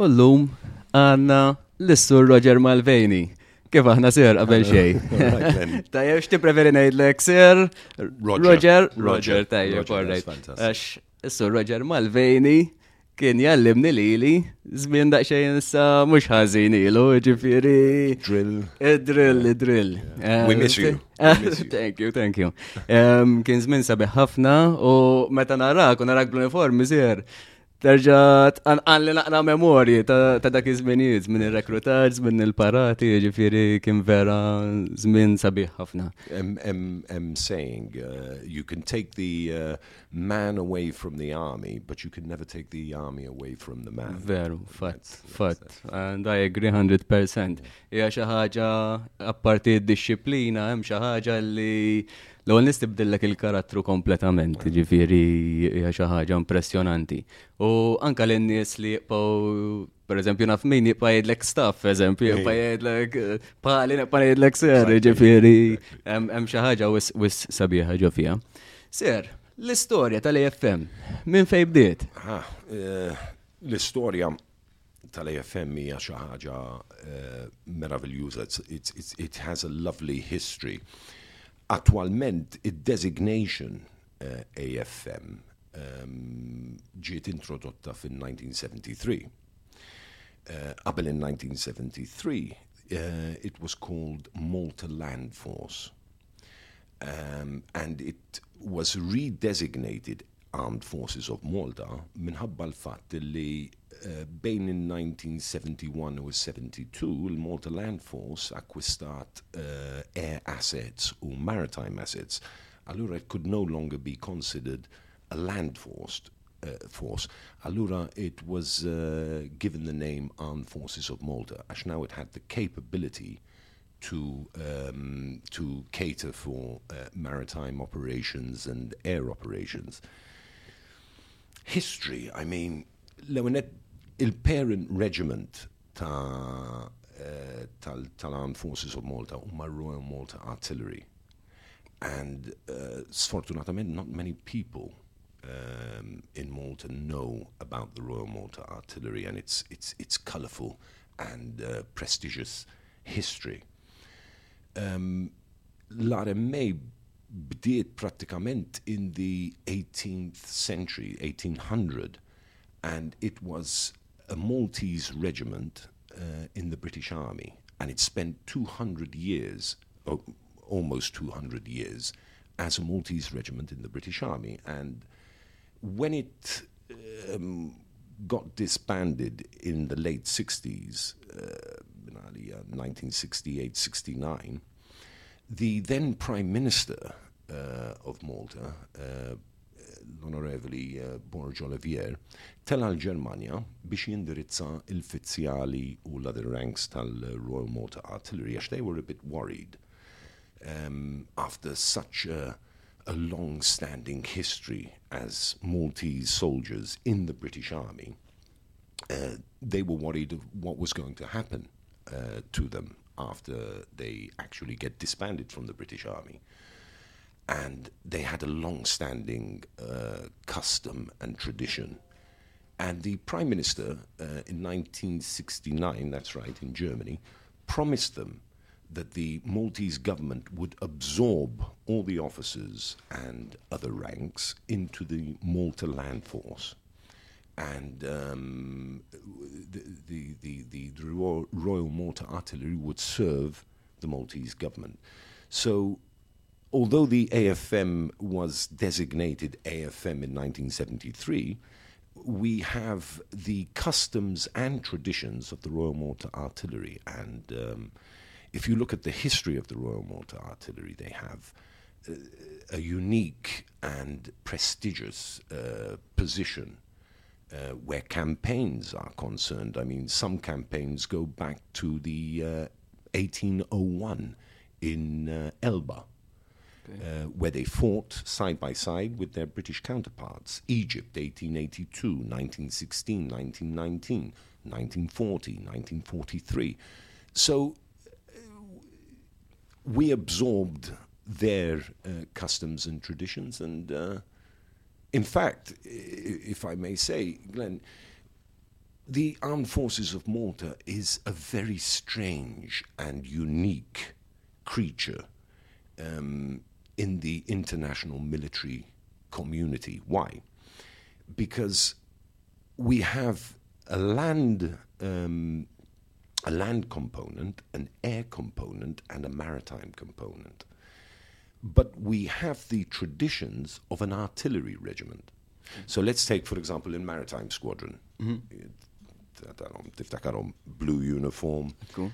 U l-lum għanna l-issur Roger Malveni. Kif aħna sir qabel xej? Tajjeb, xti preferi ngħidlek sir? Roger. Roger, tajjeb, korrejt. Għax, issur Roger Malveni kien jallimni li li, zmin daqxajn issa mux ħazin ilu, ġifiri. Drill. Drill, drill. We miss you. Thank you, thank you. Kien zmin sabiħ ħafna u meta narak u narak bl-uniform, mizir terġa' għan li naqra memorji ta' dak iż-żminijiet minn ir-rekrutaġġ, minn il-parati, ġifieri kien vera żmien sabiħ ħafna. I'm saying uh, you can take the uh, man away from the army, but you can never take the army away from the man. Veru, fatt, fatt. And I agree 100%. Hija xi ħaġa apparti d-disciplina, hemm xi ħaġa li L-għol nistibdillek il-karattru kompletament, ġifiri xi ħaġa impressjonanti. U anka l-nies li jibqaw, per eżempju, naf min jibqa' jgħidlek staff, eżempju, jibqa' jgħidlek pali jibqa' jgħidlek ser, ġifiri, hemm xi ħaġa wis sabiħa ġo fija. Ser, l-istorja tal-AFM, minn fej bdiet? Eh, l-istorja tal-AFM hija xi ħaġa eh, meraviljuża. It has a lovely history. Attualment, id-designation uh, AFM um, ġiet introdotta fin-1973. Uh, in 1973, uh, it was called Malta Land Force. Um, and it was redesignated Armed Forces of Malta minħabba l-fatt li bejn in 1971 u 72 il-Malta Land Force akkwistat uh, air assets u maritime assets. Allura it could no longer be considered a land force. Uh, force. Allura it was uh, given the name Armed Forces of Malta, as now it had the capability to um, to cater for uh, maritime operations and air operations. History, I mean, il-parent regiment ta' uh, tal-Armed Forces of Malta u Royal Malta Artillery. And uh, sfortunatamente, not many people um, in Malta know about the Royal Malta Artillery and its its its colourful and uh, prestigious history. Um, L-RMA bdiet pratikament in the 18th century, 1800, and it was a Maltese regiment uh, in the British Army, and it spent 200 years, oh, almost 200 years, as a Maltese regiment in the British Army. And when it um, got disbanded in the late 60s, uh, 1968 69, the then Prime Minister uh, of Malta, uh, l-onorevoli uh, Borg Olivier, tella l-Ġermanja biex jindirizza il-fizzjali u l-other ranks tal-Royal Malta Artillery, għax they were a bit worried um, after such a, a long-standing history as Maltese soldiers in the British Army. Uh, they were worried of what was going to happen uh, to them after they actually get disbanded from the British Army. And they had a long standing uh, custom and tradition. And the Prime Minister uh, in 1969, that's right, in Germany, promised them that the Maltese government would absorb all the officers and other ranks into the Malta Land Force and um, the, the, the, the, Royal Malta Artillery would serve the Maltese government. So, although the AFM was designated AFM in 1973, we have the customs and traditions of the Royal Malta Artillery. And um, if you look at the history of the Royal Malta Artillery, they have uh, a unique and prestigious uh, position uh, where campaigns are concerned. I mean, some campaigns go back to the uh, 1801 in uh, Elba. Uh, where they fought side by side with their British counterparts. Egypt, 1882, 1916, 1919, 1940, 1943. So uh, we absorbed their uh, customs and traditions and in fact, if I may say, Glenn, the Armed Forces of Malta is a very strange and unique creature um, in the international military community. Why? Because we have a land um, a land component, an air component, and a maritime component. But we have the traditions of an artillery regiment. So let's take, for example, in Maritime Squadron. Mm-hmm. Blue uniform. Cool.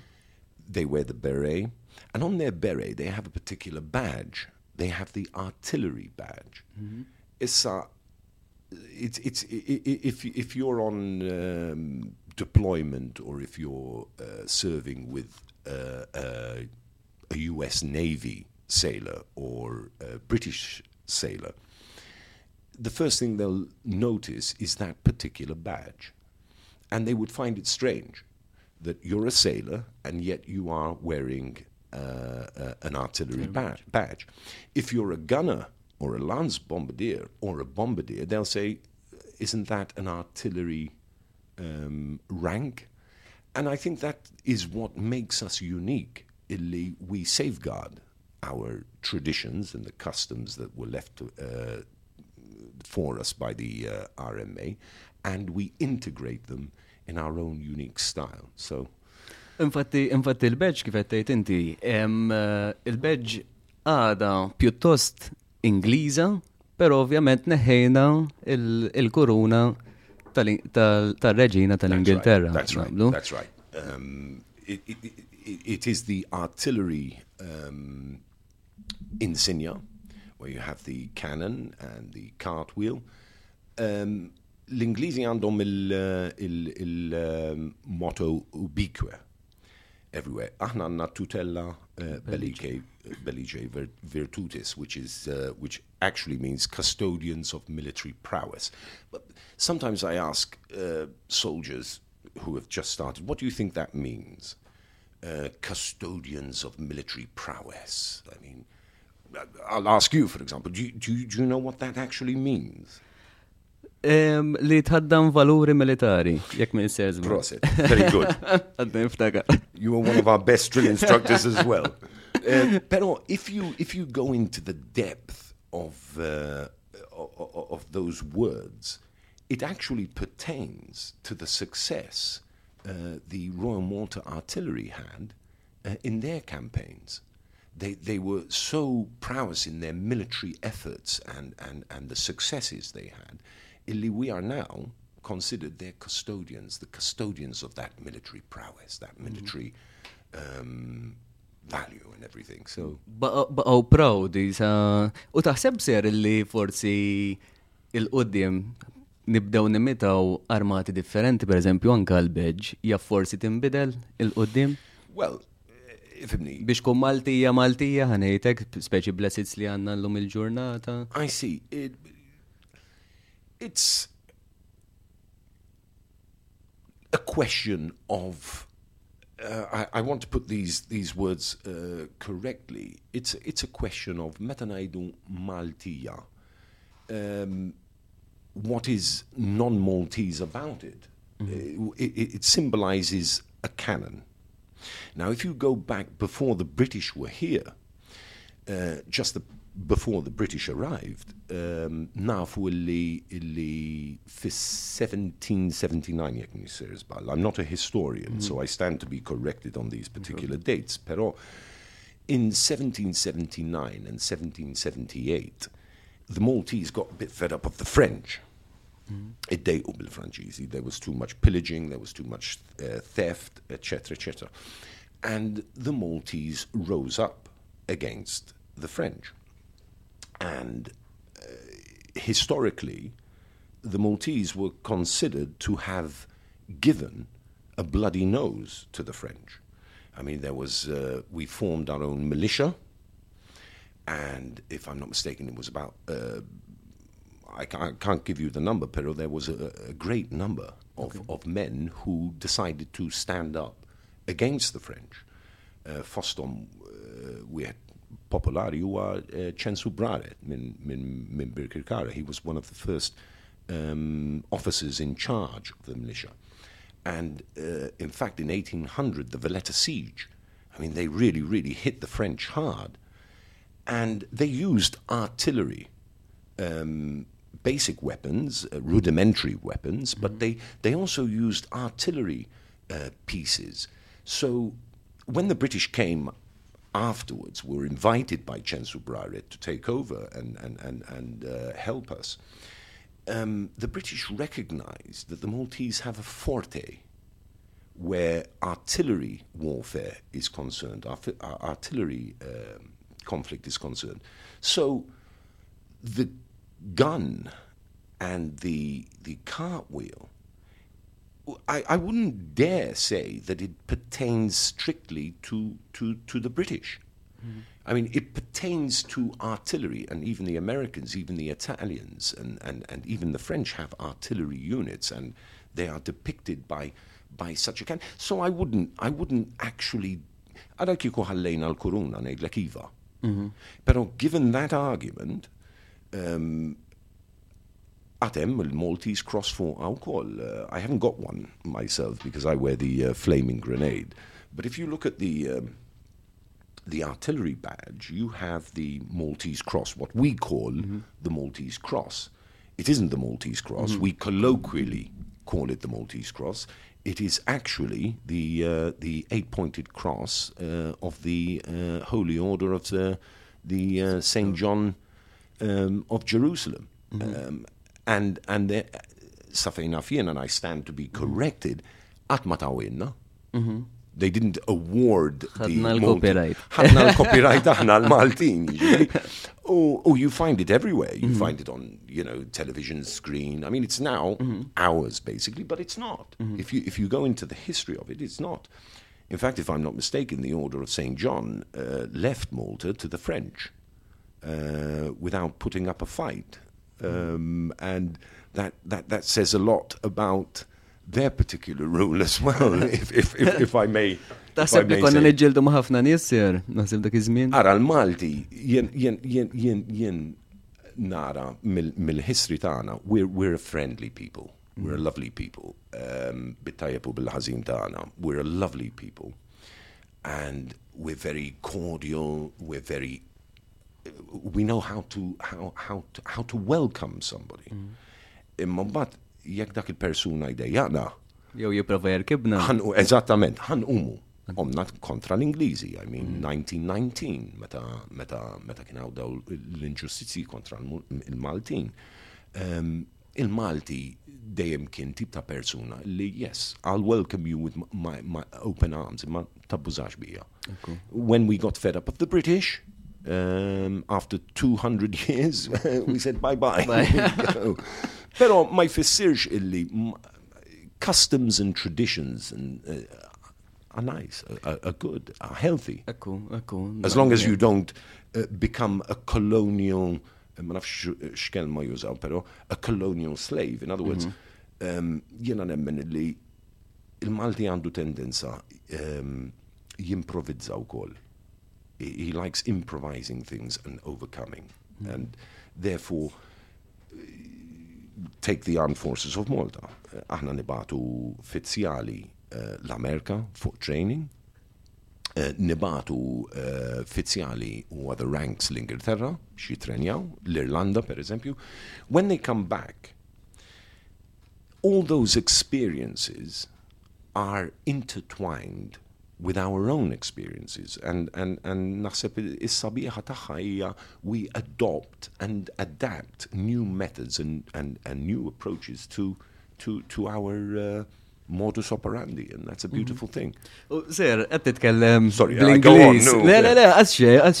They wear the beret. And on their beret, they have a particular badge. They have the artillery badge. Mm-hmm. It's, uh, it's, it's, if, if you're on um, deployment or if you're uh, serving with uh, uh a US Navy sailor or a British sailor, the first thing they'll notice is that particular badge. And they would find it strange that you're a sailor and yet you are wearing uh, uh, an artillery badge. badge. If you're a gunner or a lance bombardier or a bombardier, they'll say, Isn't that an artillery um, rank. And I think that is what makes us unique. Illy, we safeguard our traditions and the customs that were left uh, for us by the uh, RMA, and we integrate them in our own unique style. So. Infatti, infatti il-badge kif għettejt inti, uh, il-badge għada pjuttost Ingliża, pero ovvjament neħejna il-kuruna tal-reġina tal-Ingilterra. That's right. That's right. Um, it, it, it, it is the artillery um, insignia where you have the cannon and the cartwheel. Um, L-Ingliżi għandhom il-motto ubique everywhere. Aħna għanna tutela uh, bellicae virtutis, which is uh, which actually means custodians of military prowess. But sometimes I ask uh, soldiers who have just started, what do you think that means? Uh, custodians of military prowess. I mean, I'll ask you, for example, do you, do you, do you know what that actually means? Um, li tħaddam valuri militari, jek minn. Prosit, very good. you were one of our best drill instructors as well. Uh, pero if you, if you go into the depth of, uh, of those words, it actually pertains to the success uh, the Royal Malta Artillery had uh, in their campaigns. They, they were so prowess in their military efforts and, and, and the successes they had. Illy we are now considered their custodians, the custodians of that military prowess, that mm-hmm. military um, value and everything. So baqgħu proud sa u taħseb ser li forsi il-qudiem nibdew nimitaw armati differenti, per eżempju, anka l-beġ, jaff forsi timbidel il-qoddim? Well, ifimni. Biex kum Maltija Maltija ħanejtek, speċi blessits li għanna l-lum il-ġurnata. I see. It, it's a question of uh, I, I, want to put these these words uh, correctly. It's it's a question of metanaidu Maltija. Um, what is non Maltese about it. Mm-hmm. It, it, symbolizes a cannon. Now, if you go back before the British were here, uh, just the, before the British arrived, um, nafu illi, illi fi 1779 jek nisir I'm not a historian, mm-hmm. so I stand to be corrected on these particular mm-hmm. dates, pero in 1779 and 1778, the Maltese got a bit fed up of the French id-dejqu bil-Franċiżi. There was too much pillaging, there was too much uh, theft, etc., etc. And the Maltese rose up against the French. And uh, historically, the Maltese were considered to have given a bloody nose to the French. I mean, there was, uh, we formed our own militia, and if I'm not mistaken, it was about uh, I can't give you the number, pero there was a, a great number of, okay. of men who decided to stand up against the French. Uh, Fostom uh, wieħed popolari huwa uh, ċensu Brared minn min, min Birkirkara. He was one of the first um, officers in charge of the militia. And uh, in fact, in 1800, the Valletta siege, I mean, they really, really hit the French hard. And they used artillery, um, basic weapons, uh, rudimentary weapons, but they, they also used artillery uh, pieces. So when the British came afterwards, were invited by Censu Brared to take over and, and, and, and uh, help us, um, the British recognized that the Maltese have a forte where artillery warfare is concerned, ar- artillery um, conflict is concerned. So the gun and the, the cartwheel, I, I wouldn't dare say that it pertains strictly to, to, to the British. I mean, it pertains to artillery, and even the Americans, even the Italians, and, and, and even the French have artillery units, and they are depicted by, by such a kind. So I wouldn't, I wouldn't actually. Ħallejna l-kuruna ngħidlek iva. Pero given that argument, um, għatem il-Maltese cross għaw kol. Uh, I haven't got one myself because I wear the uh, flaming grenade. But if you look at the um, the artillery badge, you have the Maltese cross, what we call the Maltese cross. It isn't the Maltese cross. We colloquially call it the Maltese cross. It is actually the uh, the eight-pointed cross uh, of the uh, Holy Order of the the uh, Saint John um, of Jerusalem. Um, and and the, Fien, and I stand to be mm-hmm. corrected, at Matawinna. Mm-hmm. They didn't award the Ħadna l-copyright. ħadna l-copyright aħna l-Maltin. Oh, oh, you find it everywhere. You mm-hmm. find it on, you know, television screen. I mean, it's now ours basically, but it's not. If you if you go into the history of it, it's not. In fact, if I'm not mistaken, the Order of Saint John uh, left Malta to the French uh, without putting up a fight, um, and that, that that says a lot about their particular rule as well. if, if, if, if I may. Taħseb li konna say. niġġeldu ma' ħafna nies ser, naħseb dak iż-żmien. Ara l-Malti, jien, jien, jien, jien, jien nara mill- mill-history tagħna, we're, we're a friendly people. We're a lovely people. Um, Bittajab u bil-ħazin tagħna, we're a lovely people. And we're very cordial, we're very we know how to how how to, how to welcome somebody. Imma mbagħad jekk dak il-persuna jdejjaqna, Jew jipprova jerkibna. eżattament ħanqumu omna kontra l-Ingliżi, I mean 1919 meta meta meta kien hawn daw l-inġustizzi kontra il-Maltin. Um, il-Malti dejjem kien tip ta' persuna li yes, I'll welcome you with my, my open arms, ma tabbużax bija. When we got fed up of the British, um, after 200 years, we said bye-bye. You know. Pero ma jfissirx illi customs and traditions and, uh, are nice, are, are- good, are healthy. Ekku, ekku. As long as you don't uh, become a colonial, uh, ma nafx xkelma jużaw, pero a colonial slave. In other words, um, jena nemmen li il-Malti għandu tendenza um, wkoll. He, likes improvising things and overcoming. And therefore, take the armed forces of Malta. Uh, Aħna nibatu fizzjali uh, l-Amerika fuq training, uh, nibatu fizzjali u the ranks l-Ingilterra xi trenjaw, l-Irlanda per eżempju. When they come back, all those experiences are intertwined with our own experiences. And and and naħseb is-sabiħa tagħha hija we adopt and adapt new methods and and and new approaches to to to our uh, modus operandi and that's a beautiful thing U, Ser, qed titkellem Sorry, I go on, bl-Ingliż. no, Le, le, le, għas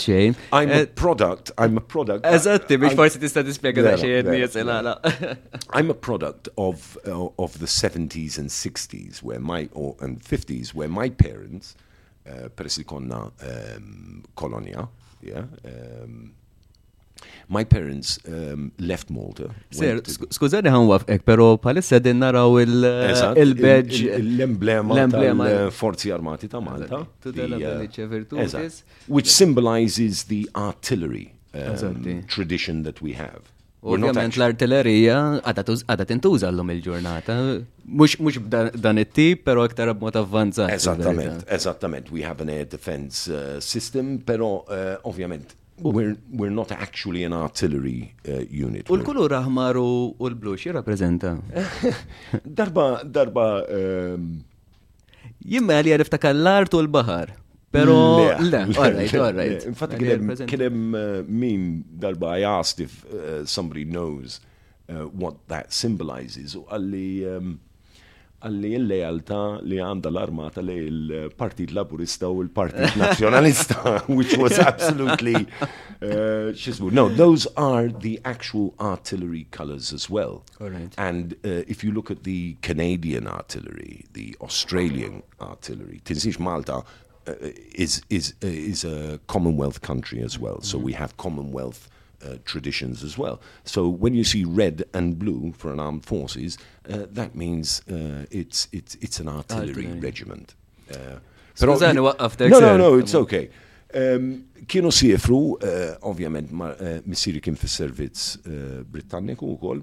xejn. I'm a Eh, product I'm a product Eżatti, biex forsi tista' tispjega da xejn. I'm a product of uh, of the 70s and 60s where my or and 50s where my parents uh, peress li konna um, kolonia yeah um, my parents um, left Malta sku- skużani ħan wafqek, pero palissa din naraw il- Eżatt, il-badge. il- il- l-emblema l-emblema. tal-Forzi Armati ta' Malta. Uh, Which symbolizes the artillery um, tradition that we have. Ovvjament l-artillerija għada tintuża l-lum il-ġurnata. Mux b'dan it-tip, pero iktar b'mod avvanzat. Esattament, esattament. We have an air defense uh, system, però uh, ovvjament we're, we're not actually an artillery uh, unit. U l-kulur aħmar u l-blu xirrapprezenta? darba, darba, um, Jimma li għariftakar l-art u l-bahar. Pero, le. Infatti kienem kienem uh, min darba I asked if uh, somebody knows uh, what that symbolizes u għalli um, għalli il-lealtà li għanda l-armata li il-Partit Laburista u il-Partit Nazjonalista, which was absolutely, uh. No, those are the actual artillery colors as well. And uh, if you look at the Canadian artillery, the Australian artillery, tinsiex Malta uh, is is uh, is a Commonwealth country as well. So we have Commonwealth uh, traditions as well. So when you see red and blue for an armed forces, uh, that means uh, it's it's it's an artillery regiment. Uh, Skużani, waqqaftek No, no, no, it's okay. Um, kienu siefru, uh, ovvjament, uh, missiri kien fis servizz uh, Britanniku u kol,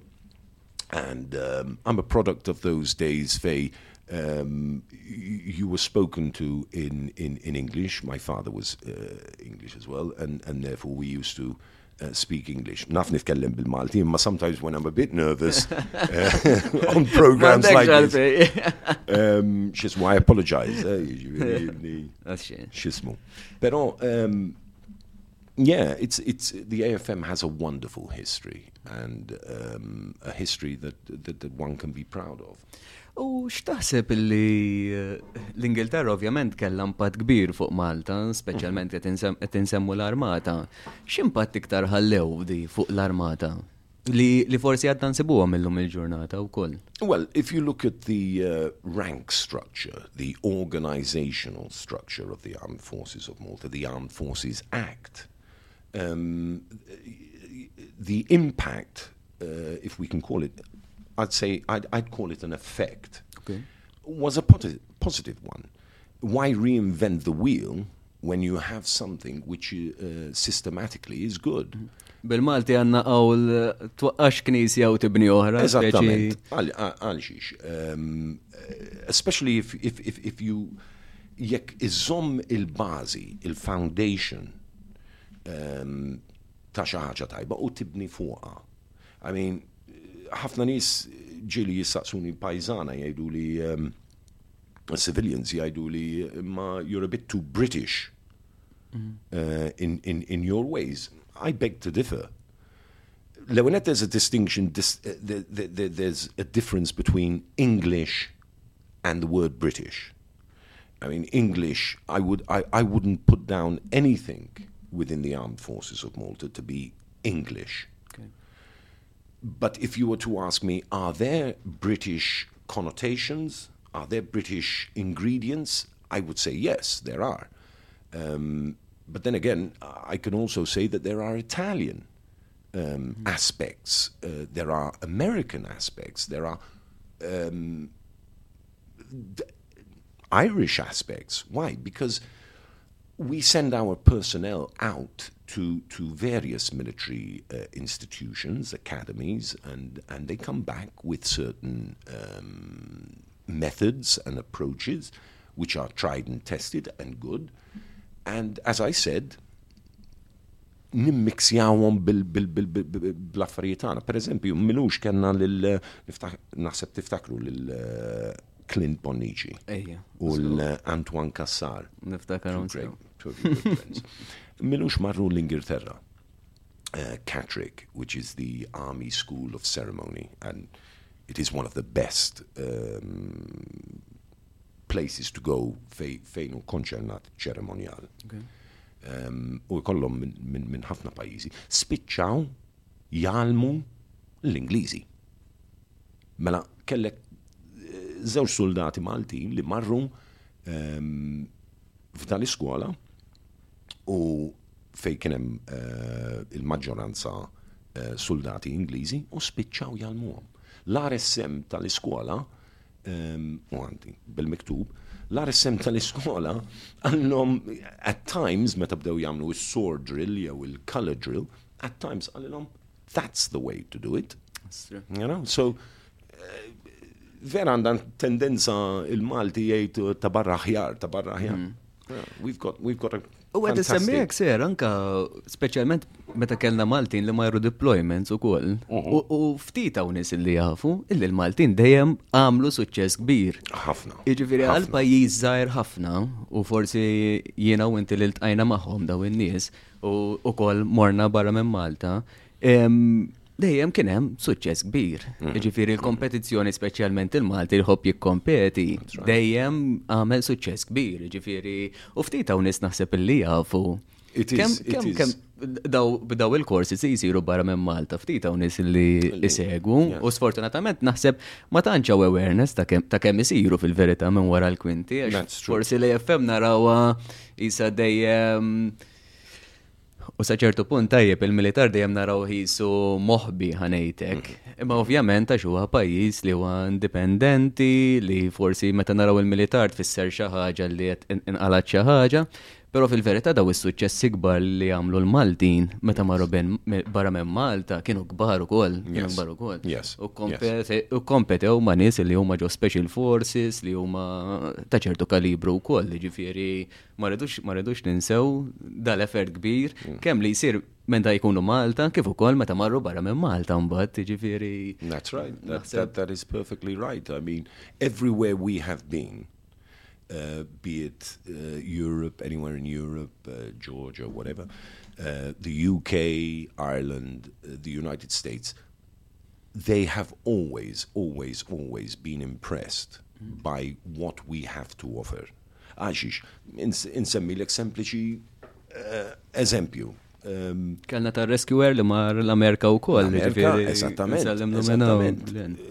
and um, I'm a product of those days fej um, you were spoken to in, in, in English. My father was uh, English as well, and, and therefore we used to uh, speak English. Naf nitkellem bil-Malti, imma sometimes when I'm a bit nervous uh, on programs like this, um, xismu, I apologize. Xismu. Pero, um, yeah, it's, it's, the AFM has a wonderful history and um, a history that, that, that one can be proud of. U xtaħseb li eh, l-Ingilterra ovvjament kellha impatt kbir fuq Malta, speċjalment qed insemmu l-armata. X'impatt iktar ħallew di fuq l-armata? Li, li forsi għadda nsibuha millum il-ġurnata wkoll. Well, if you look at the uh, rank structure, the organizational structure of the Armed Forces of Malta, the Armed Forces Act, um, the impact, uh, if we can call it, I'd say I'd, I'd call it an effect, Okay. was a posi- positive one. Why reinvent the wheel when you have something which uh, systematically is good? Bil-Malti għanna għawl twaqqax knisja u tibni oħra. Xiex. Um, especially if, if, if, if you jekk iżomm il-bazi, il-foundation um, ta' xi ħaġa tajba u tibni fuqha. I mean, ħafna nies ġili jissaqsuni pajzana jgħidu li um, civilians jgħidu li ma you're a bit too British uh, in, in, in your ways. I beg to differ. Leonet, there's a distinction, dis, uh, there, there, there- there's a difference between English and the word British. I mean, English, I, would, I, I wouldn't put down anything within the armed forces of Malta to be English. But if you were to ask me, are there British connotations? Are there British ingredients? I would say yes, there are. Um, but then again, I can also say that there are Italian um, aspects, uh, there are American aspects, there are um, d- Irish aspects. Why? Because we send our personnel out to to various military uh, institutions, academies, and and they come back with certain um, methods and approaches which are tried and tested and good. And as I said, nimmixjawhom bil-affarijiet tagħna. Per eżempju, minux kellna lil naħseb tiftakru lil uh, Clint Bonnici u l-Antoine Cassar. Niftakar Milux marru l-Ingilterra. Uh, Catterick, which is the Army School of Ceremony, and it is one of the best um, places to go fej- fejn u konċernat ċeremonjal. Um, u jkollhom minn min, min ħafna pajjiżi. Spiċċaw jalmu l-Ingliżi. Mela kellek eh, żewġ soldati Maltin li marru um, f'dan l-iskola u fej kienem uh, il-maġġoranza uh, soldati Ingliżi u spiċċaw jalmuhom. L-RSM tal-iskola um, u għandi bil-miktub l-RSM tal-iskola għallhom at times meta bdew jagħmlu is-sword drill jew il-color drill at times għallhom that's the way to do it. You know, so uh, vera għandan tendenza il-Malti jgħid ta' barra ħjar, ta' barra ħjar. Yeah, We've got, we've got a U għed semmijek ser, anka specialment meta kellna Maltin li majru deployments u koll. U ftita unis li jafu, illi l-Maltin dejjem għamlu suċċess kbir. ħafna. Iġifiri għal pajjiż zaħir ħafna u forsi jiena u inti li l-tqajna maħħom daw in-nies u koll morna barra minn Malta. Em, Dejjem kien hemm suċċess kbir. Iġifiri l-kompetizzjoni speċjalment il-Malti li ħobb jikkompeti dejjem għamel suċċess kbir. Iġifiri u ftit hawn nies naħseb illi jafu. Kemm- kemm- daw b'daw il-korsi si jisiru barra minn Malta ftit hawn nies li isegwu u sfortunatament naħseb ma tantxaw awareness ta' kemm isiru fil-verità minn wara l-kwinti forsi li FM narawa isa dejjem U saċertu punt tajjeb il-militar dejjem naraw ħisu moħbi ħanejtek. Imma ovvjament għax huwa pajjiż li huwa indipendenti, li forsi meta naraw il-militar tfisser xi ħaġa li qed inqalat xi ħaġa, però fil-verità daw is-suċċessi kbar li għamlu l-Maltin meta marru ben barra minn Malta kienu kbar ukoll, kienu kbar ukoll. Yes. U kompete- U kompetew ma' nies li huma ġo special forces li huma ta' ċertu kalibru wkoll, ġifieri ma rridux ninsew dal-effert kbir kemm li jsir meta jkunu Malta kif ukoll meta marru barra minn Malta mbagħad, ġifieri. That's right. That, that, that is perfectly right. I mean, everywhere we have been, uh, be it uh, Europe, anywhere in Europe, uh, Georgia, whatever, uh, the UK, Ireland, uh, the United States, they have always, always, always been impressed by what we have to offer. Għaxix, ins- insemmilek sempliċi uh, eżempju. Um, Kellna ta' rescuer li mar l-Amerika wkoll, Amerika, esattament.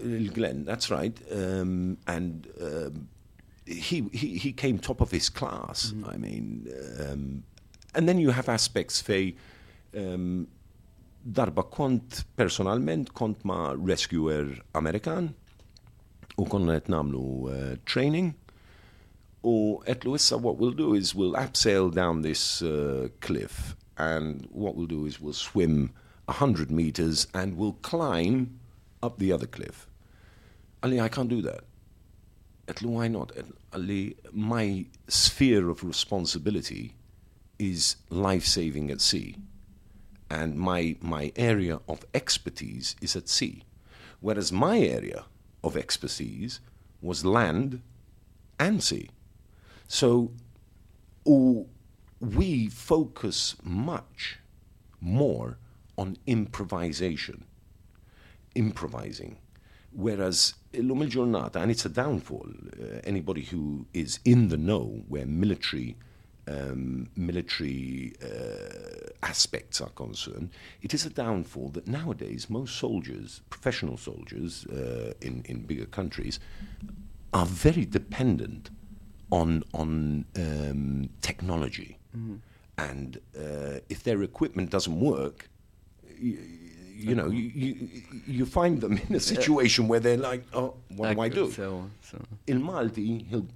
Il-Glenn, that's right. Um, and um, he, he, he came top of his class. I mean, um, and then you have aspects fej um, darba kont personalment kont ma rescuer Amerikan u konna qed namlu uh, training u etlu issa what we'll do is we'll abseil down this uh, cliff and what we'll do is we'll swim 100 meters and we'll climb up the other cliff. Ali, I can't do that. Why not? My sphere of responsibility is life saving at sea and my my area of expertise is at sea, whereas my area of expertise was land and sea. So we focus much more on improvisation, improvising. Whereas illum il-ġurnata, and it's a downfall, uh, anybody who is in the know where military um, military uh, aspects are concerned, it is a downfall that nowadays most soldiers, professional soldiers uh, in, in bigger countries, are very dependent on, on um, technology. And uh, if their equipment doesn't work, you, know, you, you, find them in a situation where they're like, oh, what do I do? So, so. Il-Malti, he'll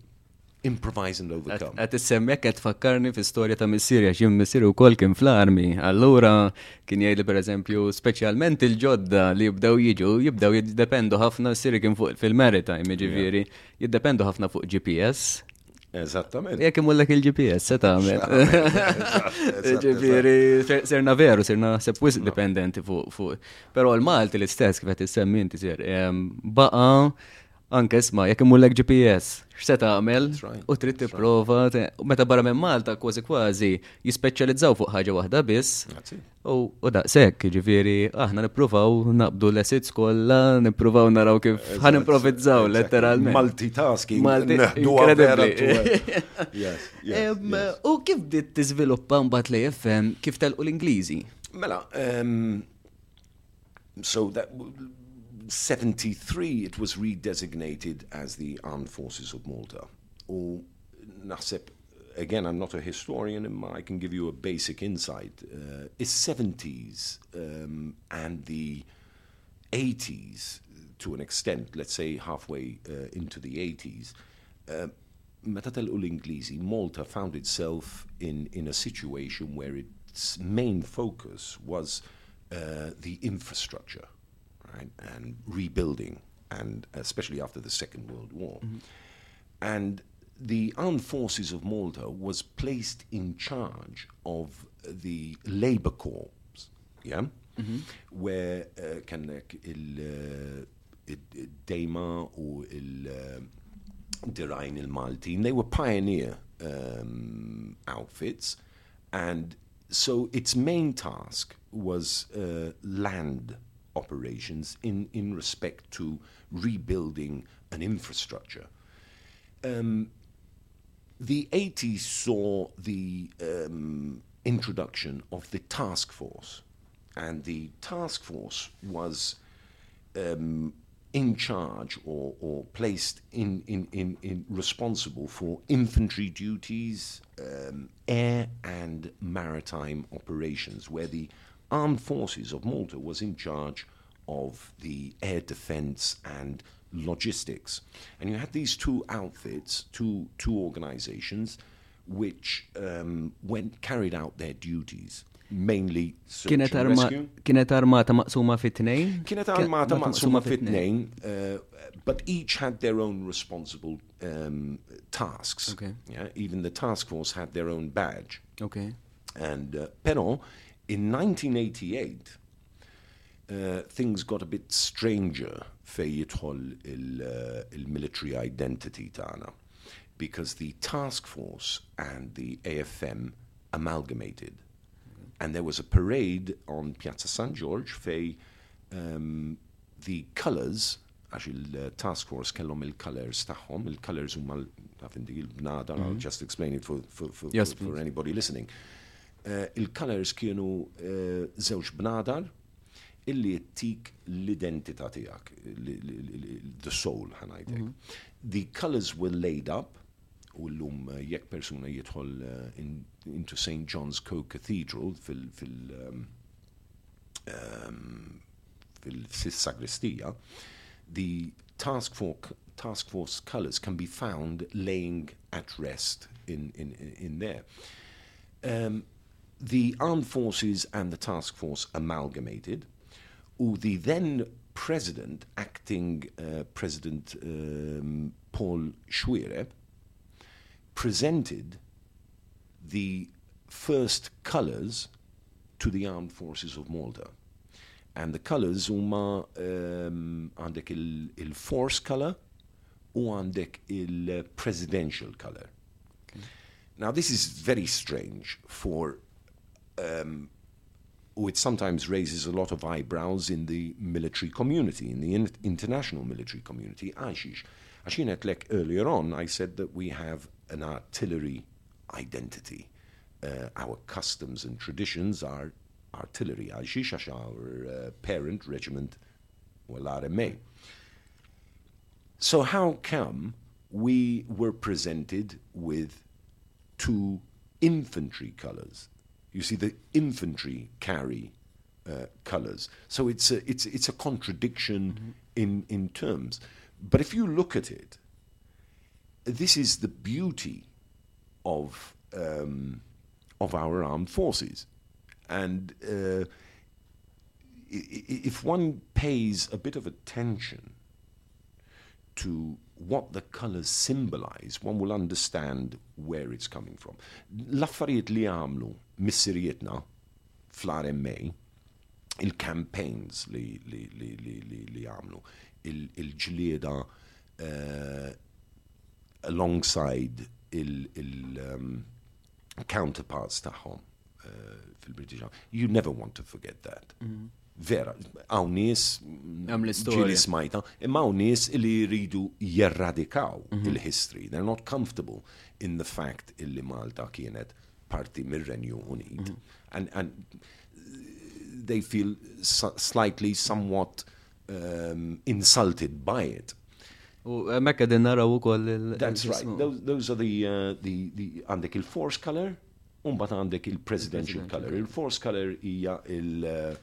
improvise and overcome. Għat semmek għat fakkarni fi storja ta' missirja, xim missirju kol kien fl-armi. Allura kien jgħidli per eżempju, specialment il-ġodda li jibdaw jiġu, jibdaw jiddependu ħafna s-siri kien fuq fil-maritime, ġiviri, jiddependu ħafna fuq GPS. Eżattament. Jek imullek il-GPS, se tagħmel. Ġifieri, ser- serna veru, serna sepp wis dipendenti fuq fuq. Però l-Malti l-istess kif qed issemmi inti ser. Baqa anke isma' jekk imullek GPS, x'se tagħmel u trid tipprova. Meta barra minn Malta kważi kważi jispeċjalizzaw fuq ħaġa waħda biss. U daqshekk, ġifieri, aħna nippruvaw naqbdu l-assets kollha, nippruvaw naraw kif ħan improvizzaw Exactly. letteralment. Multitasking. Incredibly. U kif bdiet tiżviluppa mbagħad li FM kif telqu l-Ingliżi? Mela, so that 73 it was redesignated as the Armed Forces of Malta. Or naħseb, again, I'm not a historian, imma I can give you a basic insight. Uh, it's 70s um, and the 80s to an extent, let's say halfway uh, into the 80s. Uh, meta Malta found itself in, in a situation where its main focus was uh, the infrastructure, right, and rebuilding, and especially after the Second World War. Mm-hmm. And the armed forces of Malta was placed in charge of the labor corps, yeah, mm-hmm. where uh, can uh, il uh, Dema or il Derain il Maltin, they were pioneer um, outfits, and so its main task was uh, land operations in, in respect to rebuilding an infrastructure. Um, the 80s saw the um, introduction of the task force, and the task force was um, in charge or, or placed in, in, in, in responsible for infantry duties, um, air and maritime operations, where the armed forces of Malta was in charge of the air defense and logistics. And you had these two outfits, two, two organizations, which um, went carried out their duties, mainly search Kienet, and rescue. kienet armata maqsuma fit-tnejn? Kienet armata maqsuma fit-tnejn, uh, but each had their own responsible um, tasks. Okay. Yeah, even the task force had their own badge. Okay. And uh, però in 1988 uh, things got a bit stranger fej jidħol il, uh, il-military identity tagħna because the task force and the AFM amalgamated. And there was a parade on Piazza San George fej um, the colors għax il-task force kellhom il-colors tagħhom, il-colors huma l- taf inti il-bnada, I'll just explain it for, for, for, Yes, for, for anybody listening. Uh, il-colors kienu uh, żewġ bnadar illi jittik l-identità li- the soul ħanajdek. The colors were laid up u l-lum uh, jekk persuna jidħol in, into St. John's Co-Cathedral fil, fil, um, um, fil-sagristija, the task force, task force colors can be found laying at rest in, in, in there. Um, the armed forces and the task force amalgamated, who the then president, acting uh, President um, Paul Xuereb, presented the first colors to the armed forces of Malta. And the colors huma um, għandek il- il-force color u għandek il-presidential color. Now this is very strange for um, it sometimes raises a lot of eyebrows in the military community, in the in- international military community. Għaxix. Għaxin like earlier on, I said that we have an artillery identity. Uh, our customs and traditions are artillery. Għax our uh, parent regiment, well, RMA. So how come we were presented with two infantry colors? You see, the infantry carry uh, colors, so it's a it's it's a contradiction in in terms. But if you look at it, this is the beauty of um, of our armed forces, and uh, if one pays a bit of attention to what the colors symbolize, one will understand where it's coming from. L-affarijiet li għamlu missirietna fl-RMA, il-campaigns li, li, li, li, li, li għamlu, il- il-ġlieda uh, alongside il-counterparts tagħhom uh, fil-British. You never want to forget that. Vera, għaw nies Hemm l-istorja. ġili smajta, imma għaw nies li jridu jerradikaw il-history. They're not comfortable in the fact illi Malta kienet parti mir-Renju Unit. And, and they feel slightly, somewhat um, insulted by it. Mekka din naraw ukoll That's right. Those, those are the, uh, the, the għandek il-force color, umbat għandek il-presidential color. Il-force color hija il- uh,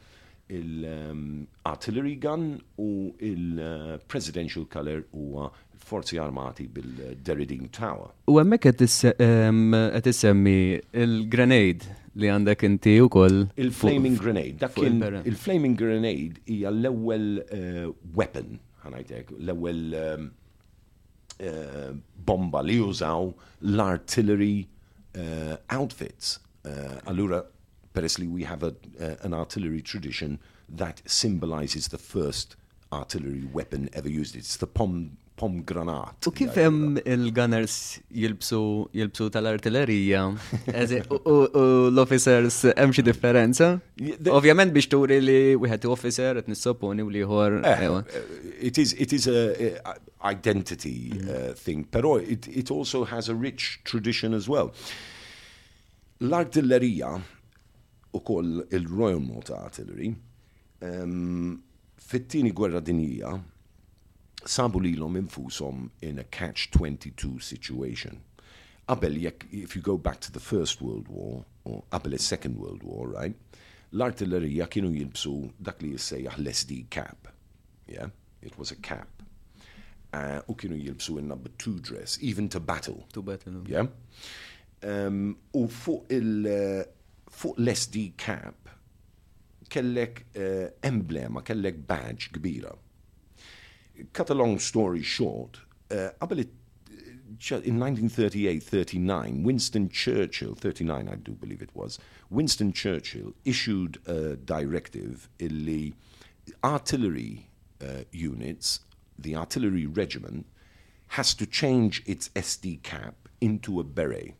il-artillery gun u il-presidential color huwa forzi armati bil-Deriding Tower. U em, qed issemmi il-grenade li għandek inti u koll. Il-flaming grenade. Dak il-flaming grenade hija l-ewwel uh, weapon, ħanajtek, l-ewwel uh, bomba li jużaw l-artillery uh, outfits. Allura, peress li we have a, an artillery tradition that symbolizes the first artillery weapon ever used. It's the pom, pom granat. U kif hemm il-gunners jilbsu jilbsu tal-artillerija u l-officers hemm xi differenza? Ovvjament biex turi li wieħed officer qed nissopponi u liħor. Eh, uh, it is it is a, identity uh, thing, però it, it also has a rich tradition as well. L-artillerija u koll il-Royal Malta Artillery um, fit-tieni gwerra dinija sabu lilhom infushom in a catch-22 situation. Qabel jekk if you go back to the First World War or qabel is-Second World War, right? L-artillerija kienu jilbsu dak li jissejjaħ l-SD cap. Yeah, it was a cap. Uh, u kienu jilbsu in number two dress, even to battle. Tu battle. Yeah. Um, u fuq il uh, fuq l-SD cap kellek uh, emblema, kellek badge kbira. Cut a long story short, uh, qabel it, ju- in 1938-39, Winston Churchill, 39 I do believe it was, Winston Churchill issued a directive in the artillery uh, units, the artillery regiment, has to change its SD cap into a beret.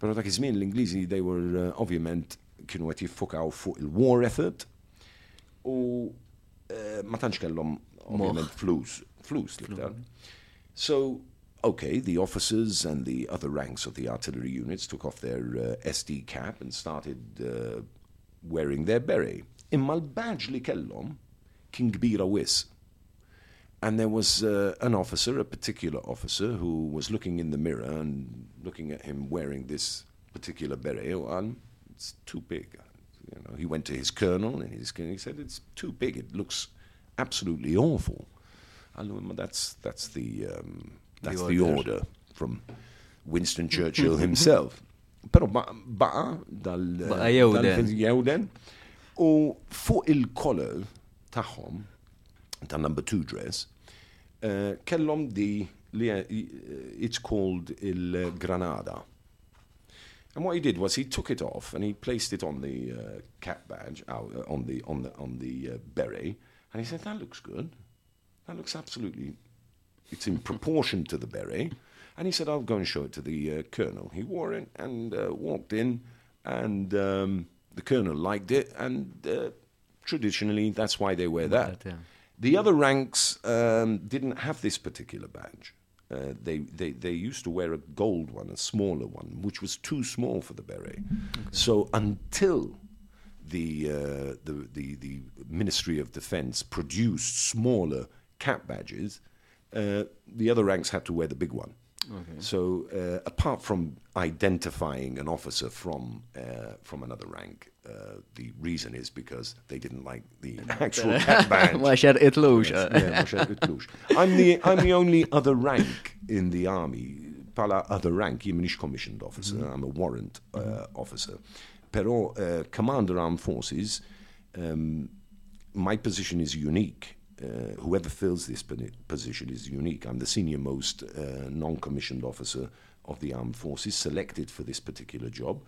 Pero dak iż-żmien l-Ingliżi they were uh, ovvjament kienu qed jiffokaw fuq il-war effort u uh, ma tantx kellhom ovvjament flus, flus li bdan. So, okay, the officers and the other ranks of the artillery units took off their uh, SD cap and started uh, wearing their beret. Imma l-badge li kellhom kien kbira wis. And there was uh, an officer, a particular officer, who was looking in the mirror and looking at him wearing this particular beret. Oh, it's too big. You know, he went to his colonel and his colonel, he said, "It's too big. It looks absolutely awful." I know, that's that's the um, that's the order. order from Winston Churchill himself. Pero ba- baqa dal Baqa jewden. U fuq il-collar tagħhom ta' number two dress, uh, kellhom di li uh, it's called il-Granada. And what he did was he took it off and he placed it on the uh, cap badge, uh, on the on the on the uh, beret, and he said, "That looks good. That looks absolutely. It's in proportion to the beret." And he said, "I'll go and show it to the uh, colonel." He wore it and uh, walked in, and um, the colonel liked it, and uh, traditionally that's why they wear that. That, yeah. The other ranks um, didn't have this particular badge. Uh, they, they, they used to wear a gold one, a smaller one, which was too small for the beret. So until the, uh, the, the, the Ministry of Defense produced smaller cap badges, uh, the other ranks had to wear the big one. So uh, apart from identifying an officer from uh, from another rank, uh, the reason is because they didn't like the actual cap badge. Ma xar itlux. Yes, yeah, ma xar itlux. I'm the I'm the only other rank in the army. Pala other rank, minix commissioned officer, I'm a warrant uh, officer. Pero uh, commander armed forces, um, my position is unique. Uh, whoever fills this position is unique. I'm the senior most uh, non-commissioned officer of the armed forces selected for this particular job.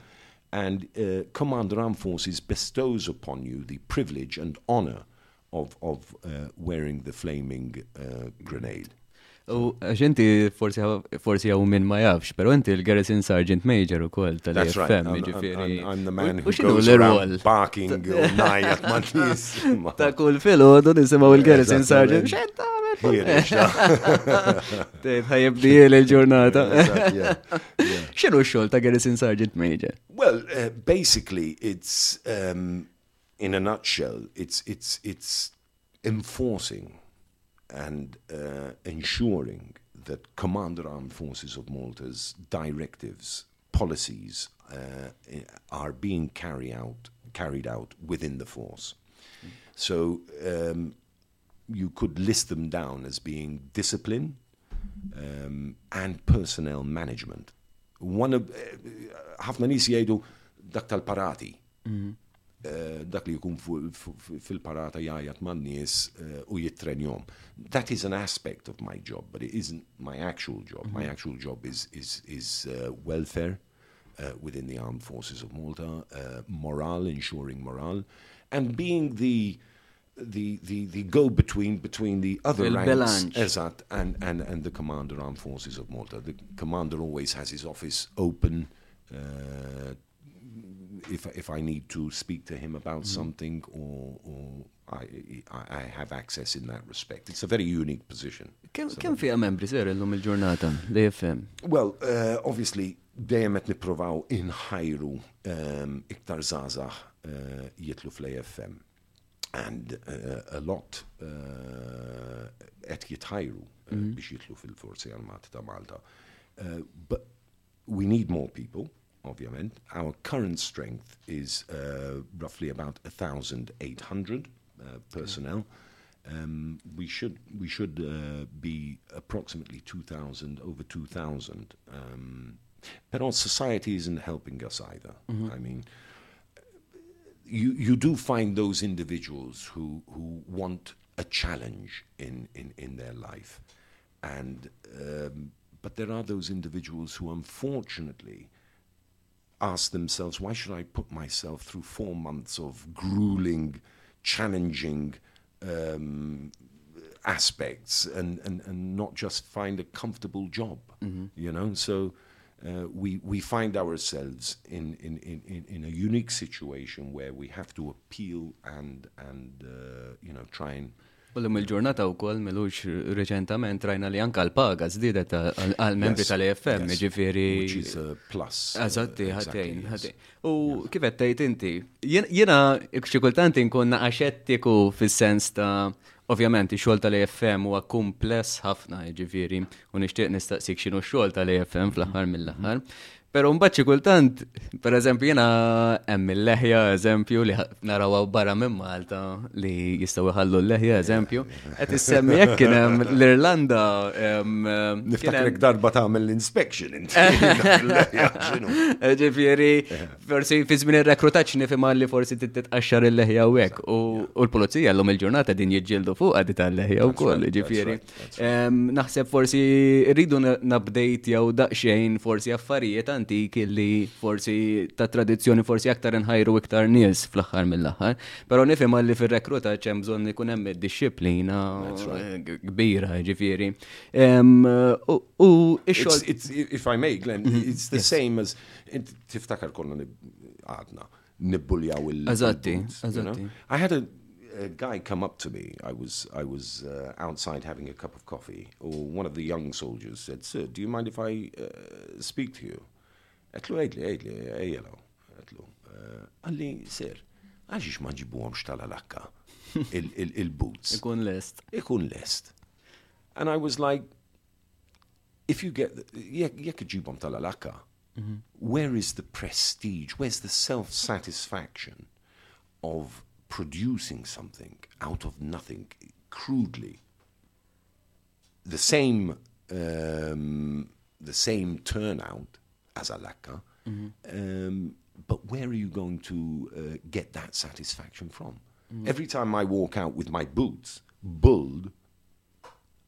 And uh, Commander Armed Forces bestows upon you the privilege and honor of, of uh, wearing the flaming uh, grenade. U għaxinti forsi għaw minn ma jafx, pero inti l-Garrison Sergeant Major u koll tal-FM, ġifiri. U xinu l-rol? Parking u najat ma nis. Ta' kull fil-ħodu nisimaw il-Garrison Sergeant. Tejt ħajibdi l-ġurnata. Xinu xol ta' Garrison Sergeant Major? Well, uh, basically, it's, um, in a nutshell, it's, it's, it's enforcing and uh, ensuring that Commander Armed Forces of Malta's directives, policies uh, are being carried out carried out within the force. So um, you could list them down as being discipline um, and personnel management. One of ħafna nies jgħidu tal-parati. Eh, dak li jkun fil-parata jajat man nies eh, u jittrenjom. That is an aspect of my job, but it isn't my actual job. My actual job is, is, is uh, welfare uh, within the armed forces of Malta, uh, morale, ensuring morale, and being the the, the, the go-between between the other ranks. Eżatt, and, and, and the commander armed forces of Malta. The commander always has his office open uh, if if I need to speak to him about something or, or I, I I have access in that respect. It's a very unique position. Kem, fija membri ser illum il-ġurnata li FM? Well, uh, obviously, dejjem qed nippruvaw inħajru um, iktar żgħażagħ uh, jitlu fl-AFM. And uh, a lot uh, qed jitħajru uh, biex jitlu fil-Forzi Armati ta' Malta. Uh, but we need more people, obviously. Our current strength is uh, roughly about 1,800 uh, personnel. Um, we should we should uh, be approximately 2,000, over 2,000. Um, but our society isn't helping us either. I mean, you you do find those individuals who who want a challenge in in in their life, and um, but there are those individuals who unfortunately ask themselves, why should I put myself through four months of grueling, challenging um, aspects and, and, and not just find a comfortable job, you know? So uh, we, we find ourselves in, in, in, in, in a unique situation where we have to appeal and, and uh, you know, try and Ullum il-ġurnata u koll milux reċentament rajna li anka l-paga zdidet għal-membri tal-EFM, ġifiri. Plus. Għazatti, ħatejn, ħatejn. U kifet tajt inti? Jena xikultanti nkonna aċettiku fil-sens ta' ovvjament xol tal-EFM huwa kumpless ħafna ġifiri u nishtiq nistaqsik xinu xol tal-EFM fl-ħar mill-ħar. Pero mbagħad xi kultant, pereżempju jiena hemm il-leħja eżempju li narawha barra minn Malta li jistgħu jħallu l-leħja eżempju. Qed issemmi jekk kien hemm l-Irlanda Niftakrek darba tagħmel l-inspection inti. Ġifieri, forsi fi żmien ir-rekrutaċ nifhim li forsi titqaxxar il-leħja u hekk. U l-pulizija llum il-ġurnata din jiġġieldu fuq għadi tal-leħja wkoll, ġifieri. Naħseb forsi rridu nabdejt jew daqsxejn forsi affarijiet antiki li forsi ta' tradizzjoni forsi aktar nħajru iktar nies fl-aħħar mill-aħħar. Però nifhem li fir-rekrutaċ hemm bżonn ikun hemm id-disciplina eh, kbira, ġifieri. U it's, if I may, Glenn, it's the same as tiftakar nib- għadna nibbuljaw il eżatti. I had a, a guy come up to me. I was I was uh, outside having a cup of coffee. Or one of the young soldiers said, "Sir, do you mind if I uh, speak to you?" Għetlu għedli, għedli, ejjelo. Għetlu. uh, Għalli, sir, għaxix ma ġibuħomx tal-alakka il- il- il-boots ikun lest. ikun lest. And I was like, if you get, jek iġibom tal-alaka, where is the prestige, where's the self-satisfaction of producing something out of nothing, crudely? The same, um, the same turnout as alaka, um, but where are you going to uh, get that satisfaction from? Every time I walk out with my boots, bulled,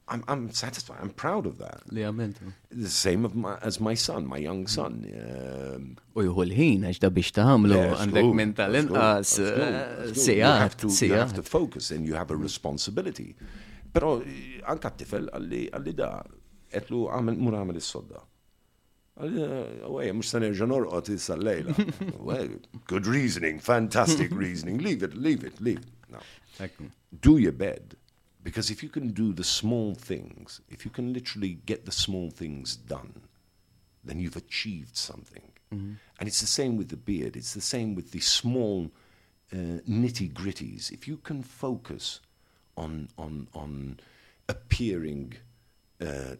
I'm, I'm satisfied. I'm proud of that. li għamiltu. The same of my, as my son, my young son. Um, U jħu l-ħin għax da biex taħamlu għandek minn tal-inqas have sijat, to, you have to focus and you have a responsibility. Pero eh, anka t-tifel għalli da, etlu għamil mur għamil is-sodda. Għalli, għawaj, mux ta nerġa norqot issa l-lejla. Well, Good reasoning, fantastic reasoning. Leave it, leave it, leave it. No. Do your bed because if you can do the small things if you can literally get the small things done then you've achieved something and it's the same with the beard it's the same with the small uh, nitty gritties if you can focus on on on appearing uh,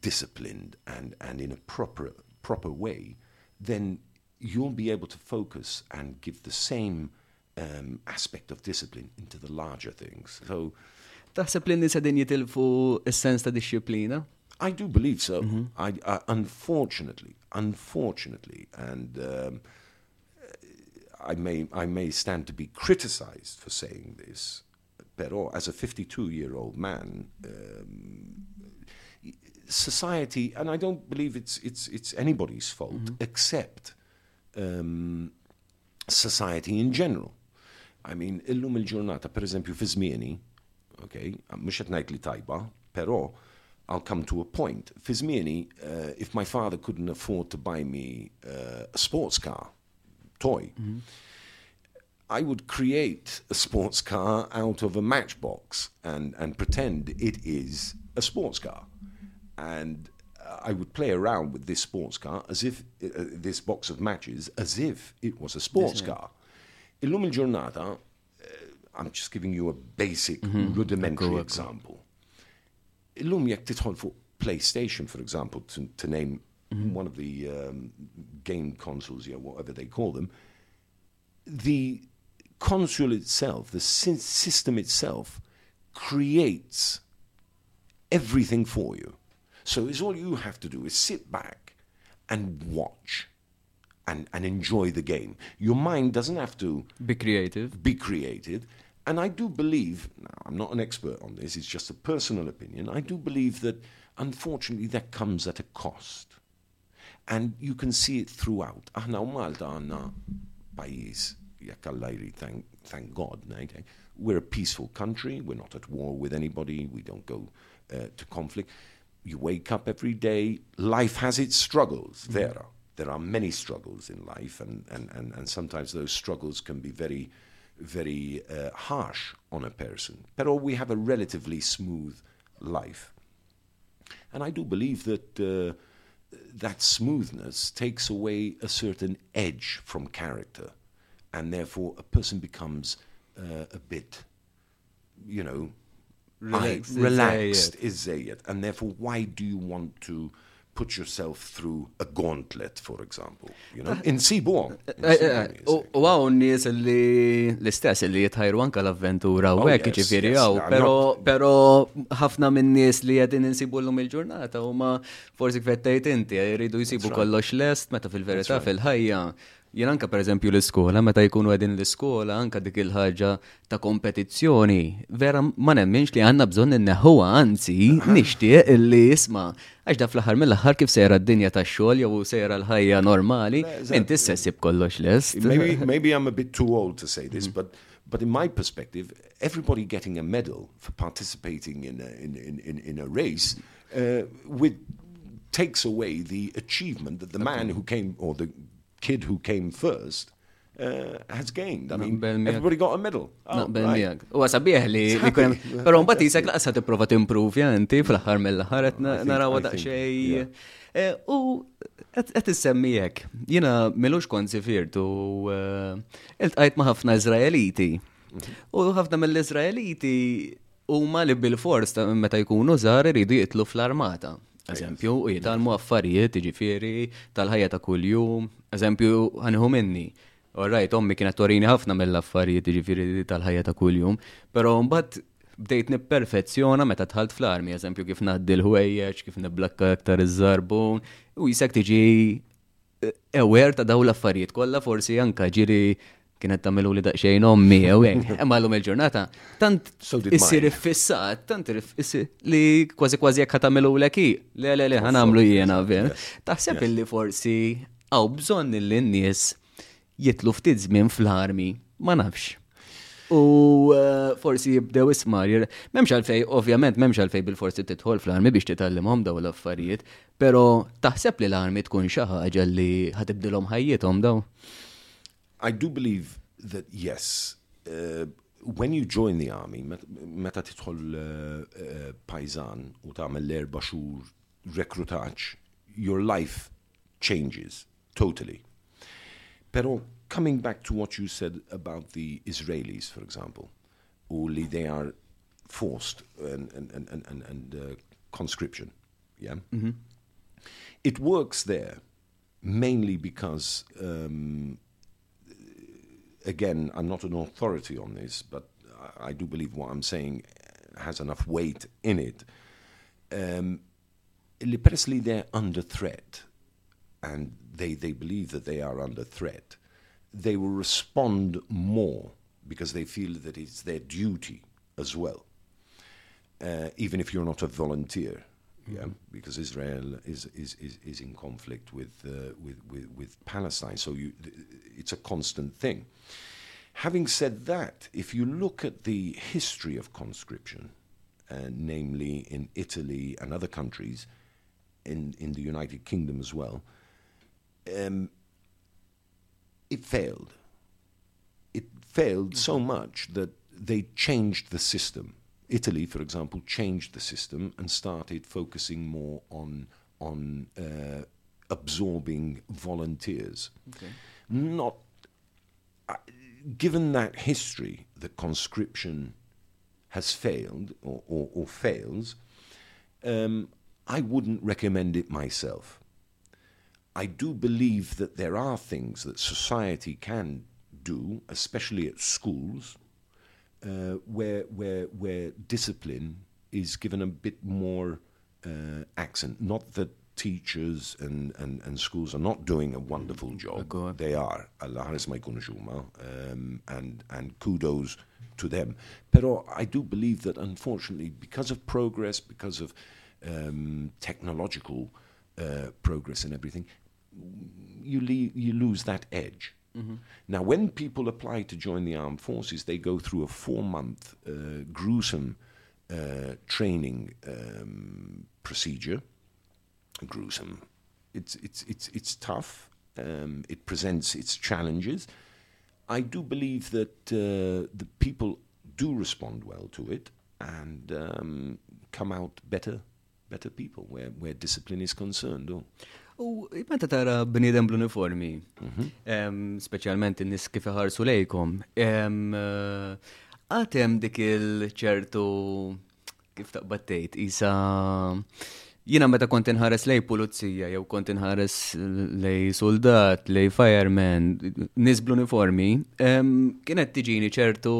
disciplined and, and in a proper proper way, then you'll be able to focus and give the same um, aspect of discipline into the larger things. So Taħseb li nisa din jitilfu is-sens ta' disċiplina? I do believe so. I, I unfortunately, unfortunately, and um, I may, I may stand to be criticized for saying this, pero as a 52 year old man, um, society, and I don't believe it's, it's, it's anybody's fault except um, society in general. I mean, illum il-ġurnata, per eżempju, fi żmieni, okay, mhux qed ngħid li tajba, però I'll come to a point. Fi żmieni, uh, if my father couldn't afford to buy me uh, a sports car, toy, I would create a sports car out of a matchbox and, and pretend it is a sports car. And uh, I would play around with this sports car as if, uh, this box of matches, as if it was a sports car. Illum il-ġurnata, uh, I'm just giving you a basic, rudimentary example. Illum jekk titħol fuq PlayStation, for example, to, to name one of the um, game consoles, yeah, whatever they call them, the console itself, the system itself, creates everything for you. So it's all you have to do is sit back and watch and, and enjoy the game. Your mind doesn't have to Be creative. be creative. And I do believe, now, I'm not an expert on this, it's just a personal opinion. I do believe that unfortunately that comes at a cost. And you can see it throughout. Ah, Aħna u Malta għanna ah, pajis, jekk Alla thank, thank God, ngħid, eh? we're a peaceful country, we're not at war with anybody, we don't go uh, to conflict. You wake up every day, life has its struggles, there are. There are many struggles in life, and, and, and, and sometimes those struggles can be very, very uh, harsh on a person. But we have a relatively smooth life. And I do believe that uh, that smoothness takes away a certain edge from character. And therefore, a person becomes uh, a bit, you know, Relaxed, relaxed is zayyed. And therefore, why do you want to put yourself through a gauntlet, for example? You know, in Seaborn. U għaw n-nies li l-istess li jitħajru anka l-avventura u Oh, għek ġifiri għaw, pero, ħafna minn nies li għedin insibu l-lum il-ġurnata u ma forsi kvettajt inti, jridu jisibu kollox lest, meta fil-verita fil-ħajja. Jien anka per eżempju l-iskola, meta jkunu għedin l-iskola, anka dik il-ħagġa ta' kompetizzjoni, vera ma nemminx li għanna bżon n-neħuwa, anzi, nishtiq illi jisma. Għax da fl-ħar mill-ħar kif sejra d-dinja ta' xol, jew sejra l-ħajja normali, inti s-sessib kollox lest. maybe maybe I'm a bit too old to say this, but but in my perspective, everybody getting a medal for participating in a, in, in, in, in a race uh, with takes away the achievement that the man who came or the kid who came first uh, has gained. I mean, everybody got a medal. Oh, Naqbel miegħek. U għasabieħ li li kunem. Pero mbagħad jisek laqas ħad tipprova timprovja inti fl-aħħar mill-aħħar qed think- naraw daqsxejn. Eh, U qed issemmijek. Jiena milux kont sifirtu eh, iltqajt ma' ħafna Iżraeliti. U ħafna mill-Iżraeliti huma li bil-fors ta' meta jkunu żgħar iridu jitlu fl-armata. Eżempju, u jitalmu affarijiet, ġifiri, tal-ħajja ta' kuljum. Eżempju, għanħu minni. Orrajt, ommi kienet torini ħafna mill-affarijiet ġifiri tal-ħajja ta' kuljum. Pero mbagħad bdejt nipperfezzjona meta tħalt fl-armi, eżempju kif naddi l-ħwejjeġ, kif niblakka aktar iż-żarbun, u jisek tiġi eh, aware ta' daw l-affarijiet kollha forsi anka ġiri kienet tagħmelu li daqsxejn ommi jew hekk. Imma llum il-ġurnata tant issir iffissat, tant li kważi kważi jekk tagħmelu lek. Le le le ħanamlu jiena ver. Taħseb illi forsi għaw bżonn li n-nies jitlu ftit żmien fl-armi, ma nafx. U uh, forsi jibdew ismar, memx għalfej, ovvjament memx għalfej bil-forsi titħol fl-armi biex titallimhom daw l-affarijiet, pero taħseb li l-armi tkun xi ħaġa li ħatibdilhom ħajjithom daw. I do believe that yes, uh, when you join the army, met- meta tidħol uh, uh, pajzan u tagħmel l-erba' xhur rekrutaġġ, your life changes totally. Pero coming back to what you said about the Israelis, for example, only they are forced and, and, and, and, and, uh, conscription, yeah? It works there mainly because um, again, I'm not an authority on this, but I, do believe what I'm saying has enough weight in it. Um, li they're under threat, and they, they believe that they are under threat, they will respond more because they feel that it's their duty as well, uh, even if you're not a volunteer. Yeah, because Israel is, is, is, is in conflict with, uh, with, with, with Palestine, so you, th- it's a constant thing. Having said that, if you look at the history of conscription, uh, namely in Italy and other countries, in, in the United Kingdom as well, um, it failed. It failed so much that they changed the system. Italy, for example, changed the system and started focusing more on on uh, absorbing volunteers. Not uh, given that history, that conscription has failed or, or, or fails. Um, I wouldn't recommend it myself. I do believe that there are things that society can do, especially at schools, uh, where, where, where discipline is given a bit more uh, accent. Not that teachers and, and, and schools are not doing a wonderful job. Good. They are. Allah ma jkunux um, and, and kudos to them. Pero I do believe that unfortunately, because of progress, because of um, technological uh, progress and everything, you, le- you lose that edge. Now, when people apply to join the armed forces, they go through a four month uh, gruesome uh, training um, procedure. Gruesome. It's, it's, it's, it's tough, um, it presents its challenges. I do believe that uh, the people do respond well to it and um, come out better, better people where, where discipline is concerned. Oh. U meta tara bnidem bl-uniformi, em, speċjalment in-nis kif iħarsu lejkom, eh, għatem dik il-ċertu kif taqbattejt, isa jina meta kont inħares lej pulizija, jew kont inħares lej soldat, lej fireman, nis bl-uniformi, kienet tiġini ċertu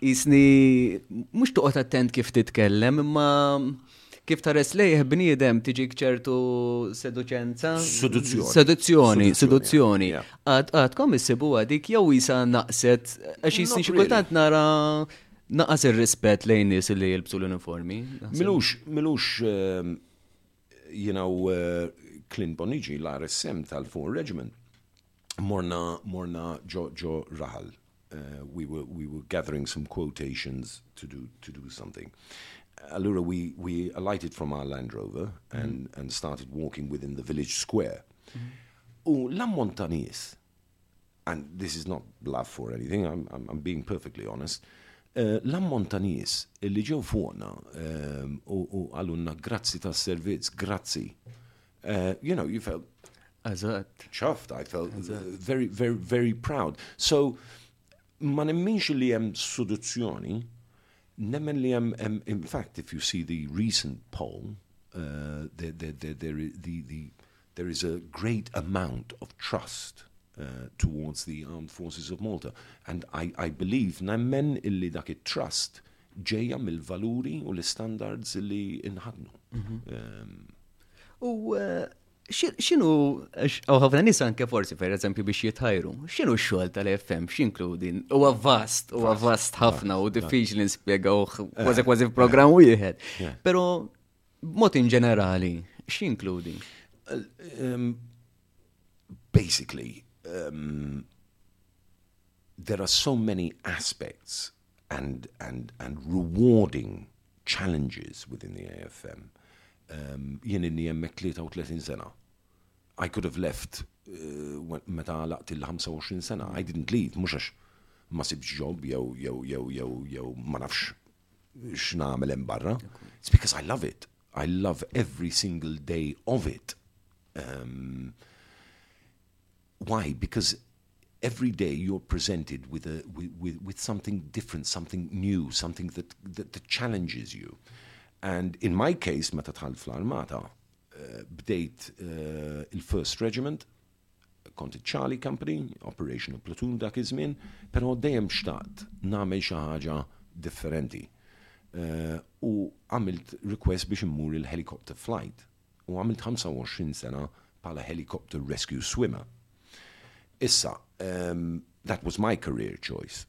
jisni mux tuqot attent kif titkellem, imma kif tares lejh bniedem tiġik ċertu seduċenza. Seduzzjoni. Seduzzjoni, Seduzzjoni, għadkom issibu għadik jew jisa naqset, għax jisni xikultant nara naqas il-rispet lejn nis li jilbsu l-uniformi. Milux, milux, you know, uh, Clint Bonici, l-RSM tal-4 Regiment, morna, morna ġo, ġo Rahal. Uh, we were we were gathering some quotations to do to do something. Allura, we, we alighted from our Land Rover and, and started walking within the village square. U l-ammont ta' nies, and this is not bluff or anything, I'm, I'm, I'm being perfectly honest, uh, l-ammont ta' nies illi ġew fuqna um, u u grazzi ta' servizz, grazzi. Uh, you know, you felt Eżatt. chuffed. I felt uh, very, very, very proud. So, ma nemminx li hemm soluzzjoni, li hemm, hemm- in fact, if you see the recent poll, uh, there, there, there, there, the, the, there is a great amount of trust uh, towards the armed forces of Malta. And I, I believe nemmen illi dak it-trust ġeja mill-valuri u l-standards illi inħadnu. Um, U xinu, u ħafna nis anke forsi, per eżempju, biex jitħajru, xinu xol tal-FM, xinkludi, u vast, u vast ħafna, u diffiċli nispiegaw kważi kważi f'programm wieħed. Yeah. Pero, mod in ġenerali, xinkludi? um, basically, um, there are so many aspects and, and, and rewarding challenges within the AFM. Um, jien inni jemmek 33 sena. I could have left meta laqt il-25 sena. I didn't leave, mux għax ma sibx job jew jew jew jew jew ma nafx x'nagħmel hemm barra. It's because I love it. I love every single day of it. Um, why? Because every day you're presented with a with, with, with something different, something new, something that, that that challenges you. And in my case, meta tħall fl-armata, Eh, bdejt eh, il-First Regiment, kont Charlie Company, Operational Platoon dak iż-żmien, però dejjem xtaqt nagħmel xi ħaġa differenti. Eh, u għamilt request biex immur il-helicopter flight. U għamilt 25 sena bħala helicopter rescue swimmer. issa, um, that was my career choice.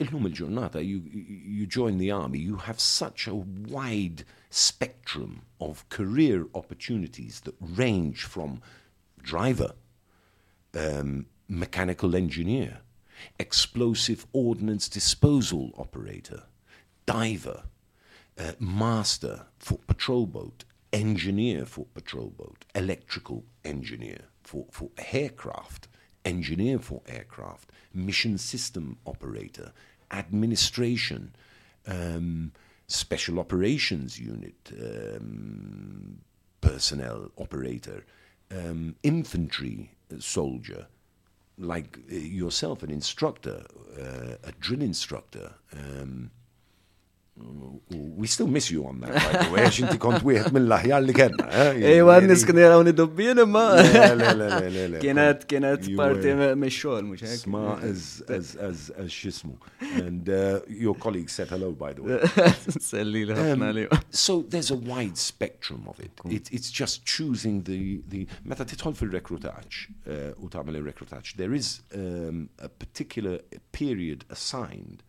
Illum il-ġurnata, you, you join the army, you have such a wide spectrum of career opportunities that range from driver, um, mechanical engineer, explosive ordnance disposal operator, diver, uh, master for patrol boat, engineer for patrol boat, electrical engineer for, for aircraft, engineer for aircraft, mission system operator, administration, um, special operations unit, um, personnel operator, um, infantry soldier, like uh, yourself, an instructor, uh, a drill instructor. Um, we still miss you on that, by the way, għax inti kont wieħed mill-aħjar li kena. Ej, għan niskan jaraw nidobbien imma. Kienet, kienet parti xol, mux hekk. Sma as, xismu. And uh, your colleague said hello, by the way. Selli li ħafna li. So there's a wide spectrum of it. it it's just choosing the, the meta titħol fil-rekrutaċ uh, u tagħmel il-rekrutaċ, there is um, a particular period assigned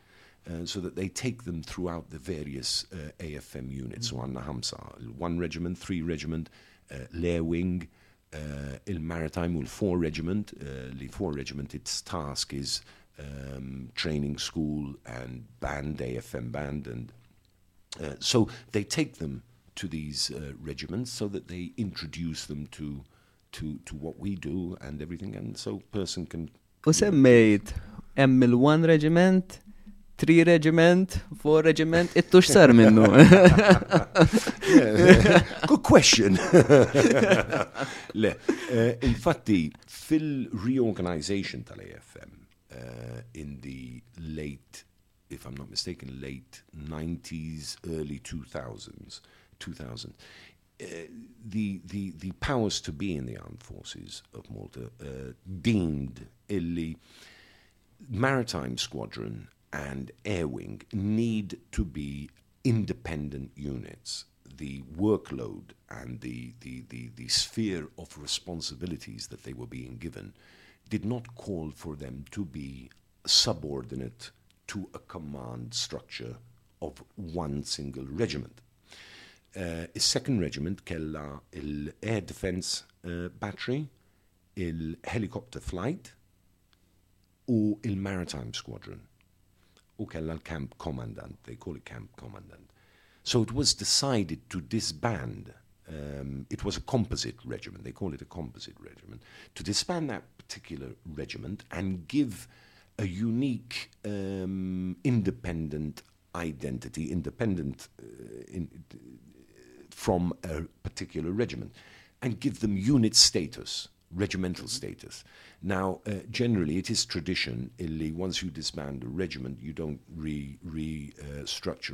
uh, so that they take them throughout the various uh, AFM units. So għanna ħamsa, one regiment, three regiment, uh, l'air wing, uh, il-maritime u l-four regiment. Uh, the four regiment, its task is um, training school and band, AFM band, and uh, so they take them to these uh, regiments so that they introduce them to to to what we do and everything, and so person can. U semmejt, hemm il-one regiment, three regiment, four regiment, ittux sar minnu. Good question. Le, uh, infatti, fil-reorganization tal-AFM uh, in the late, if I'm not mistaken, late 90s, early 2000s, 2000, uh, the, the, the powers to be in the armed forces of Malta uh, deemed illy maritime squadron and air wing need to be independent units. The workload and the, the, the, the sphere of responsibilities that they were being given did not call for them to be subordinate to a command structure of one single regiment. Uh, il-second regiment kella il-air defense uh, battery, il-helicopter flight u il-maritime squadron u kella l-camp commandant, they call it camp commandant. So it was decided to disband, um, it was a composite regiment, they call it a composite regiment, to disband that particular regiment and give a unique, um, independent identity, independent uh, in, from a particular regiment, and give them unit status, regimental status. Now, uh, generally, it is tradition. Illy, once you disband a regiment, you don't re re uh,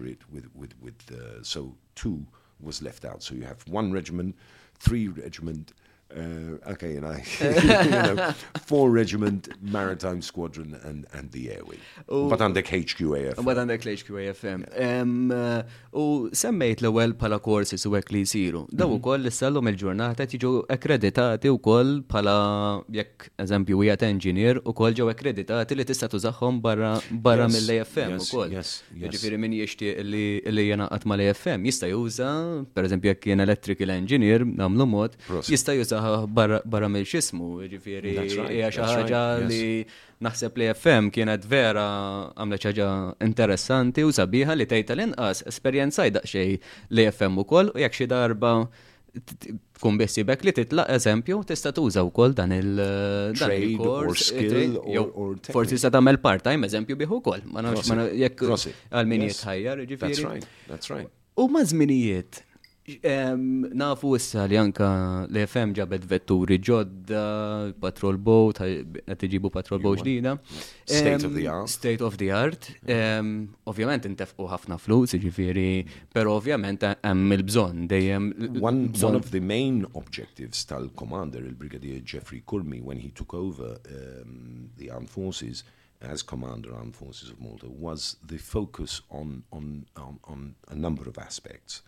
it with with with. Uh, so two was left out. So you have one regiment, three regiment. Uh okay, you know. Four Regiment Maritime Squadron and, and the Airwing. Bat għandek HQAF. Bat għandek HQAF. U semmejt l-ewel pala courses su għek li jisiru. Daw mhm. u koll l-sallum il-ġurnata tiġu akkreditati u koll pala jekk eżempju u jgħat engineer u koll ġew akkreditati li tista tużaxhom barra mill-AFM u koll. Ġifiri min jiexti li jena għatma l-AFM jista juża, per eżempju jekk jena electrical engineer, namlu mod, jista juża barra. Jiġifieri That's right, hija xi that's ħaġa li naħseb li FM kienet vera għamlet ħaġa interessanti u sabiħa li tgħid tal-inqas esperjenzaj daqsxejn li FM ukoll u jekk xi darba tkun bissibek li titlaq eżempju tista' tuża wkoll dan il-kors, or technique. forsi sa tagħmel part-time eżempju bih ukoll. Ma nafx jekk għal min jitħajjar That's ġifieri. right. That's right. U ma' żminijiet, nafu issa li anka l-FM ġabet vetturi ġodda, patrol boat, qed iġibu patrol boat ġdida. State of the art. State of the art. Ovvjament intefqu ħafna flus, ġifiri, pero ovvjament hemm dejjem. One, of the main objectives tal-commander, il-Brigadier Jeffrey Kulmi, when he took over um, the armed forces as commander armed forces of Malta, was the focus on, on, on, on a number of aspects.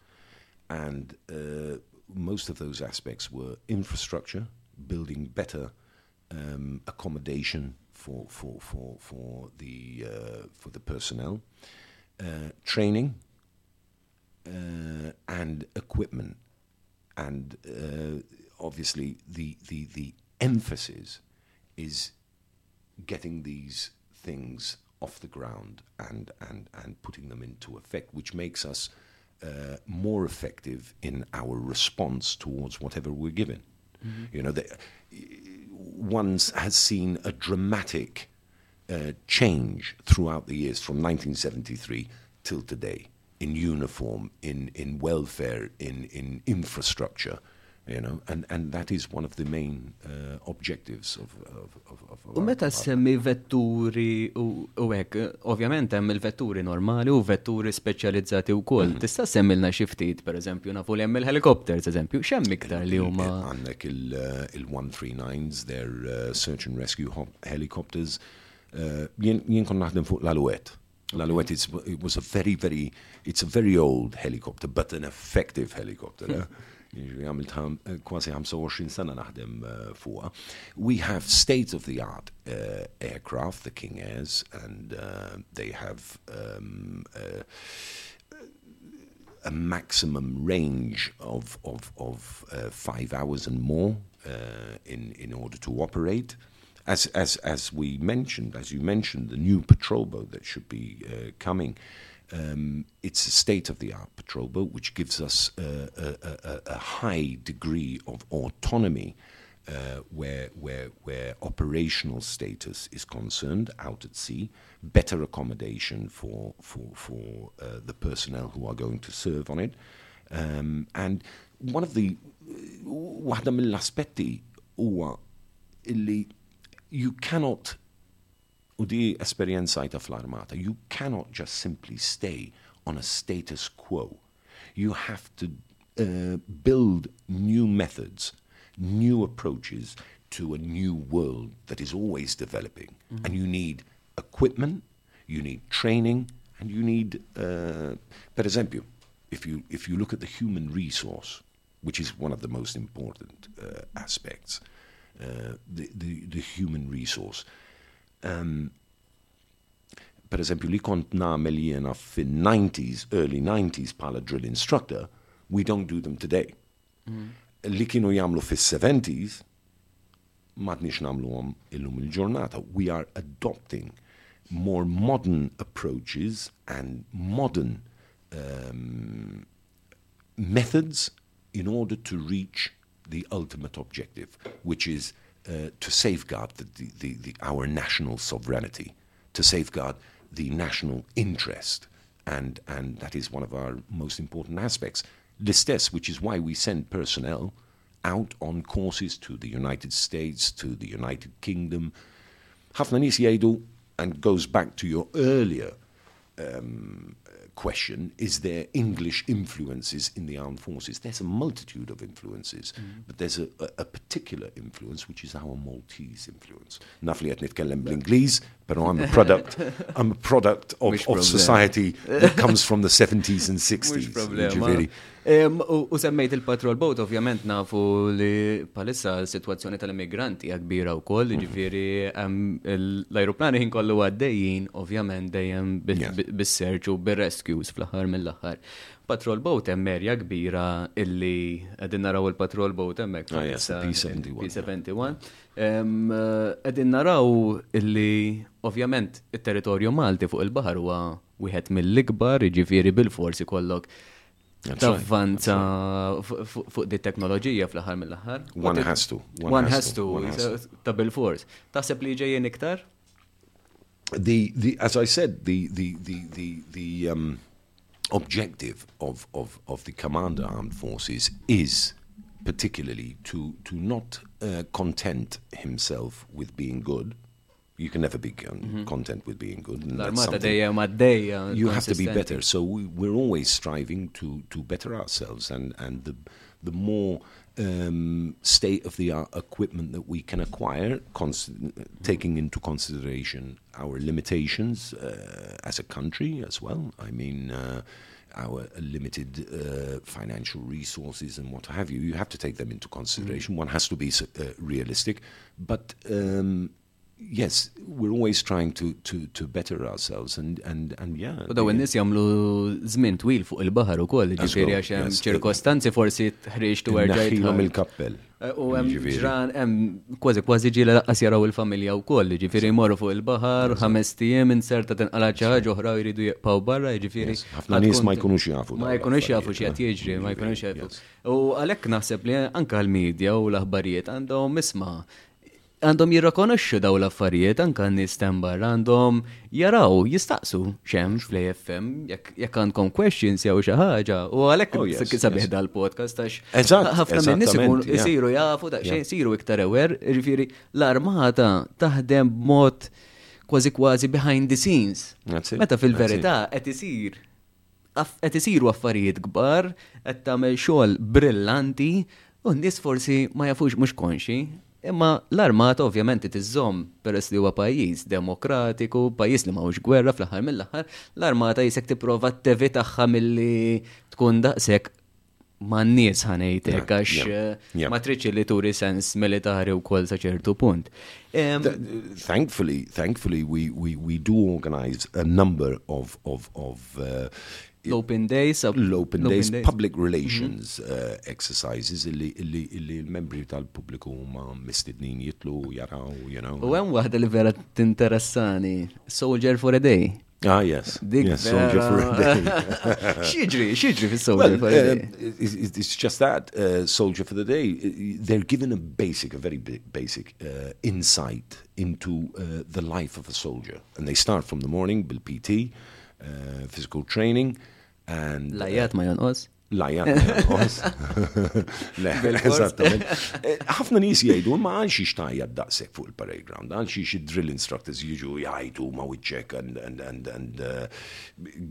And uh, most of those aspects were infrastructure, building better um, accommodation for for for for the uh, for the personnel, uh, training, uh, and equipment, and uh, obviously the the the emphasis is getting these things off the ground and and and putting them into effect, which makes us uh, more effective in our response towards whatever we're given. You know, the, one has seen a dramatic uh, change throughout the years from 1973 till today in uniform, in, in welfare, in, in infrastructure. You know, and, and that is one of the main uh, objectives of, of, of, of U meta semmi vetturi u hekk, ovvjament hemm il-vetturi normali u vetturi speċjalizzati wkoll. Tista' semmilna xi ftit, pereżempju, nafu li hemm il-helikopters, eżempju, x'hemm iktar li huma Għandek il- uh, il-139s, their uh, search and rescue helicopters. Uh, Jien kon naħdem fuq l-Alouette. L-Alouette is- it was a very, very, it's a very old helicopter, but an effective helicopter. eh? Jiġri għamilt eh, kważi 25 sena naħdem uh. We have state-of-the-art uh, aircraft, the King Airs, and uh, they have um, uh, a maximum range of of, of five hours and more in in order to operate. As as as we mentioned, as you mentioned, the new patrol boat that should be coming. Um, it's a state-of-the-art patrol boat, which gives us a, a, a- high degree of autonomy uh, where, where, where operational status is concerned out at sea, better accommodation for, for, for uh, the personnel who are going to serve on it. Um, and one of the, waħda mill-aspetti huwa illi you cannot u di esperjenzajta fl-armata, you cannot just simply stay on a status quo. You have to uh, build new methods, new approaches to a new world that is always developing. And you need equipment, you need training, and you need, uh, per esempio, if you, if you look at the human resource, which is one of the most important uh, aspects, uh, the, the, the human resource. Um, per eżempju, li kont namel jena fin-90s, early 90s pala drill instructor, we don't do them today. Li kienu jamlu fis-70s, madnix namlu għom illum il-ġurnata. We are adopting more modern approaches and modern um, methods in order to reach the ultimate objective, which is uh, to safeguard the, the, the, our national sovereignty, to safeguard the national interest. And, and that is one of our most important aspects. L'istess, which is why we send personnel out on courses to the United States, to the United Kingdom. ħafna nies jgħidu, and goes back to your earlier um, question is there English influences in the armed forces? There's a multitude of influences, mm. but there's a, a, a particular influence which is our Maltese influence. Naf li qed nitkellem pero I'm a product, I'm a product of, of society that comes from the 70s and 60s. Mux problema. Ġifieri, Em, U semmejt il-patrol boat, ovvjament nafu li palissa l-situazzjoni tal-immigranti hija kbira u koll, ġifiri l-aeroplani ħin kollu għaddejjin, ovvjament dejjem bi- Yeah. bi- bis-search u bir-rescues fl-aħħar mill-aħħar. Patrol boat hemm merja kbira illi qegħdin naraw il-patrol boat hemmhekk. Ah, yes, palissa, P-71. P-71. Em, eh, Qegħdin naraw illi ovvjament it-territorju Malti fuq il-baħar huwa wieħed mill-ikbar, ġifieri bil-forsi kollok tavvanza fu- fu- fuq di teknoloġija fl-aħħar mill-aħħar. One has to, one has to, to, one has ta' bil-fors. Taħseb li ġejjin iktar? the, the as I said, the the the the, the um, objective of, of, of the Commander Armed Forces is particularly to to not uh, content himself with being good. You can never be con- content with being good. and that's L-armata something- dejjem għaddejja. you have to be better. So we, we're always striving to, to better ourselves, and, and the the more um, state of the art equipment that we can acquire, cons- taking into consideration our limitations uh, as a country as well. I mean. Uh, our limited uh, financial resources and what have you. You have to take them into consideration. One has to be uh, realistic, but um, yes, we're always trying to, to, to better ourselves and and and yeah. U daw the- n-nis jamlu zmin twil fuq il-bahar u koll, ġifiri go, għax hemm yes. ċirkostanzi forsi tħriġ tu għerġajt. Naħħilhom il-kappell. U hemm Jiġifieri. ġran, hemm kważi kważi ġila laqqas jaraw il-familja u koll, ġifiri morru fuq il-bahar, ħames tijiem inserta tinqala xi ħaġa oħra u jridu jibqgħu barra, ġifiri. Yes, ħafna nies ma jkunux jafu Ma dawn jkunux jafu l-affarijiet, xi qed eh? jiġri, ma jkunux jafu. Yes. U għalhekk naħseb li anke l-medja u l-aħbarijiet għandhom isma' għandhom jirrakonoxxu daw l-affarijiet anke n-nies barra għandhom jaraw jistaqsu xem fl-AFM jekk għandkom questions jew xi ħaġa u Oh, għalhekk yes, sabiħ dal-podcast għax ħafna minn nies isiru jafu daqsxejn isiru iktar ewer, ġifieri l-armata taħdem b'mod kważi kważi behind the scenes. Meta fil-verità qed isir qed isiru affarijiet kbar, qed tagħmel xogħol brillanti u n-nies forsi ma jafux mhux konxi. Imma l-armata ovvjament tiżżomm peress li huwa pajjiż demokratiku, pajjiż li mawx gwerra fl-aħħar mill-aħħar, l-armata jisek tipprova t-tevi tagħha milli tkun daqshekk ma' n-nies ħanejtek għax eh, ma tridx li turi sens militari wkoll sa ċertu punt. Thankfully, thankfully, we, we, we do organize a number of of of uh, L-open days, l-open days, public relations uh, exercises illi l-membri tal-pubbliku ma mistednin jitlu jaraw, you know. U hemm waħda li vera tinteressani, Soldier for a Day. Ah, yes. Dik yes, soldier for a day. Xieġri, xieġri fil-Soldier Well, for a uh, Day. it's, it's- just that uh, soldier for the day. uh, They're given a basic, a very basic uh, insight into uh, the life of a soldier, and they start from the morning, bil PT, uh, physical training, and uh, Lajjat ma jonqos. Lajja, jonqos. Le, eżattament. Eh, ħafna nies jgħidu ma għalx ixtajja daqshekk fuq il-parade ground, għalx ix drill instructors jiġu jgħidu ma wiċċek and, and, and, and uh,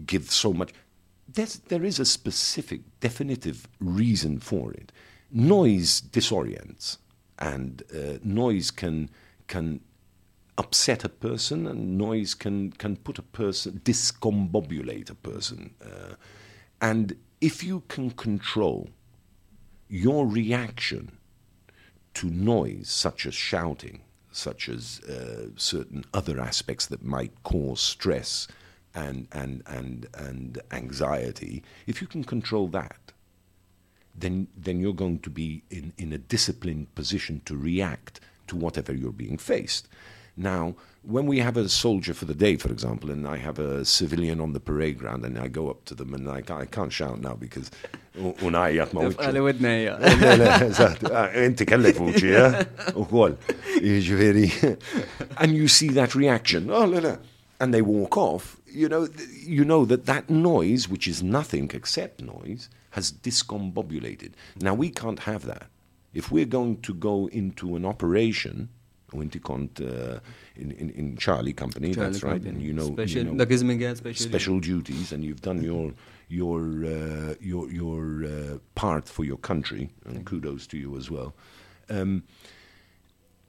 give so much. There's, there is a specific, definitive reason for it. Noise disorients, and uh, noise can can upset a person, and noise can can put a person discombobulate a person. Uh, and if you can control your reaction to noise, such as shouting, such as uh, certain other aspects that might cause stress and, and, and, and anxiety, if you can control that, then, then you're going to be in, in a disciplined position to react to whatever you're being faced. Now, when we have a soldier for the day, for example, and I have a civilian on the parade ground, and I go up to them and I, ca- I can't shout now because unajjat ma wiċċu. Għali widnejja. Le, le, eżatt. Inti kellek vuċi? U kol. Jiġifieri. And you see that reaction. Oh, le, le. And they walk off. You know, you know that that noise, which is nothing except noise, has discombobulated. Now, we can't have that. If we're going to go into an operation, u inti kont uh, in, in, in Charlie Company, that's right, and you know, Special, you know special. special duties and you've done your your uh, your your uh, part for your country and kudos to you as well um,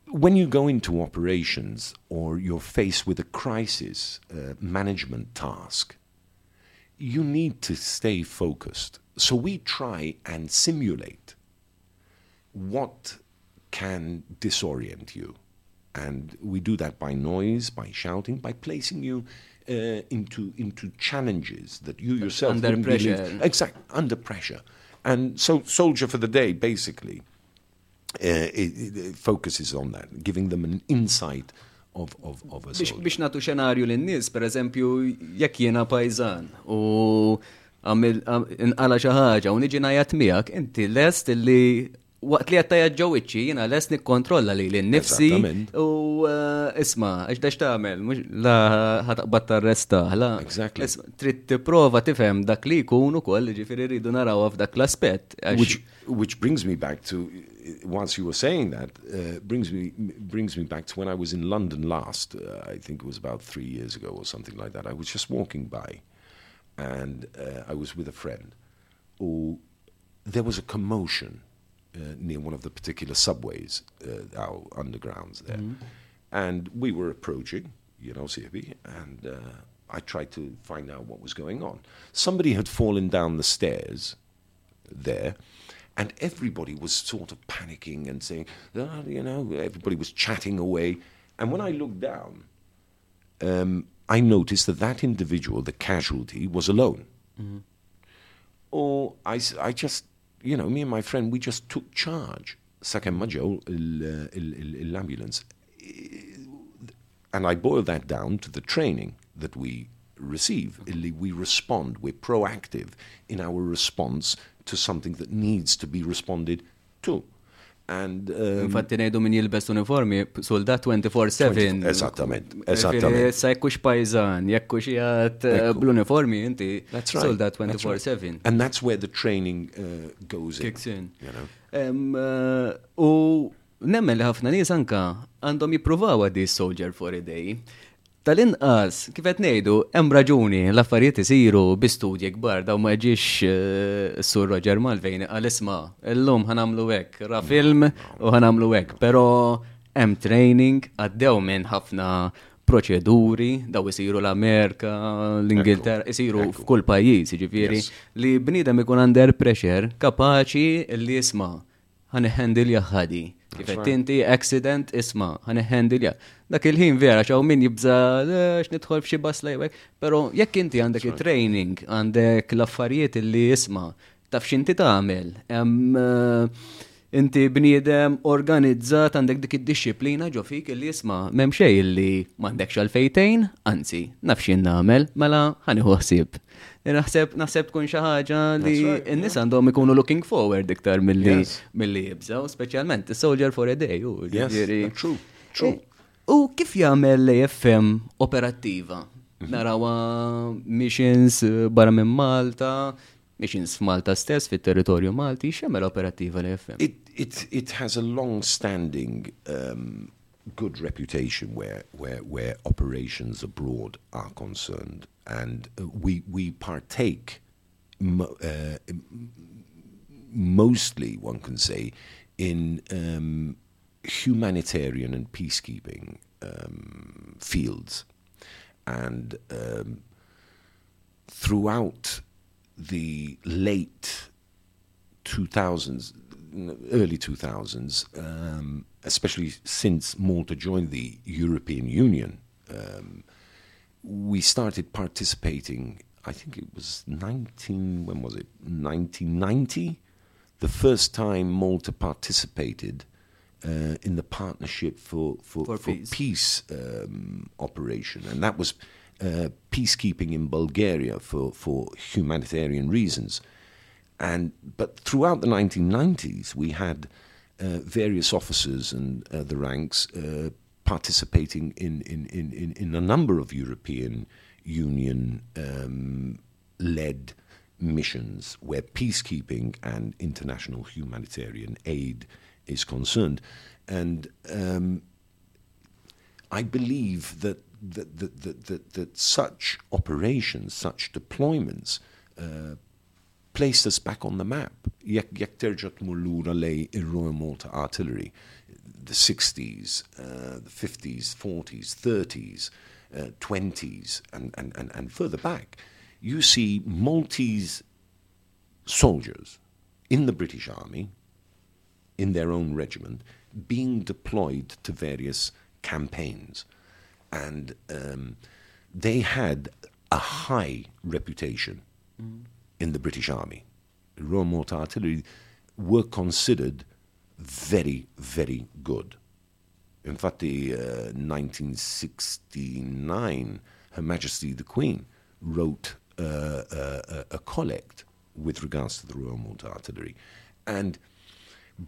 when you go into operations or you're faced with a crisis uh, management task you need to stay focused so we try and simulate what can disorient you. And we do that by noise, by shouting, by placing you uh, into, into challenges that you yourself Under wouldn't believe- pressure. Exact, under pressure. And so, Soldier for the Day basically uh, it, it focuses on that, giving them an insight of, of, of a soldier. biex natu xenarju l-nis, per eżempju, jekk jena pajzan u għamil inqala xi ħaġa u niġi ngħajat miegħek, inti lest li waqt li għattajja ġowiċi jena lest nikkontrolla li l-nifsi u uh, isma, għax dax tagħmel, mhux la ħataqbad tarresta, la. Exactly. Trid tipprova tifhem dak li jkun ukoll, ġifieri rridu naraw f'dak l-aspett. which which brings me back to once you were saying that uh, brings me brings me back to when I was in London last. Uh, I think it was about three years ago or something like that. I was just walking by, and uh, I was with a friend. Who there was a commotion uh, near one of the particular subways, uh, our undergrounds there, and we were approaching, you know, CFB, and uh, I tried to find out what was going on. Somebody had fallen down the stairs there, and everybody was sort of panicking and saying, oh, you know, everybody was chatting away. And when I looked down, um, I noticed that that individual, the casualty, was alone. Mm-hmm. Or I, I just, you know, me and my friend, we just took charge. Sakemm ġew l-ambulance. Uh, and I boil that down to the training that we receive. Mm-hmm. We respond, we're proactive in our response to something that needs to be responded to. And, um, Infatti nejdu min jilbes uniformi, soldat 24-7. Esattament, esattament. Sa jekkux pajzan, jekkux jgħat uh, bl-uniformi, inti soldat 24-7. And that's where the training uh, goes Kicks in. You know? Um, uh, u nemmen li ħafna nies anka għandhom jippruvaw għaddi soldier for a day. Tal-inqas, kifet nejdu, hemm raġuni l-affarijiet isiru bi studji kbar daw ma ġiex eh, sur Roger Malvejn għal isma, illum ħanamlu hekk, ra film u ħanamlu hekk, pero hemm training għaddew minn ħafna proċeduri, daw isiru l-Amerika, l-Ingilterra, isiru f'kull pajjiż, ġifieri li bniedem ikun under pressure, kapaċi li jisma' ħani jaħħadi. Kifet inti accident isma, ħani ħandilja. Dak il-ħin vera xaw min jibza nidħol f'xi bas lejwek, pero jekk inti għandek il-training, għandek l-affarijiet li isma, taf xinti tagħmel. Inti bniedem organizzat għandek dik id-disciplina ġo fik li jisma m'hemm xejn li m'għandekx għal-fejtejn, anzi, naf x'in nagħmel, mela ħaniħu ħsieb. Naħseb naħseb tkun xi ħaġa li n-nies għandhom ikunu looking forward iktar milli jibżaw, speċjalment is-Soldier for a Day. True, true. U kif jagħmel l-AFM operattiva? Mhm. Narawa missions barra minn Malta, f'Malta stess, fit-territorju Malti, x'jagħmel operattiva l-AFM? It, it, it has a long-standing um, good reputation where, where, where operations abroad are concerned. and uh, we we partake mo- uh, mostly, one can say, in um, humanitarian and peacekeeping um, fields, and um, throughout the late 2000s, early 2000s, um, especially since Malta joined the European Union. Um, we started participating. I think it was 19. When was it? 1990. The first time Malta participated uh, in the partnership for for, for, for peace, peace um, operation, and that was uh, peacekeeping in Bulgaria for for humanitarian reasons. And but throughout the 1990s, we had uh, various officers and uh, the ranks uh, participating in, in, in, in, a number of European Union um, led missions where peacekeeping and international humanitarian aid is concerned. And um, I believe that, that, that, that, that, that such operations, such deployments, uh, placed us back on the map. Malta Artillery, the 60s, uh, the 50s, 40s, 30s, uh, 20s, and, and, and, and further back, you see Maltese soldiers in the British Army, in their own regiment, being deployed to various campaigns. And um, they had a high reputation mm. in the British Army. Royal Malta Artillery were considered very, very good. In Infatti, uh, 1969, Her Majesty the Queen wrote uh, uh, a collect with regards to the Royal Malta Artillery. And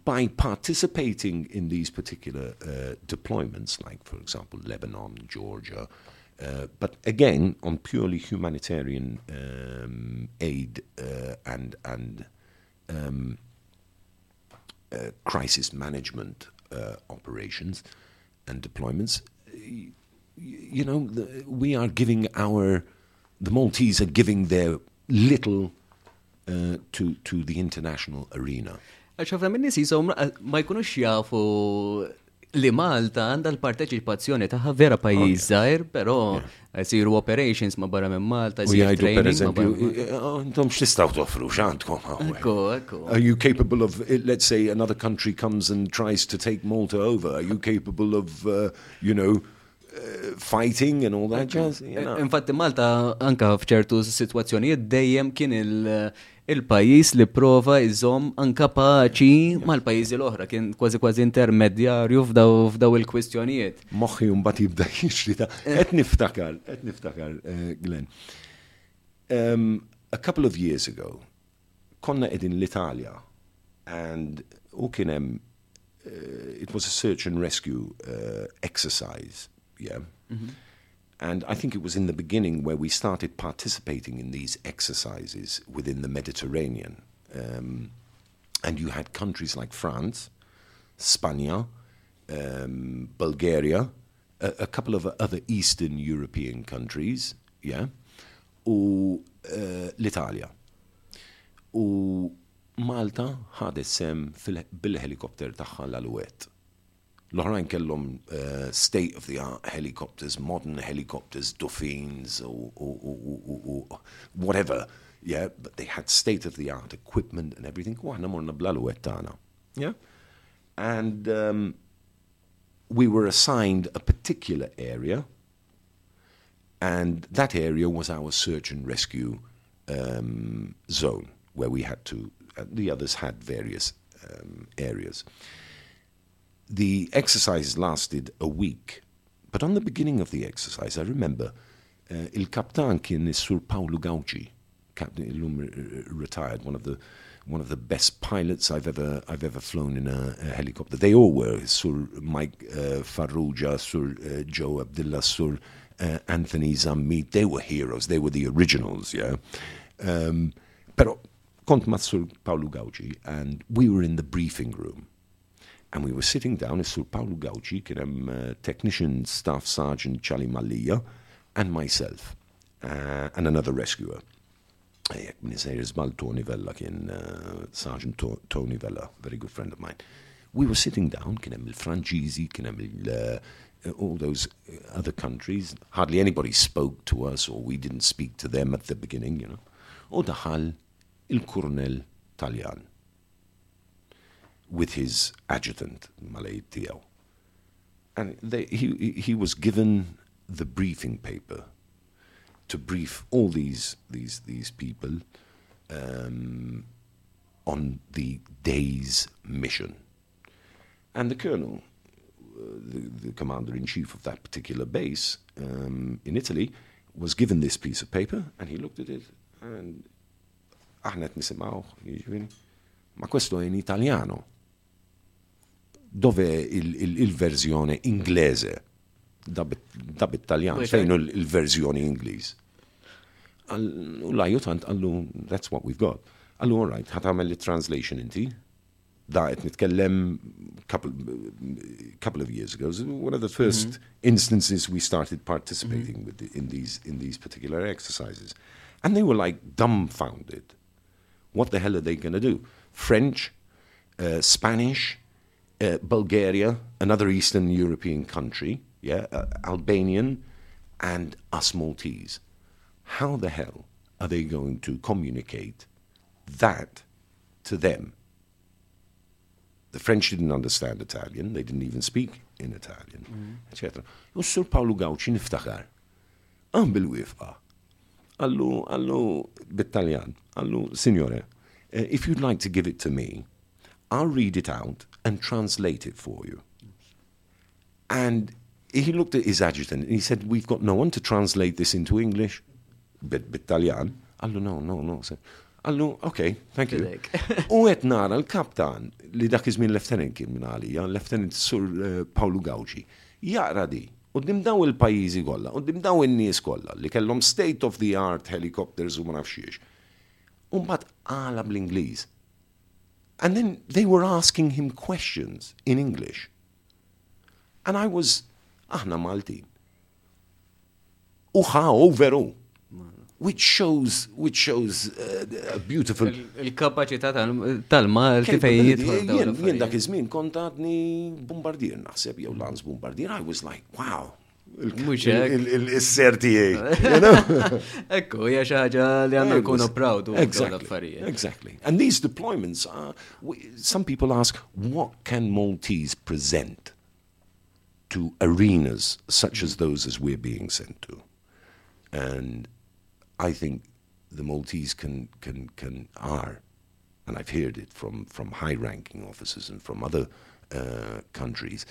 by participating in these particular uh, deployments, like, for example, Lebanon, Georgia, uh, but again, on purely humanitarian um, aid uh, and, and um, uh, crisis management uh, operations and deployments, you, know, the, we are giving our, the Maltese are giving their little uh, to, to the international arena. Għaxħafna minn nis jisom ma jkunux jafu li Malta għandha l-parteċipazzjoni taħħa vera pajjiż żgħir, però jsiru operations ma barra minn Malta, U jgħidu per eżempju, barra- "Oh, intom x'tistgħu toffru x'għandkom hawnhekk?" Ekku, ekku. Are you capable of, eh, let's say, another country comes and tries to take Malta over? Are you capable of, uh, you know, fighting and all that jazz? Infatti Malta anka f'ċertu situazzjonijiet dejjem kien il- il-pajis li prova jżom anka paċi mal-pajizi l-oħra, kien kważi kważi intermedjarju f'daw il-kwistjonijiet. Moħħi mbagħad jibda jixri ta' qed niftakar, qed niftakar, uh, Glenn. Um, a couple of years ago, konna qegħdin l-Italja and u kien hemm uh, it was a search and rescue uh, exercise, yeah. And I think it was in the beginning where we started participating in these exercises within the Mediterranean. Um, and you had countries like France, Spania, um, Bulgaria, a, a couple of other Eastern European countries, yeah, or uh, l-Italja. U Malta sem fil- bil-helikopter tagħha l-Alouette. L-oħrajn uh, state of the art helicopters, modern helicopters, Dauphins, or, or, or, or, whatever. Yeah, but they had state of the art equipment and everything. Yeah, and um, we were assigned a particular area, and that area was our search and rescue um, zone where we had to. Uh, the others had various um, areas. The exercise lasted a week, but on the beginning of the exercise, I remember uh, il kaptan kien is-sur Paolo Gauci, captain illum uh, retired, one of the one of the best pilots I've ever I've ever flown in a, a helicopter. They all were Sur Mike uh, Farrugia, Sur uh, Joe Abdullah, Sur uh, Anthony Zammit. They were heroes. They were the originals. Yeah. Um, pero kont ma' Sur Paolo Gauci, and we were in the briefing room. And we were sitting down, is Sur Paolo Gauci, kien hemm uh, technician staff sergeant Charlie Mallia, and myself, uh, and another rescuer. Jek, Tony Vella kien Sergeant To- Tony Vella, very good friend of mine. We were sitting down, kien hemm il-Franċiżi, kien il- uh, all those uh, other countries. Hardly anybody spoke to us, or we didn't speak to them at the beginning, you know. U daħal il-Kurnel Taljan with his adjutant, Malay tiegħu. And they, he, he- was given the briefing paper to brief all these these these people um, on the day's mission. And the colonel, uh, the, the commander in chief of that particular base um, in Italy, was given this piece of paper, and he looked at it, and aħna qed nisimgħu, jiġifieri, ma questo è in italiano. Dove il- il- il-verżjoni inglese da bit- da bit-Taljan, fejn il-verżjoni Ingliż. U l-ajutant għallu, that's what we've got. Għallu, all right, ħatamel translation inti. Da qed nitkellem couple, couple of years ago. One of the 1st instances we started participating with the, in these in these particular exercises, and they were like dumbfounded. What the hell are they going to do? French, uh, Spanish, uh, Bulgaria, another Eastern European country, yeah, uh, Albanian, and us Maltese. How the hell are they going to communicate that to them? The French didn't understand Italian, they didn't even speak in Italian, etc. U s-sur Paolo Gauci niftakar. Għan bil-wifqa. Għallu, għallu, bit-Taljan, għallu, signore, uh, if you'd like to give it to me, I'll read it out and translate it for you. And he looked at his adjutant and he said, We've got no one to translate this into English. Bit bit-Taljan. Għallu, no, no, no. Said, Għallu, okay, thank you. U għet nara l-kaptan li dak iżmin lieutenant kien minn għalija, lieutenant sur uh, Paolo Gauci, jaqra di. U daw il-pajizi kolla, u daw il-nies kolla li kellhom state of the art helicopters u ma nafxiex. U mbagħad għala bl-Ingliż. And then they were asking him questions in English. And I was, aħna Maltin. Uħa, veru. which shows which shows uh, a beautiful Il-kapacità tal-Malti fejn jidħol. Jien dak iż-żmien kont għadni bombardier naħseb jew lans bombardier. I was like, wow. Il-ser tiegħi. Ekku, hija xi ħaġa li għandna nkunu proud u l-affarijiet. Exactly. And these deployments are, some people ask, what can Maltese present to arenas such as those as we're being sent to? And I think the Maltese can, can, can are, and I've heard it from, from high ranking officers and from other uh, countries,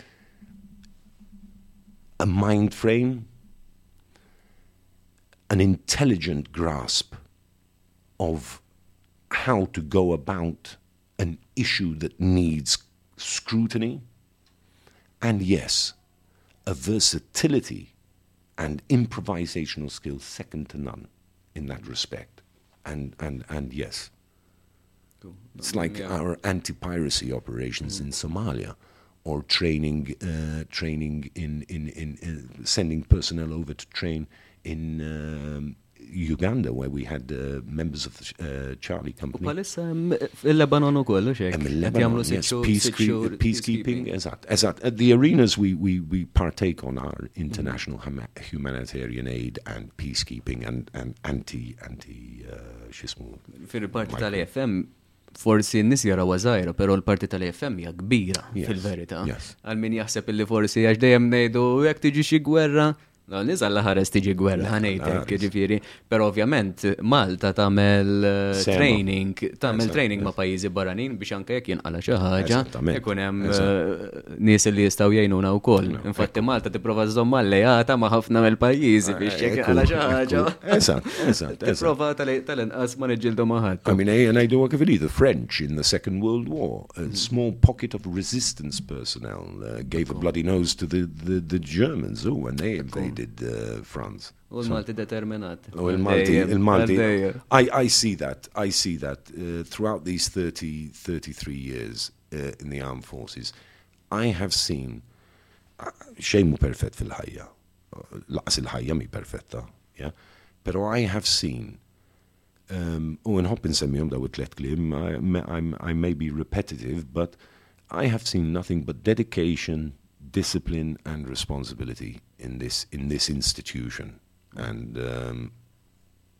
a mind frame, an intelligent grasp of how to go about an issue that needs scrutiny, and yes, a versatility and improvisational skills second to none in that respect. And, and, and yes, it's like Yeah. our anti-piracy operations in Somalia, or training, uh, training in, in, in, in sending personnel over to train in um, Uganda, where we had uh, members of the uh, Charlie Company. Palissa il-Lebanon u kollu xek. In Lebanon, sitt yes, xhur- peace sitt cre- peacekeeping, exact, exact. At the arenas we, we, we partake on our international huma- humanitarian aid and peacekeeping and, and anti anti uh, xismu. Fil-parti Michael. tal-AFM forsi n-nis jara ważajra, pero l-parti tal-EFM hija kbira yes. Għal min jaħseb illi forsi għax dejjem ngħidu jekk tiġi xi gwerra, No, nizal laħares tiġi gwerra, ħanejtek, ġifiri. Pero ovvjament, Malta tamel Sema. training, tamel training ma' pajizi barranin biex anke jekk jinqala xi ħaġa, ikun hemm uh, nies li jistgħu jgħinuna wkoll. Infatti Malta tipprova żomm allejata ma' ħafna mill-pajjiżi biex jekk jinqala xi ħaġa. Eżatt, eżatt. Tipprova tal- tal-inqas ma niġġieldu ma' ħadd. I mean, eh, and I do work the French in the Second World War. A small pocket of resistance personnel uh, gave a bloody nose to the, the, the Germans oh, when they invaded uh, France. U l-Malti determinat. Oh, il Malti, Għaddejjem, il Malti. I, I see that. I see that uh, throughout these 30, 33 years uh, in the armed forces. I have seen uh, xejn mu perfett fil-ħajja. Uh, Laqas il-ħajja mi perfetta. Yeah? Pero I have seen um, u nħobb nsemmihom daw it-tlet I'm- I may be repetitive, but I have seen nothing but dedication, discipline, and responsibility in this in this institution, and um,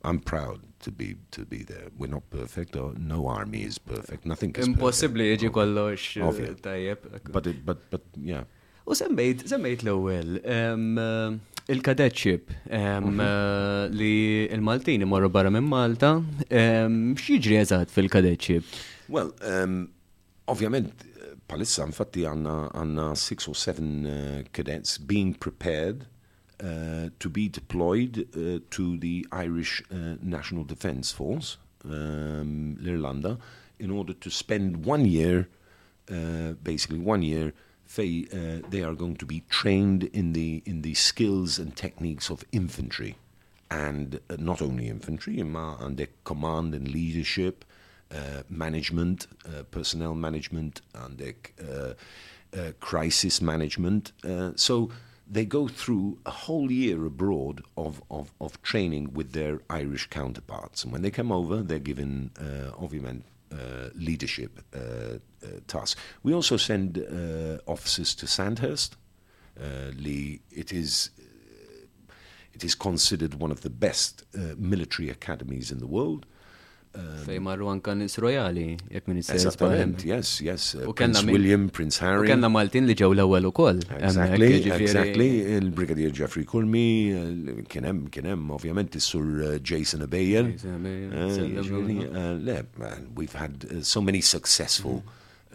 I'm proud to be to be there. We're not perfect, or no army is perfect. Nothing is Impossibli perfect. jiġi kollox uh, tajjeb. But it, but but yeah. U semmejt, semmejt l-ewwel eh, li il-Maltini morru barra minn Malta, em, x'jiġri eżatt fil-cadetship? Well, um, ovvjament, palissa infatti għanna, għanna six or seven uh, cadets being prepared uh, to be deployed uh, to the Irish uh, National Defence Force, um, l'Irlanda, in order to spend one year, uh, basically one year, they, uh, they are going to be trained in the, in the skills and techniques of infantry. And not only infantry, għandek command and leadership, management, uh, personnel management, għandek uh, uh, crisis management. Uh, so they go through a whole year abroad of, of, of training with their Irish counterparts. And when they come over, they're given, uh, obviously, uh, leadership uh, uh, tasks. We also send uh, officers to Sandhurst. Uh, Lee, it is it is considered one of the best uh, military academies in the world. Um, Fej marru anka nis rojali, jek minn. Esattament, yes, yes. Uh, Prince William, Prince Harry. U kenna Maltin li ġew l-ewel u koll. Exactly, jiġifieri- exactly. Il-Brigadier Jeffrey Kulmi, uh, kienem, kienem, ovvjament, sur uh, Jason Abayan. Le, we've had so many successful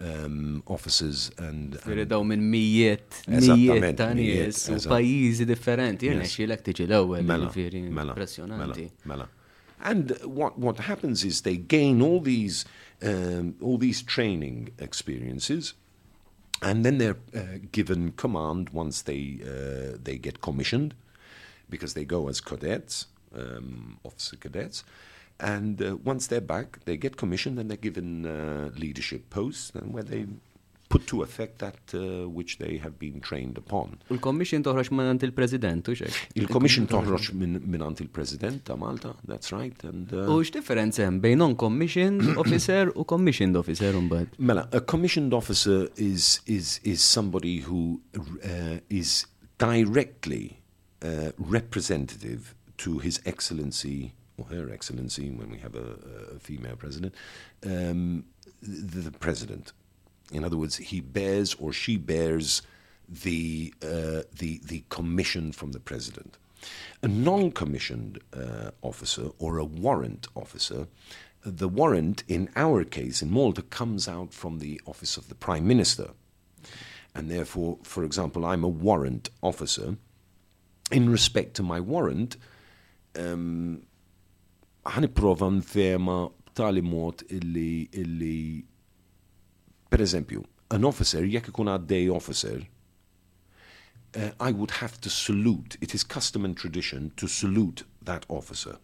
um, officers and. Um, Firi daw minn mijiet, mijiet ta' u pajizi differenti. Jirna xilek tiġi l-ewel, mela, jiġifieri mela, mela, impressjonanti. Mela, mela. And what what happens is they gain all these um, all these training experiences, and then they're uh, given command once they uh, they get commissioned, because they go as cadets, um, officer cadets. And uh, once they're back, they get commissioned and they're given uh, leadership posts, and where they put to effect that uh, which they have been trained upon. U l-commission toħroġ minn il-President, u xek? Il-commission toħroġ minn min għand il-President ta' Malta, that's right. And, uh, U x'differenza hemm bejn non-commissioned officer u commissioned officer mbagħad? Mela, a commissioned officer is is is somebody who uh, is directly uh, representative to His Excellency or Her Excellency when we have a, a female president, um, the, the president. In other words, he bears or she bears the uh, the the commission from the president. A non-commissioned uh, officer or a warrant officer, the warrant in our case in Malta comes out from the office of the prime minister, and therefore, for example, I'm a warrant officer. In respect to my warrant, um, ħaniprofa nfema b'tali mod illi illi per eżempju, an officer, jekk ikun għaddej officer, uh, I would have to salute. It is custom and tradition to salute that officer.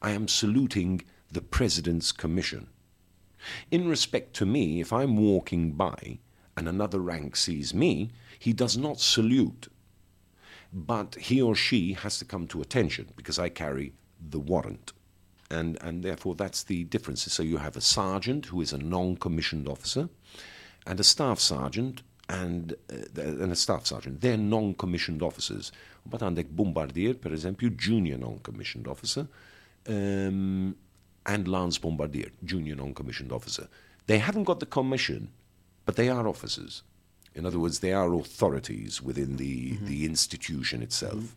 I am saluting the President's Commission. In respect to me, if I'm walking by and another rank sees me, he does not salute. But he or she has to come to attention because I carry the warrant. And, and therefore, that's the difference. So you have a sergeant who is a non commissioned officer, and a staff sergeant and, uh, and a staff sergeant. They're non-commissioned officers. But għandek bombardier, per eżempju, junior non-commissioned officer, um, and lance bombardier, junior non-commissioned officer. They haven't got the commission, but they are officers. In other words, they are authorities within the, mm -hmm. the institution itself.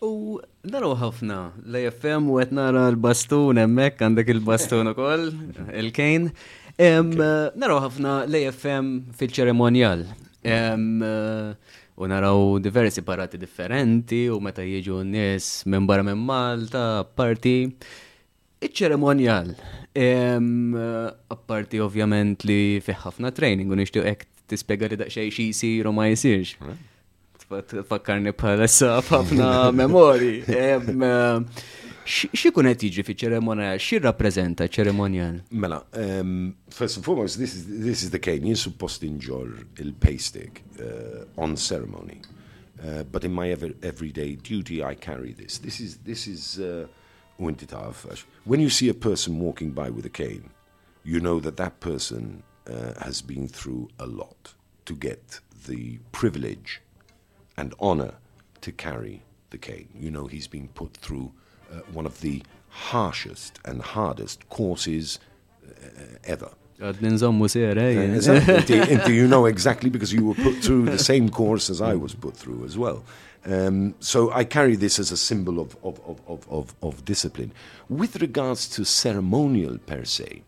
U naraw ħafna, l-AFM u għet nara l-bastun emmek, għandek il-bastun u koll, il-kejn. Naraw ħafna l-AFM fil-ċeremonjal. U naraw diversi parati differenti u meta jiġu n-nies minn barra minn Malta, parti. Iċ-ċeremonjal, apparti ovvjament li fi ħafna training u nixtieq hekk tispjega li daqsxejn xi jsir u ma jsirx. Fakkarni bħalissa ħafna memori. X'ikun qed jiġi fi-ċeremonjal? Xi rappreżenta ċeremonjal? Mela, um, first and foremost, this is, this is the kejn, jien suppost inġor il-pastig uh, on ceremony. Uh, but in my ever, everyday duty, I carry this. This is, this is, uh, when you see a person walking by with a cane, you know that that person uh, has been through a lot to get the privilege and honor to carry the cane. You know he's been put through uh, one of the harshest and hardest courses uh, ever. Exactly. you know exactly because you were put through the same course as I was put through as well. Um, so I carry this as a symbol of, of, of, of, of discipline. With regards to ceremonial per se,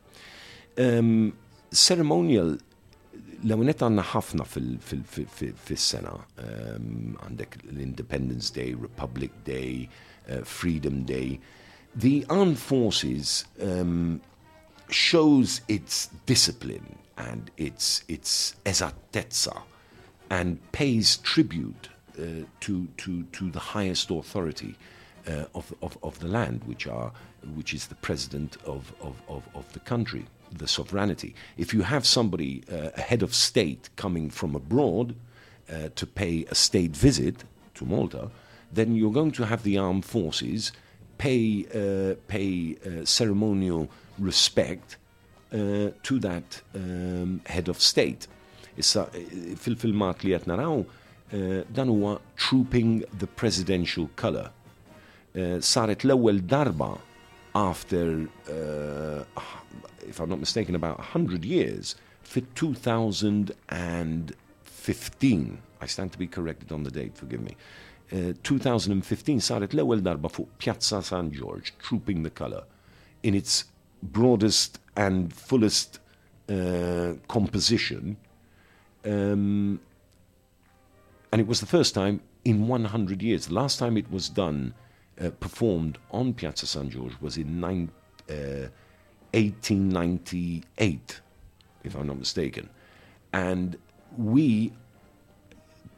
um, ceremonial l-għunet għanna ħafna fil-sena, um, għandek l-Independence Day, Republic Day, uh, Freedom Day. The armed forces um, shows its discipline and its its esattezza and pays tribute uh, to to to the highest authority uh, of, of of the land, which are which is the president of of of, of the country, the sovereignty. If you have somebody, uh, a head of state, coming from abroad uh, to pay a state visit to Malta, then you're going to have the armed forces pay, uh, pay uh, ceremonial respect uh, to that um, head of state. Issa, fil-filmat li dan huwa trooping the presidential color. Uh, saret l-ewwel darba after, uh, if I'm not mistaken, about 100 years, fit 2015. I stand to be corrected on the date, forgive me. 2015 saret l-ewwel darba fuq Piazza San George, Trooping the Color, in its broadest and fullest uh, composition. Um, and it was the first time in 100 years. The last time it was done, uh, performed on Piazza San George was in nine, uh, 1898, if I'm not mistaken. And we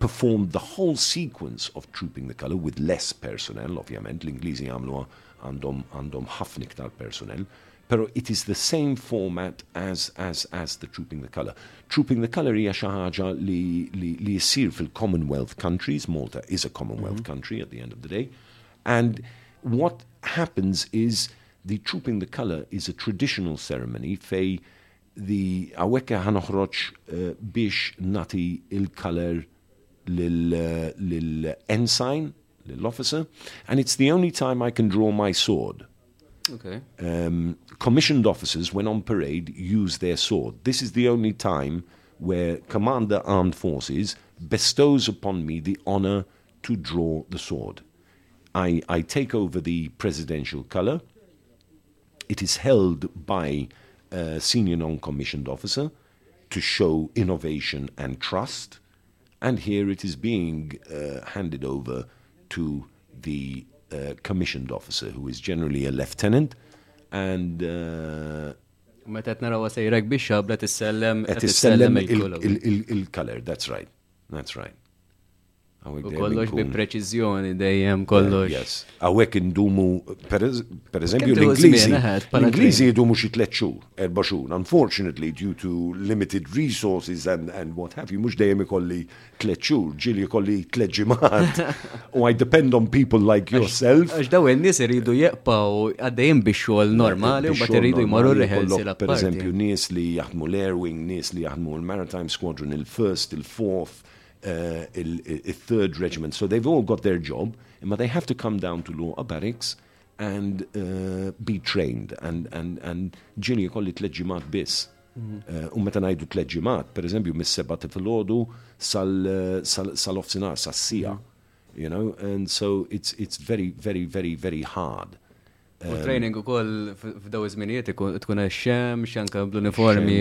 performed the whole sequence of Trooping the Color with less personnel, ovvjament, l-Ingliżi għamlu għandhom għandhom ħafna iktar personnel, Pero it is the same format as, as, as the Trooping the Colour. Trooping the Colour hija xi ħaġa li, li, li jissir fil-Commonwealth countries, Malta is a Commonwealth country at the end of the day, and what happens is the Trooping the Colour is a traditional ceremony. Fej the għawekka ħanoħroċ uh, biex nati il-color lil-ensign, lil-officer, and it's the only time I can draw my sword. Okay. Um, commissioned officers, when on parade, use their sword. This is the only time where Commander Armed Forces bestows upon me the honor to draw the sword. I, I take over the presidential color. It is held by a senior non commissioned officer to show innovation and trust. And here it is being uh, handed over to the uh, commissioned officer, who is generally a lieutenant. And uh, Meta naraw sejrek biex xabla tissellem qed tissellem il-color, that's right. That's right. U kollox bi preċiżjoni dejjem kollox. Yes. Għawek indumu, per eżempju, l-Ingliżi, eħed, bħala l-Ingliżi jidumu xi tliet xhur, erba' xhur. Unfortunately, due to limited resources and, and what have you, mhux dejjem ikolli tliet xhur, ġieli ikolli tliet ġimgħat. U I depend on people like yourself. Għax daw in-nies iridu jeqpaw għaddejjem biex xogħol normali u mbagħad iridu jmorru reħelsi Per eżempju, nies li jaħdmu l-Airwing, nies li jaħdmu l-Maritime Squadron, il-First, il-Fourth, uh, il-Third Regiment. So they've all got their job, but they have to come down to Luqa Barracks and uh, be trained. And, and, and ġili kolli tleġimat biss. Uh, U meta ngħidu tleġimat, per eżempju, mis-seba ta' filgħodu sal-ofsinar, sal-sija. You know, and so it's, it's very, very, very, very hard. U training u koll f'daw iż-żminijiet tkun għax-xem, xanka bl-uniformi,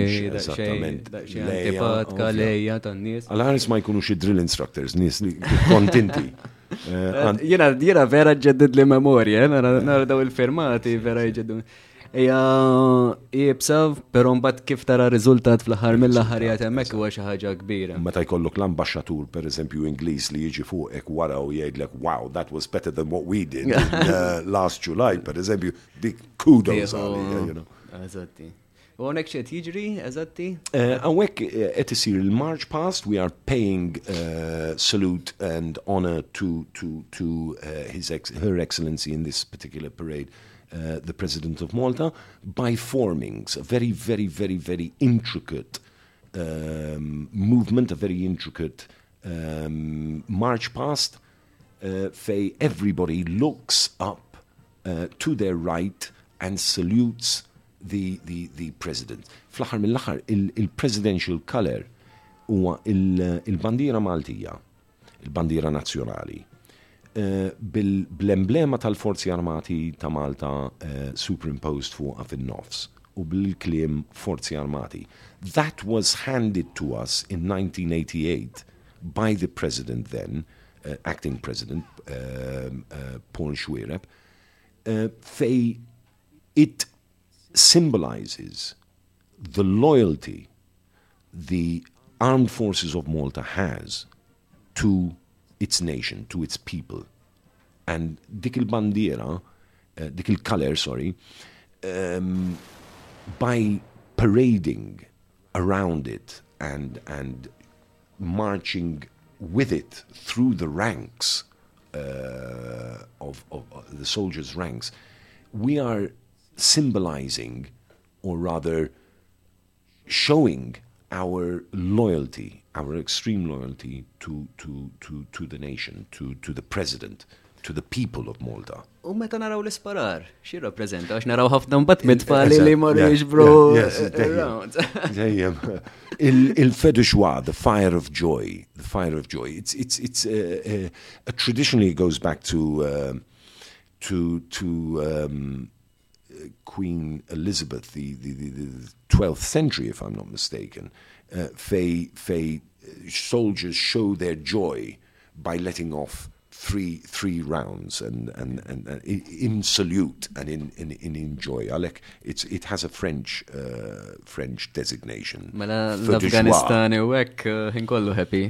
tipatka, lejja tan-nies. Għal-ħares ma jkunux drill instructors, nies li kontinti. Eh, eh, jena vera ġeddid li memorja, nara daw il-fermati vera ġeddid. Ija, jibsa, pero mbagħad kif tara riżultat fl-aħħar mill-aħħar jgħat hemmhekk huwa xi ħaġa kbira. Meta jkollok l-ambasċatur, per eżempju, Ingliż li jiġi fuqek wara u jgħidlek, wow, that was better than what we did uh, last July, per eżempju, dik kudos għalija, you know. Eżatti. U għonek xiet jiġri, eżatti? Uh, Għawek, et isir il-March past, we are paying uh, salute and honor to, to, to uh, his ex Her Excellency in this particular parade, uh, the President of Malta, by formings, a very, very, very, very intricate um, movement, a very intricate um, march past, uh, fej everybody looks up uh, to their right and salutes the, the, the president. Fl-aħħar mill-aħħar, il- il-presidential color huwa il- il-bandira Maltija, il-bandira nazzjonali. Uh, bil- bl-emblema tal-Forzi Armati ta' Malta uh, superimposed fuqa fin-nofs u bil-klim Forzi Armati. That was handed to us in 1988 by the president then, uh, acting president, um, uh, Paul Xuereb, uh, fej it symbolizes the loyalty the armed forces of Malta has to its nation, to its people. And dik il-bandiera, uh, dik il-color, sorry, um, by parading around it and, and marching with it through the ranks uh, of, of, of the soldiers' ranks, we are symbolizing, or rather showing our loyalty, our extreme loyalty to, to, to, to the nation, to, to the president, to the people of Malta. U meta naraw l-isparar, xi rappreżenta għax naraw ħafna mbagħad mitfali li morru Yeah, jiġbru yeah, yes, dejjem. around. Il- Il-feu de joie, the fire of joy, the fire of joy. It's it's it's uh, uh, uh, traditionally it goes back to um to to um, uh, Queen Elizabeth, the, the, the, the 12th century, if I'm not mistaken. Uh, fey, uh, soldiers show their joy by letting off three three rounds and and, and, and in salute and in in, in enjoy. Alec, it's it has a French uh, French designation. Mela Feu de joie. l-Afganistan u hekk inkollu happy.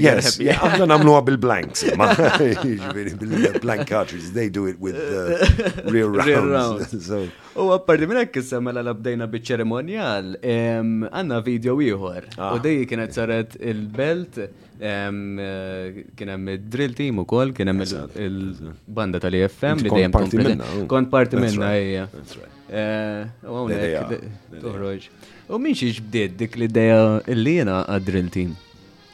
Yes, għamna namluha bil-blanks. jiġifieri Bil-blank cartridges, they do it with uh, real Real rounds. so, U għapparti minn hekk issa mela l-abdejna biċ-ċeremonjal, em, għanna video ieħor. Ah. U dej kienet saret il-belt, kien hemm id-drill team ukoll, kien hemm il- il-banda tal-IFM li dejjem parti minna, u? Kont parti minna right. Eh, l-idea. toħroġ. U min xiex bdiet dik l-idea li jiena għad-drill team?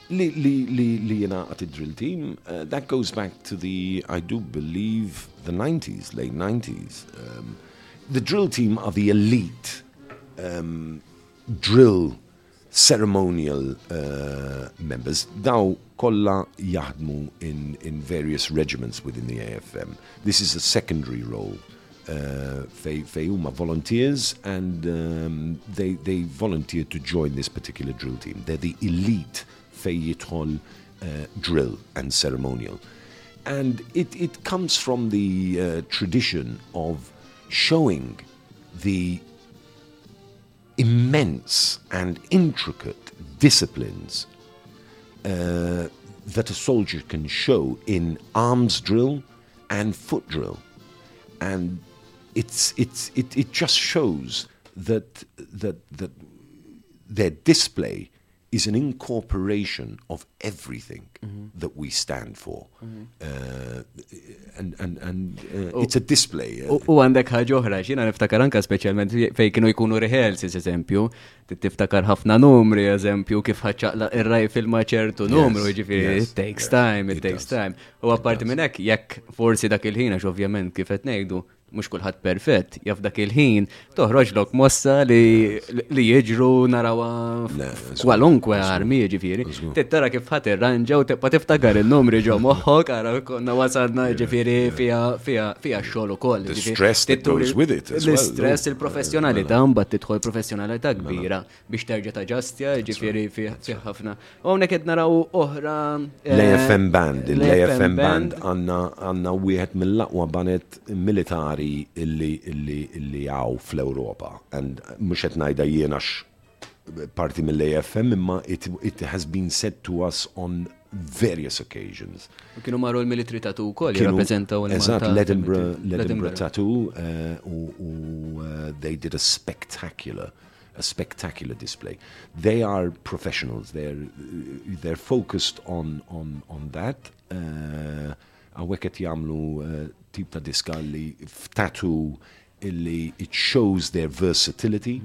Li, li, li, li jena at the drill team, uh, that goes back to the, I do believe, the 90s, late 90s. Um, the drill team are the elite um, drill ceremonial uh, members. Daw kolla jaħdmu in, in various regiments within the AFM. This is a secondary role. Uh, volunteers and um, they, they volunteer to join this particular drill team. They're the elite fej uh, drill and ceremonial. And it, it comes from the uh, tradition of showing the immense and intricate disciplines uh, that a soldier can show in arms drill and foot drill. And it's, it's, it, it just shows that, that, that their display is an incorporation of everything that we stand for. Uh, and and, and uh, it's a display. U għandek ħaġa oħra, xina niftakar anka speċjalment fej kienu jkunu rehearses, eżempju, tiftakar ħafna numri, eżempju, kif ħaċċaqla ir-raj filma ċertu numru, ġifiri, it takes time, it takes time. U għapparti minn hekk, jekk forsi dak il-ħin, għax ovvjament kif qed mux kullħat perfett, jaf dak il-ħin, toħroġ lok mossa li, li jġru narawa kwalunkwe armi ġifiri. Tittara kif ħat irranġa u tibqa tiftakar il-numri ġo moħħok, għara konna wasadna ġifiri fija xol u koll. Stress that goes with it. L-stress il-professjonalità, mbatt titħol professjonalità kbira biex terġa ta' ġastja ġifiri fija ħafna. Għonek id naraw oħra. Eh, L-AFM band, l-AFM band għanna wieħed mill-laqwa banet militari illi illi għaw fl-Europa. And mux ngħidha jiena parti mill-AFM imma it, it has been said to us on various occasions. Kienu marru l-military tattoo wkoll Kienu- jirrappreżentaw Eżatt, il-Malta. l-Edinburgh, Tattoo, uh, u, u uh, they did a spectacular, a spectacular display. They are professionals. They're uh, they're focused on on on that. Uh, Għawek qed jagħmlu uh, tip ta' diska li f'tattoo illi it shows their versatility.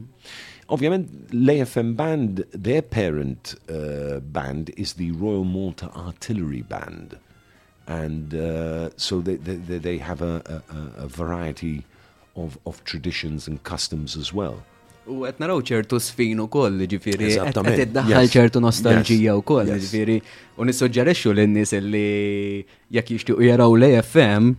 Ovvjament, l-AFM band, their parent uh, band is the Royal Malta Artillery Band and uh, so they, they, they have a, a, a- a variety of, of traditions and customs as well. U għet naraw ċertu sfin u koll, ġifiri, għet id-daħħal ċertu nostalġija u koll, ġifiri, u nissuġġerixxu l-nis li jek jishtiq u jaraw l-AFM,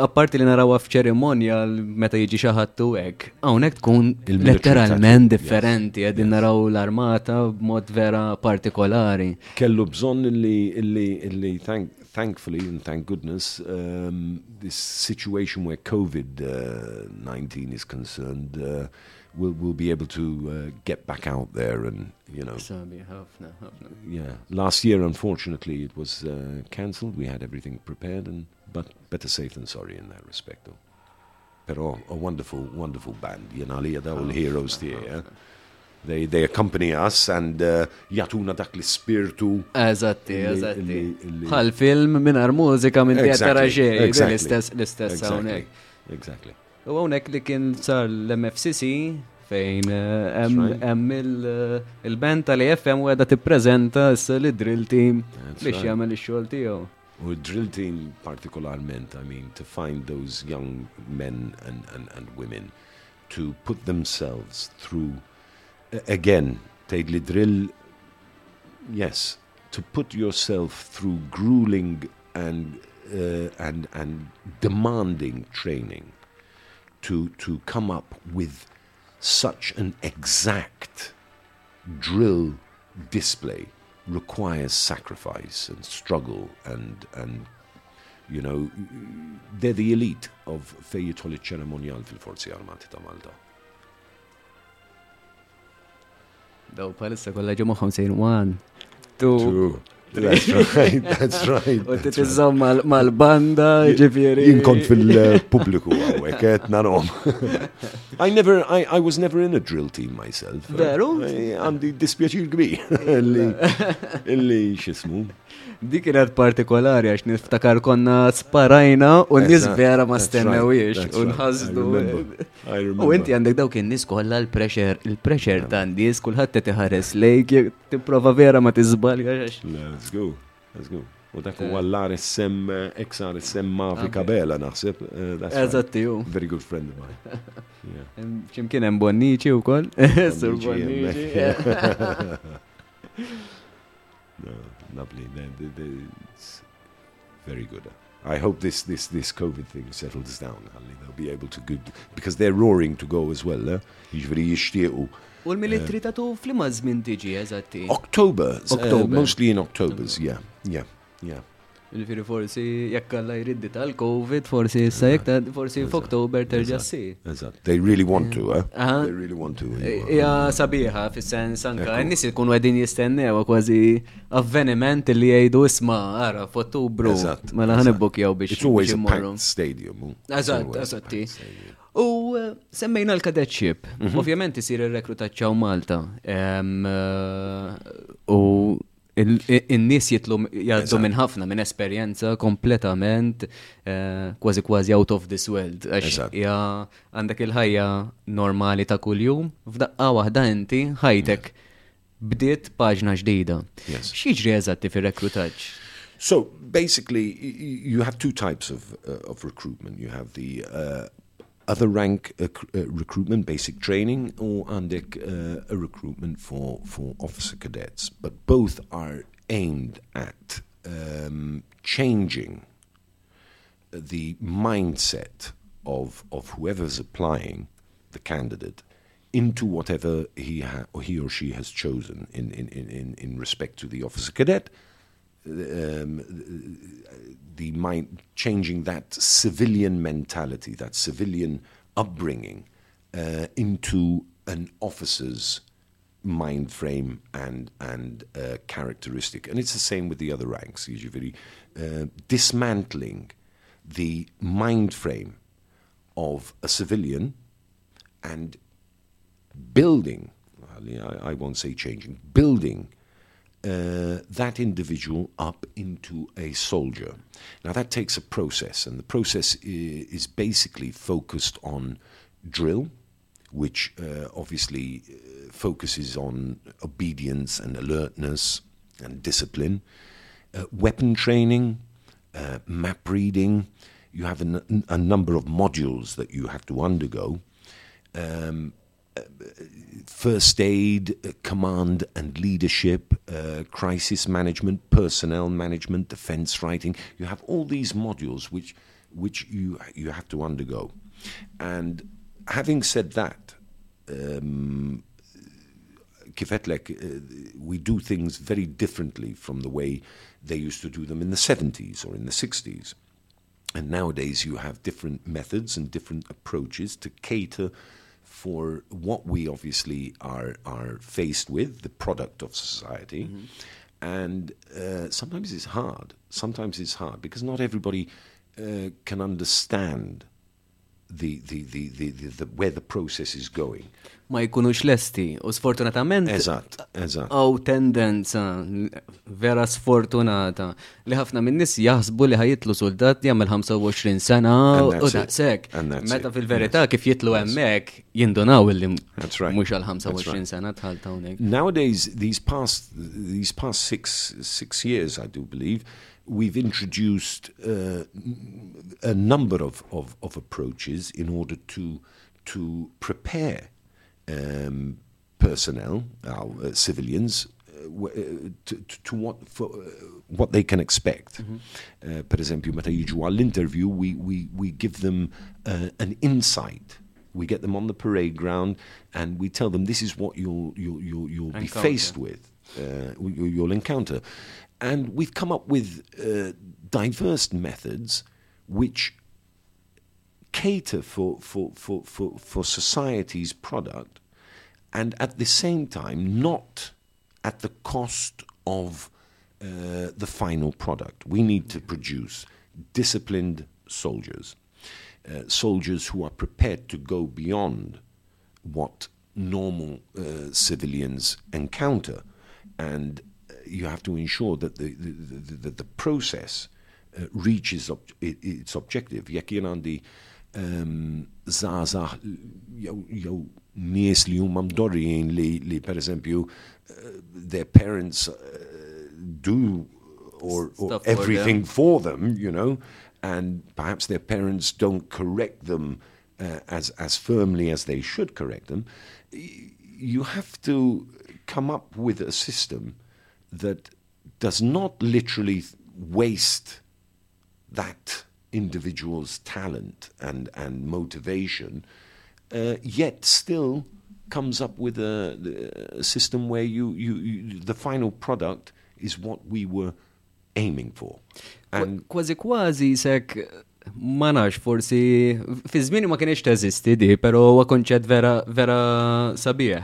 apparti li naraw f'ċerimonja meta jiġi xaħattu ek, għawnek tkun letteralment differenti, għedin naraw l-armata b'mod vera partikolari. Kellu bżon li, thankfully and thank goodness, um, this situation where COVID-19 uh, is concerned, uh, we'll, we'll be able to uh, get back out there and, you know, Sabi ħafna, ħafna. yeah. Last year, unfortunately, it was uh, cancelled. We had everything prepared, and but better safe than sorry in that respect, though. Pero a wonderful, wonderful band. They're all heroes there. They they accompany us and uh, jatuna dak l-spirtu. Eżatti, eżatti. illi- illi- Bħal film minar mużika minn teatra exactly. l-istess l-istess hawnhekk. Exactly. U hawnhekk li kien sar l-MFCC fejn eh, hemm eh, il-band tal-EFM u għedha tippreżenta issa li drill team biex jagħmel ix-xogħol tiegħu. Or drill team particularment, I mean, to find those young men and, and, and women to put themselves through, again, take the drill, yes, to put yourself through grueling and, uh, and, and demanding training to, to come up with such an exact drill display requires sacrifice and struggle and and You know, they're the elite of fej jidħol iċ-ċeremonjal fil-Forzi Armati ta' Malta. Daw palissa kolla ġo moħħom sejn one, two, True. That's right, that's right. u titizzom mal-banda, ġifiri. Inkont fil-publiku għawek, et narom. I never, I, I was never in a drill team myself. Veru? I- Għandi dispjaċir kbir. Illi, illi xismu. Dik kienet partikolari għax niftakar konna sparajna u nis vera ma stennewiex u nħazdu. U inti għandek dawk in-nies kollha l-pressure, il-pressure ta' nies kulħadd qed iħares lejk tipprova vera ma tiżbaljax. Let's go, let's go. U dak huwa l-RSM, ex-RSM Mavi Kabela naħseb. eh, that's right. Eżatt ju. Very good friend of mine. Yeah. Ximkien hemm Bonnici wkoll. Sur Bonnici. No, lovely. They- they- they- it's very good. I hope this, this, this COVID thing settles down. They'll be able to good because they're roaring to go as well. Jiġifieri jixtiequ. U l-militri ta' tu flima żmien tiġi eżatti. Eh, October, uh, October. mostly in Octobers. Yeah, yeah, yeah. Ġifieri forsi jekk alla jriddi tal-Covid, forsi issa jekk forsi f'Oktober terġa'. Eżatt. They really want to, eh? Aha. They really want to. Ija sabiħa fis-sens anka, n-nis ikunu għedin jistennew kważi avveniment li jgħidu isma għara f'Ottubru. Eżatt, Mela eżatt. ħanibbukjaw biex It's always a packed stadium. Eżatt, stadium. U eh, semmejna l-kadetship. Mhm. Ovvjament isir il-rekrutaċċaw Malta. Eh, U in-nies jitlu jgħaddu minn ħafna minn esperjenza kompletament eh, kważi kważi out of this world. Ja għandek il-ħajja normali ta' kuljum, f'daqqa waħda inti ħajtek bdiet paġna ġdida. X'jiġri eżatti fir-rekrutaġġ? So basically, you have two types of uh, of recruitment. You have the uh, other rank uh, uh, recruitment, basic training, or andek uh, a recruitment for for officer cadets. But both are aimed at um, changing the mindset of of whoever's applying the candidate into whatever he ha- or he or she has chosen in, in, in, in respect to the officer cadet um, the mind changing that civilian mentality, that civilian upbringing, uh, into an officer's mind frame and and uh, characteristic. And it's the same with the other ranks. Usually, uh, dismantling the mind frame of a civilian and building. I, I won't say changing. Building uh, that individual up into a soldier. Now, that takes a process, and the process is basically focused on drill, which uh, obviously uh, focuses on obedience and alertness and discipline, uh, weapon training, uh, map reading. You have a, n- a number of modules that you have to undergo first aid, uh, command and leadership, uh, crisis management, personnel management, defense writing. You have all these modules which which you you have to undergo. And having said that, um, uh, we do things very differently from the way they used to do them in the 70s or in the 60s. And nowadays you have different methods and different approaches to cater for what we obviously are are faced with, the product of society. And uh, sometimes it's hard. Sometimes it's hard because not everybody uh, can understand the, the, the, the, the, the where the process is going. Ma jkunux lesti. U sfortunatament. Eżatt, eżatt. Għaw tendenza vera sfortunata li ħafna minn nis jaħsbu li ħajitlu soldat jagħmel 25 sena u daqshekk. Meta it. fil-verità kif jitlu hemmhekk jindunaw illi mhux għal That's 25 right. sena tħal hawnhekk. Nowadays, these past these past six six years, I do believe, we've introduced uh, a number of, of, of approaches in order to to prepare um, personnel, our uh, civilians, uh, w- uh, to, to, what for, uh, what they can expect. Uh, per esempio, meta jiġu għall-interview, we, we, we give them uh, an insight. We get them on the parade ground and we tell them this is what you'll, you'll, you'll, you'll be faced with, uh, you- you'll encounter. And we've come up with uh, diverse methods which cater for, for, for, for, for society's product and at the same time not at the cost of uh, the final product. We need to produce disciplined soldiers, uh, soldiers who are prepared to go beyond what normal uh, civilians encounter. And you have to ensure that the, the, the, the, the process uh, reaches ob- its objective. Jekk jien għandi um, zazah jew nies li huma mdorrijin li, li per eżempju uh, their parents uh, do or, or Stuff for everything for them, you know, and perhaps their parents don't correct them uh, as as firmly as they should correct them. You have to come up with a system that does not literally waste that individual's talent and, and motivation, uh, yet still comes up with a, a system where you, you, you, the final product is what we were aiming for. And Kważi kważi sek ma nafx forsi fi żmieni ma kienx teżisti di, pero huwa konċett vera vera sabiħ.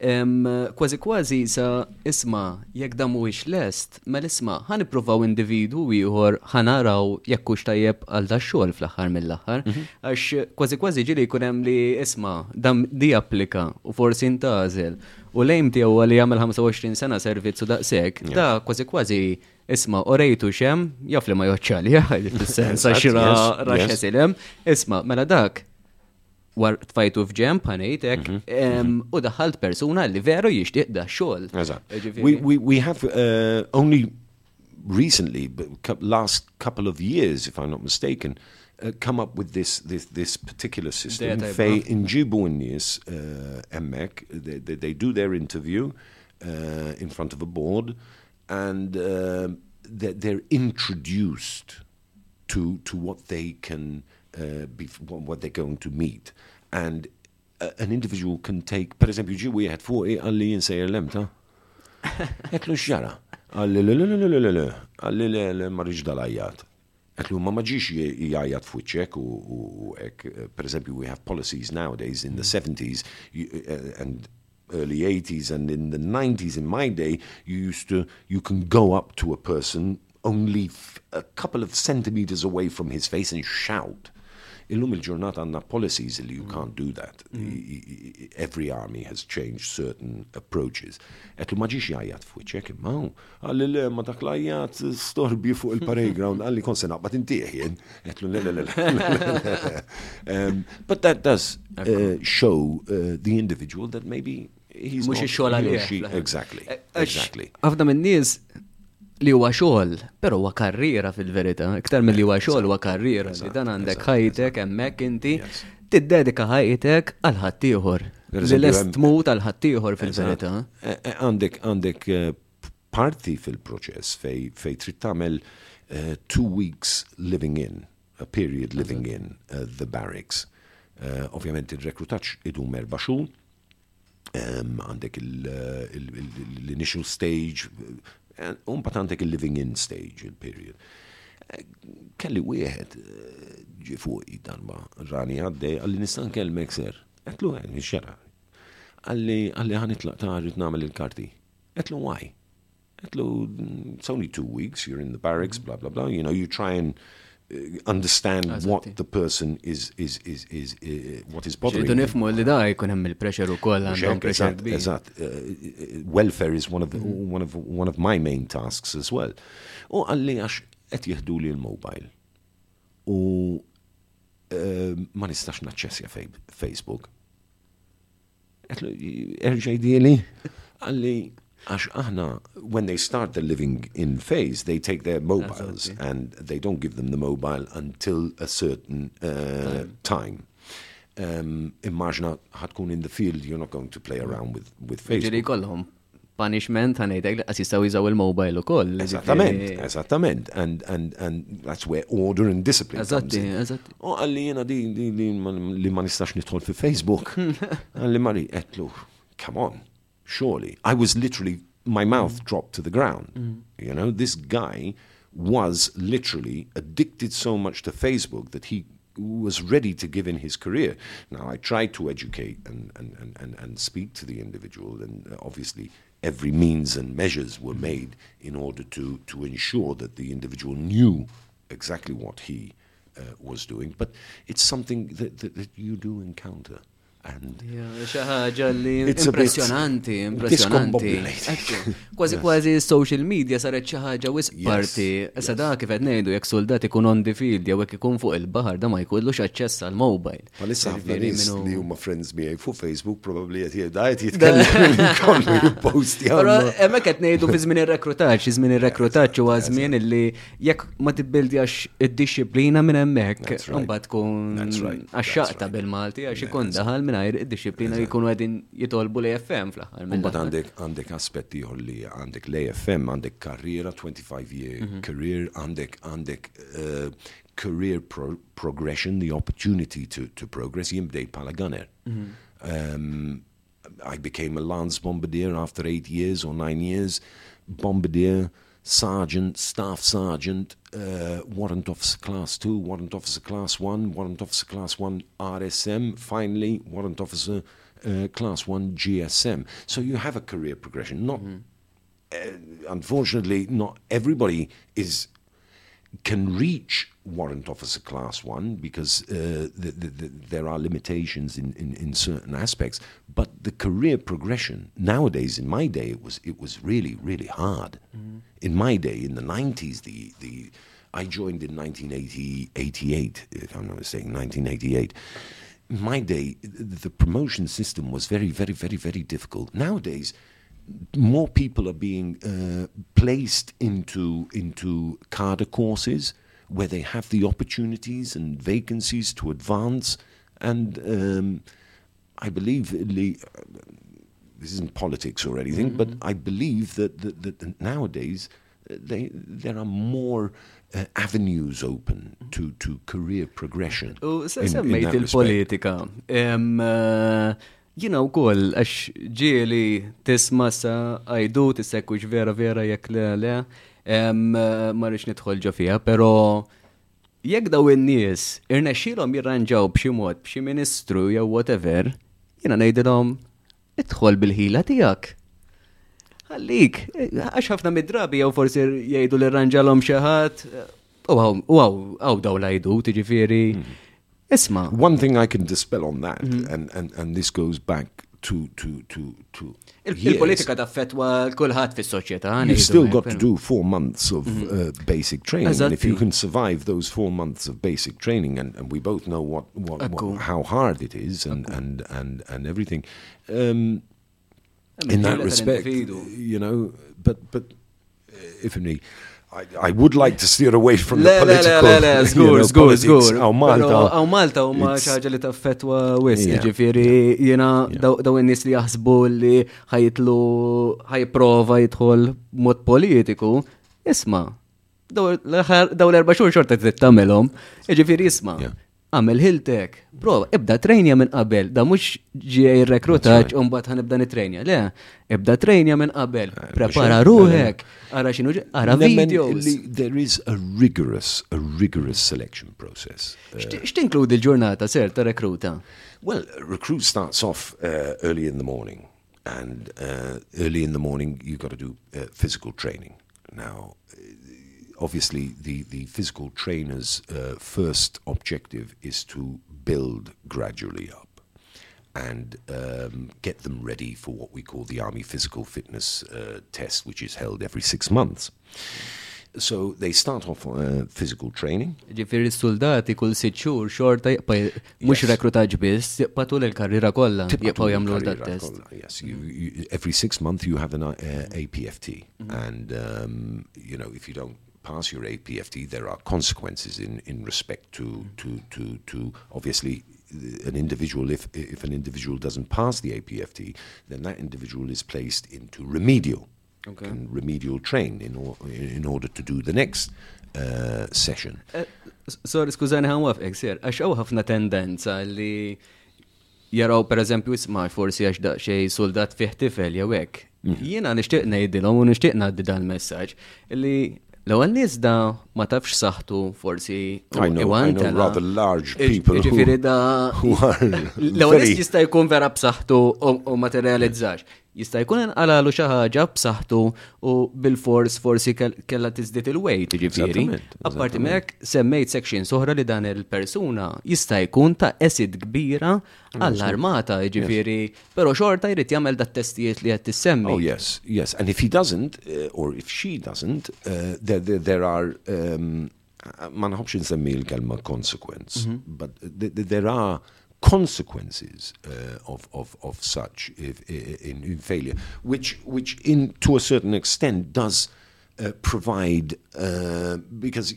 Em, Kważi kważi sa isma jekk da mhuwiex lest, mela isma ħan ippruvaw individu ieħor ħanaraw jekk hux tajjeb għal da xogħol fl-aħħar mill-aħħar. Għax kważi kważi ġili jkun hemm li isma dam di applika u forsi intażel u lejm tiegħu li jagħmel 25 sena servizzu daqshekk, da kważi kważi isma orejtu xem, jaf li ma joċċali, fil-sens, għax Eżatt, ra yes, raxħa yes. silem, isma, mela dak, war tfajtu fġemp ħanejtek, u daħalt persuna li veru jishtiq da xol. We, have uh, only recently, but last couple of years, if I'm not mistaken, uh, come up with this this, this particular system. Fej ibra. inġibu n-nies uh, they, they, they do their interview uh, in front of a board, and uh, they're, they're introduced to to what they can uh, be what they're going to meet and uh, an individual can take per eżempju ġi wieħed fuq għalli jinsejjer lemta Etlu xġara għalli le għalli le le marriġ dal-ajjat. Ma maġiġ jgħajjat fuċek u u ek uh, per eżempju we have policies nowadays in the 70s uh, and early 80s and in the 90s in my day you used to you can go up to a person only a couple of centimeters away from his face and shout Illum il-ġurnata għanna policies li you can't do that. Every army has changed certain approaches. Etlu maġiġ jajjat fuq ċek imma għalli le ma dak lajjat storbi fuq il-parade ground għalli kon sena bat intieħjen. Etlu le. Um, But that does uh, show uh, the individual that maybe he's Mux not- he or she- Exactly. Exactly. Ħafna minn nies li huwa xogħol, però huwa karriera fil-verità. Iktar mill-li huwa xogħol huwa karriera. Li dan għandek ħajtek hemmhekk inti tiddedika ħajtek għal ħaddieħor. Li lest tmut għal ħaddieħor fil-verità. Eh, eh, Għandek għandek eh, parti fil-proċess fej fej trid tagħmel eh, two weeks living in, a period living in uh, the barracks. Eh, Ovvjament il-rekrutaċ idum erba' xhur, għandek l-initial stage, Eh, un patantek il-living in stage, il-period. Eh, kelli wieħed eh, ġi fuq dan rani għaddej, għalli nistan kell mekser. Għetlu għen, xera. Għalli għalli għanitlaq ta' rrit namel il-karti. Għetlu why? Għetlu, mm, it's only two weeks, you're in the barracks, blah, blah, blah. You know, you try and uh, understand what the person is, is, is, is, uh, what is bothering Ġidu nifmu li da jkun hemm il-pressure ukoll għandhom pressure Eżatt, kbir. eżatt. Uh, welfare is one of, the, one, of, one of my main tasks as well. U għalli għax qed jieħdu li l-mobile. U uh, ma nistax naċċessja Facebook. Għetlu, erġaj dieli, għalli għax aħna, when they start the living in phase, they take their mobiles Eżatt, and they don't give them the mobile until a certain uh, time. Um, immaġna ħatkun in the field, you're not going to play around with, with Ġiri Facebook. kollhom punishment ħanejtek li qas jistgħu jiżaw il-mobile ukoll. Esattament, ġifieri- esattament. And, and, and that's where order and discipline Eżatti, eżatti. U għalli jena di, di, di ma- li ma nistax nidħol fi Facebook. Għalli Mari, etlu, come on, surely. I was literally my mouth dropped to the ground. You know, this guy was literally addicted so much to Facebook that he was ready to give in his career. Now, I tried to educate and, and, and, and, and speak to the individual, and uh, obviously, every means and measures were made in order to, to ensure that the individual knew exactly what he uh, was doing. But it's something that, that, that you do encounter. Xi ħaġa li discombobulated. Ekku, Kważi kważi social media saret xi ħaġa wis parti. Issa da kif qed ngħidu jekk soldat ikun on the field jew hekk ikun fuq il-baħar da ma jkollux aċċess għal mobile. Palissa ħafna nies li huma friends miegħi fuq Facebook probably qed jgħid jitkellem li jkollu jipposti hemmhekk qed ngħidu fi żmien ir-rekrutaġġ, żmien ir-rekrutaġġ huwa żmien illi jekk ma tibbildjax id-disciplina minn hemmhekk, imbagħad tkun għaxxaqta bil-Malti għax ikun daħal mingħajr id-disciplina jkunu qegħdin jitolbu li FM fl-aħħar. Mbagħad għandek għandek aspetti li għandek l-AFM, għandek karriera 25 year career, għandek għandek uh, career pro progression, the opportunity to, to progress. Jien bdejt bħala gunner. Um, I became a lance bombardier after eight years or nine years. Bombardier, sergeant, staff sergeant, uh, warrant officer class two, warrant officer class one, warrant officer class one RSM, finally warrant officer uh, class one GSM. So you have a career progression. Not, uh, unfortunately, not everybody is can reach warrant officer class one because uh, the, the, the, there are limitations in, in, in certain aspects. But the career progression nowadays, in my day, it was it was really really hard. In my day, in the nineties, the the I joined in 1988, if I'm not mistaken, 1988. In my day, the promotion system was very, very, very, very difficult. Nowadays, more people are being uh, placed into into cadre courses where they have the opportunities and vacancies to advance. And um, I believe the, this isn't politics or anything, but I believe that, that, that nowadays uh, they, there are more uh, avenues open to, to career progression. U se in- in semmejt that respect. il-politika. Jina u koll, għax ġieli tisma sa għajdu tissekkux vera vera jek le le, marriċ eh, ma fija, pero jekk daw in-nies irnexxilhom jirranġaw b'xi mod, b'xi ministru jew whatever, jina ngħidilhom idħol bil-ħila tiegħek. Għallik, għax ħafna mid-drabi jew forsi jgħidu li rranġalhom xi ħadd, u għaw, daw lajdu, tiġifieri. Mm-hmm. Isma, One thing I can dispel on that, Mm-hmm. and, and, and this goes back to to to to il- years. il-politika taffetwa kulħadd fis-soċjetà. You've still got to do four months of uh, basic training, and if you can survive those four months of basic training, and, and we both know what, what, what how hard it is, and and and and everything, um, in that respect, you know, but but uh, if only. I, I would like to steer away from Le, the political, le, le, le, zgur, zgur. Aw Malta. Aw Malta xi ħaġa li taffetwa wis, Yeah. ġifieri jiena daw in-nies li jaħsbu li ħajtlu ħajprova jidħol mod politiku, isma' daw l-erba' xhur xorta trid tagħmelhom, jiġifieri isma' Yeah. għamel hiltek, prova, ibda trenja minn qabel, da mux ġie rekrutaċ un bat ħanibda nitrenja, le, ibda trenja minn qabel, prepara mux- ruħek, ara xinu ġi- ara Nemmen videos. There is a rigorous, a rigorous selection process. X'ti- X'tinkludi l-ġurnata ser ta' rekruta? Well, recruit starts off uh, early in the morning, and uh, early in the morning you've got to do uh, physical training. Now, obviously, the, the physical trainer's uh, first objective is to build gradually up and um, get them ready for what we call the Army Physical Fitness uh, Test, which is held every six months. So they start off uh, physical training. Ġifiri s-soldati kull sitt xhur xorta jaqpa mux Yes. rekrutaġ biss, jaqpa tul il-karriera kollha, tul jagħmlu dat test. Yes, you, you, every six months you have an uh, APFT, and um, you know if you don't pass your APFT, there are consequences in, in respect to, to, to, to obviously uh, an individual. If if an individual doesn't pass the APFT, then that individual is placed into remedial. Okay. And remedial train in, or, in order to do the next uh, session. S- Sorry, skużani ħan wafqek, sir, għax hawn ħafna tendenza li jaraw per eżempju isma' forsi għax daqxej soldat fih tifel jew hekk, Jiena nixtieq ngħidilhom u nixtieq ngħaddi dan il-messaġġ li l-ewwel nies da ma tafx saħtu forsi I know, I know rather large people Ġifieri da l-ewwel nies jista' jkun vera b'saħħtu u- u materializzax. Jista' jkun inqalalu xi ħaġa b'saħħtu u bil-fors forsi kell- kellha tiżdied il-weight ġifieri. Apparti mek semmejt section soħra li dan il-persuna jista' jkun ta' esid kbira għall-armata ġifieri, però xorta jrid jagħmel dat testijiet li qed tissemmi. Oh yes, yes. And if he doesn't, uh, or if she doesn't, uh, there, there, there are. Um, ma nħobx nsemmi l-kelma consequence, but th- th- there are consequences uh, of, of, of such if, in, in failure, which, which in, to a certain extent does uh, provide, uh, because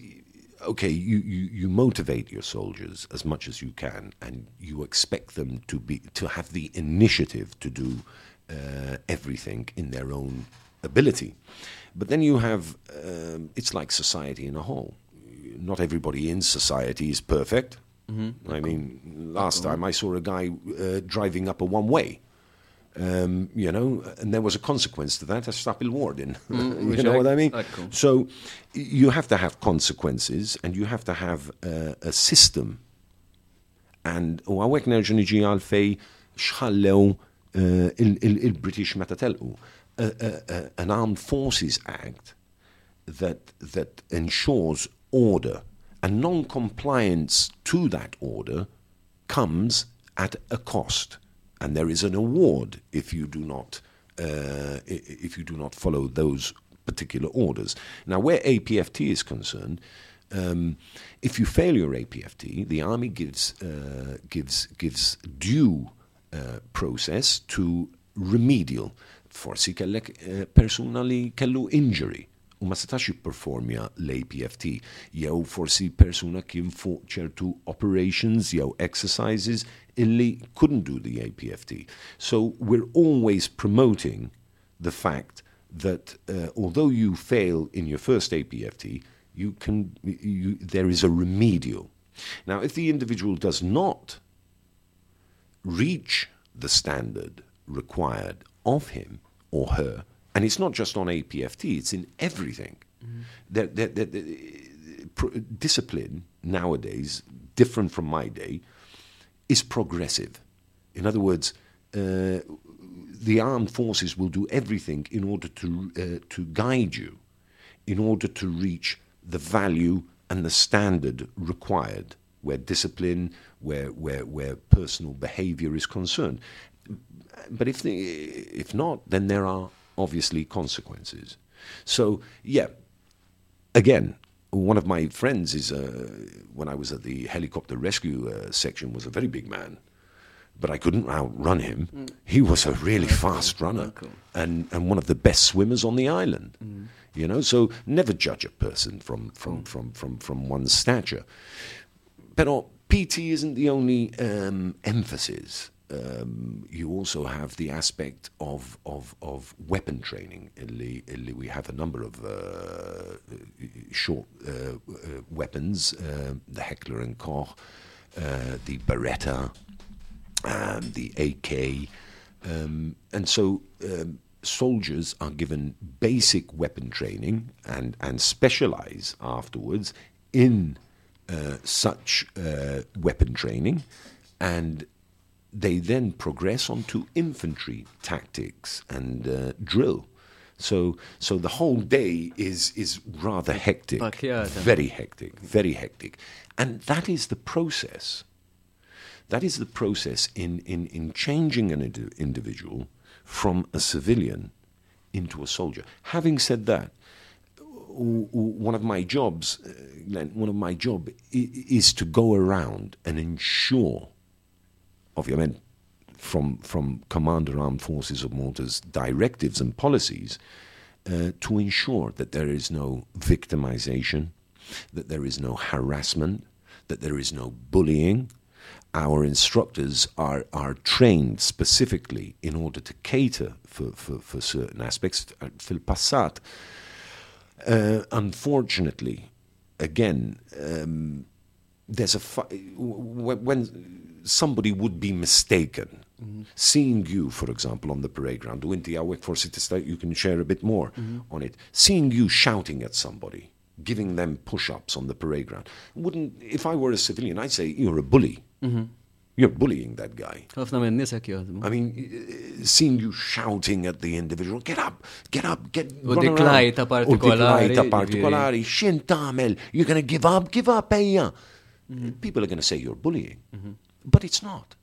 okay, you, you, you motivate your soldiers as much as you can, and you expect them to be to have the initiative to do uh, everything in their own ability. But then you have um, it's like society in a whole. Not everybody in society is perfect. I mean, last time I saw a guy uh, driving up a one way. Um, you know, and there was a consequence to that. I stopped Warden. you know I- what I mean? So you have to have consequences and you have to have uh, a system. And u għawek nerġu niġi għalfej xħallew uh, il- il- il-British meta telqu. A- a- a- An Armed Forces Act that, that ensures order and non-compliance to that order comes at a cost, and there is an award if you do not uh, if you do not follow those particular orders. Now, where APFT is concerned, um, if you fail your APFT, the army gives uh, gives gives due uh, process to remedial. Forsi kellek uh, persuna kellu injury u ma setax jipperformja l-APFT jew forsi persuna kien fuq ċertu operations jew exercises illi couldn't do the APFT. So we're always promoting the fact that uh, although you fail in your first APFT, you can you, there is a remedial. Now, if the individual does not reach the standard required of him or her, and it's not just on APFT, it's in everything. Pro- discipline nowadays, different from my day, is progressive. In other words, uh, the armed forces will do everything in order to, uh, to guide you, in order to reach the value and the standard required where discipline, where, where, where personal behavior is concerned. But if, the, if not, then there are obviously consequences. So, yeah, again, one of my friends is, uh, when I was at the helicopter rescue uh, section, was a very big man. But I couldn't outrun him. He was a really fast runner cool. and, and one of the best swimmers on the island. You know, so never judge a person from, from, from, from, from one's stature. But PT isn't the only um, emphasis. Um, you also have the aspect of, of, of weapon training. Illy, illy we have a number of uh, short uh, uh, weapons, uh, the Heckler and Koch, uh, the Beretta, um, the AK. Um, and so um, soldiers are given basic weapon training and, and specialize afterwards in uh, such uh, weapon training. And they then progress on to infantry tactics and uh, drill. So, so the whole day is, is rather hectic, very hectic, very hectic. And that is the process. That is the process in, in, in changing an indi- individual from a civilian into a soldier. Having said that, one of my jobs, uh, Glenn, one of my job is to go around and ensure, ovviamente, from, from Commander Armed Forces of Malta's directives and policies, uh, to ensure that there is no victimization, that there is no harassment, that there is no bullying. Our instructors are, are trained specifically in order to cater for, for, for certain aspects. Fil passat, uh, unfortunately, again, um, there's a fi- when somebody would be mistaken. Seeing you, for example, on the parade ground, u inti għawek forsi tista' you can share a bit more on it. Seeing you shouting at somebody, giving them push-ups on the parade ground, wouldn't, if I were a civilian, I'd say, you're a bully. You're bullying that guy. ħafna minn nisek jaħdmu. I mean, uh, seeing you shouting at the individual, get up, get up, get U run dik around." lajta U dik partikolari, lajta ġifieri. partikolari, xin tamel, you're gonna give up, give up, ejja. Mm-hmm. People are gonna say you're bullying. But it's not.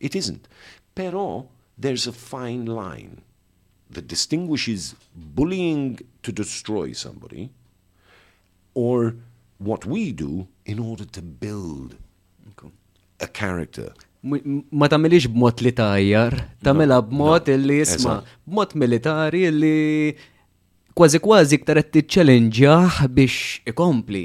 It isn't. Pero there's a fine line that distinguishes bullying to destroy somebody or what we do in order to build a character. Ma tamilix b'mod li tajjar, tamela b'mod illi eżatt. b'mod militari illi kważi kważi iktar qed tiċċelenġjaħ biex ikompli.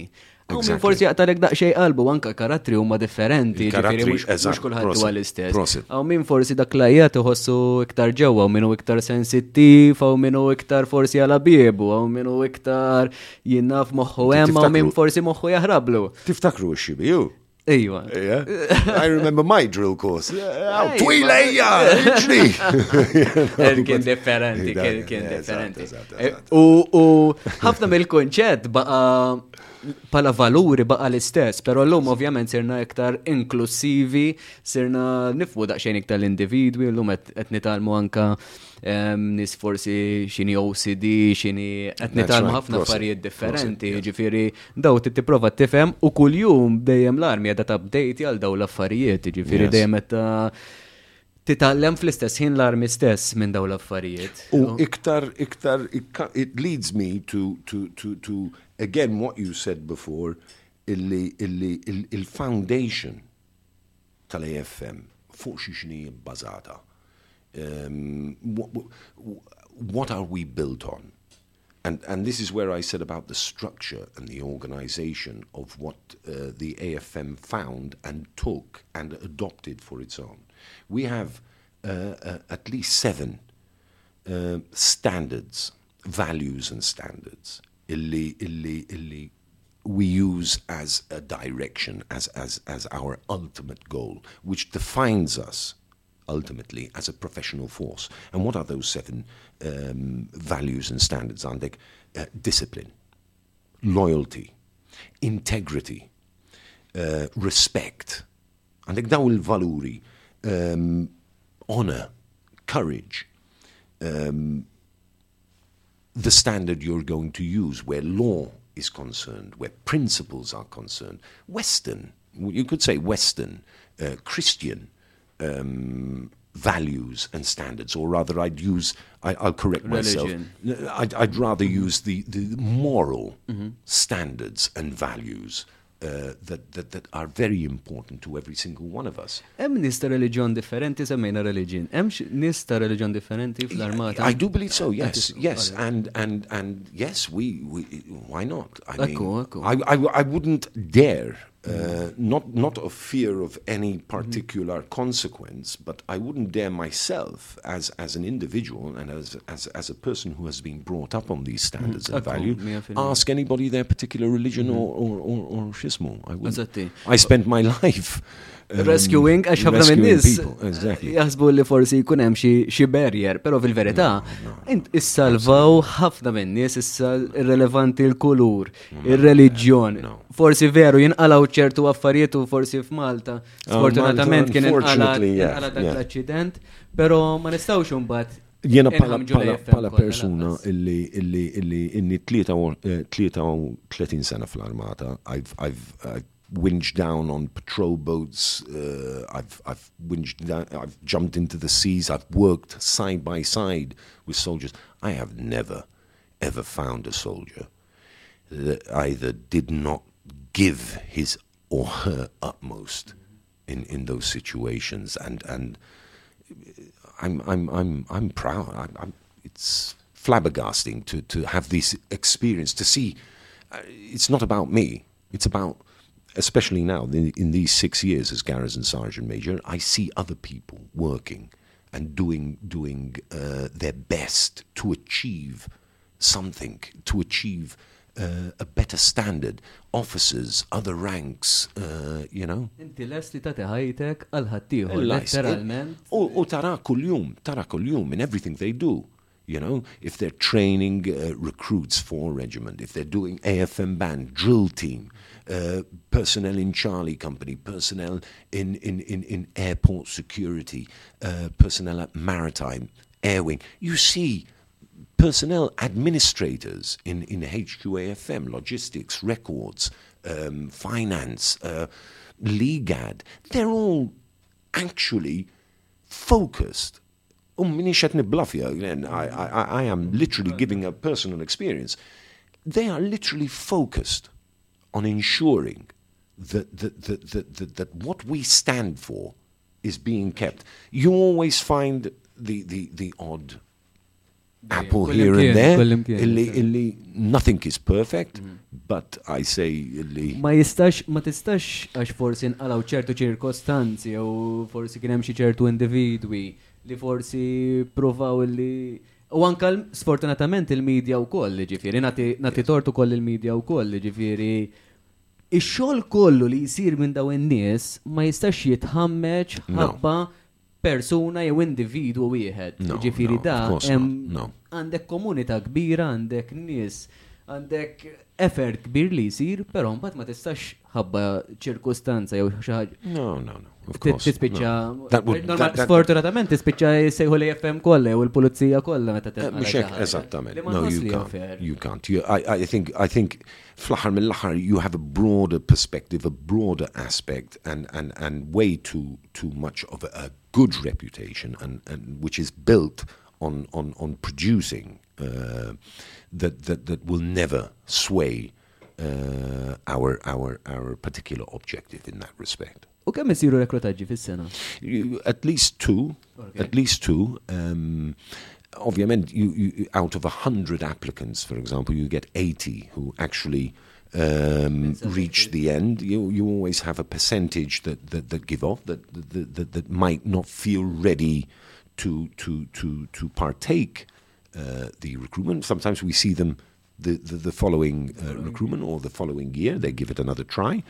Forsi għatarek daqxej qalbu, anka karattri huma differenti, ġifiri mux kullħat huwa l-istess. Aw min forsi dak lajjat uħossu iktar ġewwa, minnu iktar sensittiv, aw minnu iktar forsi għala biebu, aw minnu iktar jinnaf moħħu hemm, aw min forsi moħħu jaħrablu. Tiftakru x-xibiju? Ejwa. I remember my drill course. Twilejja, iġri. kien differenti, kien differenti. Eh. U ħafna mill-konċett baqa pala valuri baqa l-istess, pero l-lum ovvjament sirna iktar inklusivi, sirna nifmu daqxejn iktar l-individwi, l-lum qed nitalmu anka nis forsi xini OCD, xini nitalmu right, ħafna affarijiet differenti, ġifiri daw tipprova tifhem u kuljum dejjem l-armi għedha update għal daw l-affarijiet, ġifiri dejjem qed titallem fl-istess ħin l-armi stess minn daw l-affarijiet. U iktar, iktar, it leads me to, to, to, to again, what you said before, illi, illi, il- il-foundation tal-AFM fuq xi xini bbażata. Um, what, what are we built on? And, and this is where I said about the structure and the organization of what uh, the AFM found and took and adopted for its own. We have uh, uh, at least seven uh, standards, values and standards, we use as a direction, as, as, as our ultimate goal, which defines us ultimately as a professional force. And what are those seven um, values and standards? Andek, uh, discipline, loyalty, integrity, uh, respect. Għandek daw il-valuri, um, honor, courage, um, the standard you're going to use where law is concerned, where principles are concerned. Western, you could say Western, uh, Christian um, values and standards, or rather, I'd use, I, I'll correct myself. Religion. N- I'd, I'd rather use the, the moral standards and values uh, that, that, that are very important to every single one of us. Hemm nies ta' reliġjon differenti semmejna reliġjon. Hemm nies ta' reliġjon differenti fl-armata. I do believe so. Yes, yes, and and and yes, we, we why not? I mean. I, I I wouldn't dare. Uh, not not of fear of any particular consequence, but I wouldn't dare myself as as an individual and as as as a person who has been brought up on these standards and Ecco, value, ask anybody their particular religion or or or, or schismo. I wouldn't. I spent my life Rescuing, għax ħafna minn. Exactly. jaħsbu li forsi jkun hemm xi barrier, però fil-verità int issalvaw ħafna minn nies issa irrelevanti l-kulur, ir-reliġjon. no. Forsi veru jinqalaw ċertu affarijiet u forsi f'Malta. Oh, Sfortunatament kien inqala dak yeah. l-accident, però ma nistgħux imbagħad Jena pala, persuna illi, illi, illi, inni 33 sena fl-armata, I've, I've, I've winged down on patrol boats, uh, I've, I've winged down, I've jumped into the seas, I've worked side by side with soldiers. I have never, ever found a soldier that either did not give his or her utmost in, in those situations and, and I'm I'm I'm I'm proud. I'm, I'm, it's flabbergasting to to have this experience to see. Uh, it's not about me. It's about, especially now in, in these six years as garrison sergeant major, I see other people working and doing doing uh, their best to achieve something, to achieve uh, a better standard, officers, other ranks, uh, you know. Inti les li tagħti ħajtek għal ħaddieħor letteralment. U u tara kuljum, tara kuljum in everything they do. You know, if they're training uh, recruits for regiment, if they're doing AFM band, drill team, uh, personnel in Charlie Company, personnel in, in, in, in airport security, uh, personnel at maritime, air wing, you see personnel administrators in, in HQAFM, logistics, records, um, finance, uh, LEGAD, they're all actually focused. Um, qed nibblafja, again, I, I, I am literally giving a personal experience. They are literally focused on ensuring that, that, that, that, that, that what we stand for is being kept. You always find the, the, the odd apple here and there, illi, illi nothing is perfect, but I say illi Ma jistax, ma tistax għax forsi nqalaw ċertu ċirkostanzi u forsi kien hemm xi ċertu individwi li forsi provaw li U anka sfortunatament il-medja u koll, ġifiri, nati, tortu koll il-medja u koll, ġifiri, ix-xogħol kollu li jisir minn daw in-nies ma jistax jitħammeġ ħabba persuna jew individwu wieħed. Ġifiri da, għandek komunità kbira, għandek nies, għandek effort kbir li jisir, però mbagħad ma tistax ħabba ċirkustanza jew xi ħaġa. no, no, no. Of course, Tispiċċa. would, Normal- Sfortunatament tispiċċa jsejħu li FM kollha u l-pulizija kollha meta Uh, Mhux hekk eżattament. No, you can't. You can't. You, I, I think, I think, fl-aħħar mill-aħħar, you have a broader perspective, a broader aspect, and, and, and way too, too much of a, a good reputation, and, and which is built on, on, on producing uh, that, that, that will never sway uh, our, our, our particular objective in that respect. U kemm isiru rekrutaġġi fis-sena? At least two. Okay. At least two. Um, obviously, you, you, out of 100 applicants, for example, you get 80 who actually um, reach the end. You, you always have a percentage that, that, that give off, that, that, that, that might not feel ready to, to, to, to partake uh, the recruitment. Sometimes we see them the, the, the following uh, recruitment or the following year, they give it another try.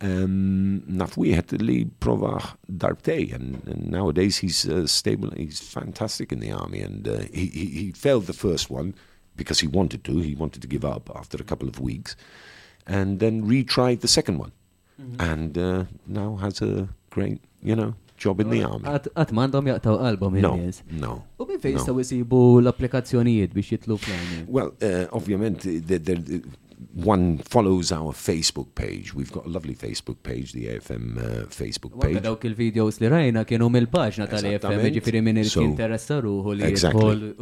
Um, naf wieħed li provaħ darbtej, and, and nowadays he's uh, stable, he's fantastic in the army, and uh, he, he, he failed the first one because he wanted to, he wanted to give up after a couple of weeks, and then retried the second one, and uh, now has a great, you know, ġob inni għamil. Għatmandom jaqtaw qalbom il No. U minn fejn jistaw jisibu l-applikazzjonijiet biex jitlu plan? Well, uh, ovvjament, one follows our Facebook page. We've got a lovely Facebook page, the AFM uh, Facebook page. dawk il-videos li rajna kienu mill-paġna Esattament. ġifiri minn il-interessa ruħu li Exactly.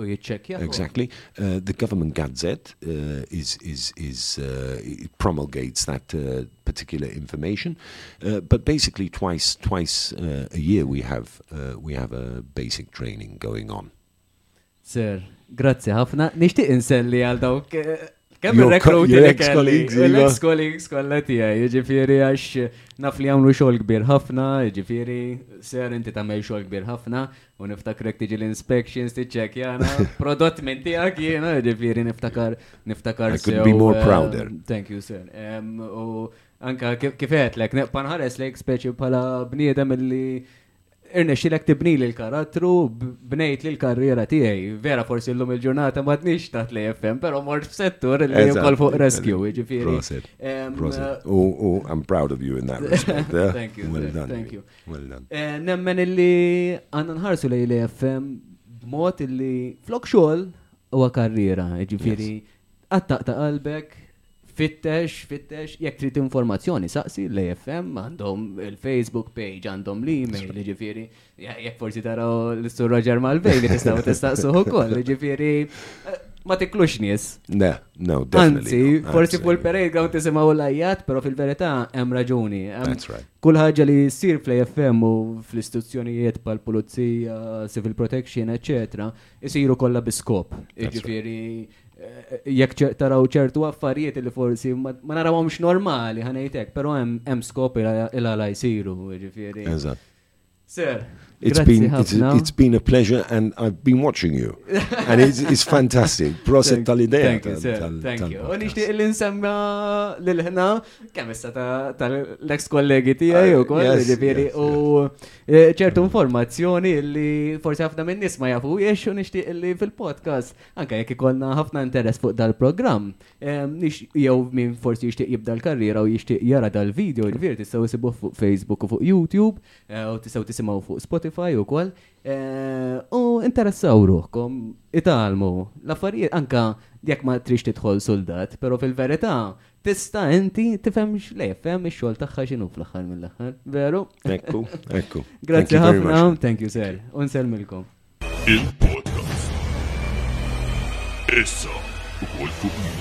Exactly. Uh, the government gazette uh, is is is uh, promulgates that uh, particular information, uh, but basically twice twice a year we have we have a basic training going on. Sir, grazzi ħafna. Nixtieq inselli għal dawk kemm your li ex-colleagues, kelli. L-ex-colleagues kollha tiegħi, jiġifieri għax naf li għamlu xogħol kbir ħafna, jiġifieri ser inti tagħmel xogħol kbir ħafna u niftakrek tiġi l-inspections tiċċekkjana prodott minn tiegħek jiena, jiġifieri niftakar niftakar I couldn't sew, be more eh, prouder. Thank you, sir. U anka kif għedlek, ne- panħares lek speċi bħala bniedem illi irnexxilek tibni li l-karattru, b- bnejt li l-karriera tiegħi. Vera forsi l-lum il-ġurnata ma tnix taħt li FM, pero mort f'settur li jkoll fuq rescue. Proset. Em, Proset. Oh, oh, I'm proud of you in that respect. eh? Thank you, Well done. Thank you. Well done. eh, Nemmen illi għanna nħarsu lej li FM b'mod illi flok xogħol huwa karriera, ġifiri. Attaq ta' qalbek, fittex, fittex, jekk trid informazzjoni, saqsi l-AFM għandhom il-Facebook page, għandhom l-email, ġifiri, jekk forsi taraw l-Sur Roger Malvej li tistaw tistaqsuħu koll, ġifiri, eh, ma tiklux nies. No, no, definitely. Anzi, forsi fuq il-parade ground tisimaw l-ajjat, pero fil-verità hemm raġuni. Hemm That's right. Kull ħaġa li ssir fl-AFM u fl-istituzzjonijiet pal pulizija civil protection, etc. isiru kollha biskop. Ġifieri jekk taraw ċertu affarijiet li forsi ma narawhomx normali ħanejtek, però hemm hemm skop il-għala jsiru, ġifieri. Eżatt. Sir, It's been it's, it's been a pleasure and I've been watching you. and it's, it's fantastic. Proset tal-idea. Thank you, sir. Thank you. U tal-podcast. nixtieq li nsemma lil-ħna kemm issa tal-ex kollegi tiegħi Uh, ukoll, yes, ġifieri, u eh, ċertu informazzjoni li forsi ħafna minn nies ma jafu jiex u nixtieq li fil-podcast anke jekk ikollna ħafna interess fuq dal-programm. Jew min forsi jixtieq jibda l-karriera u jixtieq jara dal-video, ġifieri tistgħu isibuh fuq Facebook u fuq YouTube, eh, u tistgħu tisimgħu fuq Spotify ukoll. Eh, U interessaw ruħkom, italmu, l-affarijiet anka jekk ma trix tidħol soldat, pero fil-verità tista' inti tifhem x'le, fhem ix-xogħol tagħha x'inhu fl-aħħar mill-aħħar. Veru? Ekku, ekku. Grazzi ħafna, much. thank you sir, unselmilkom. Il-podcast. Issa, ukoll fuq.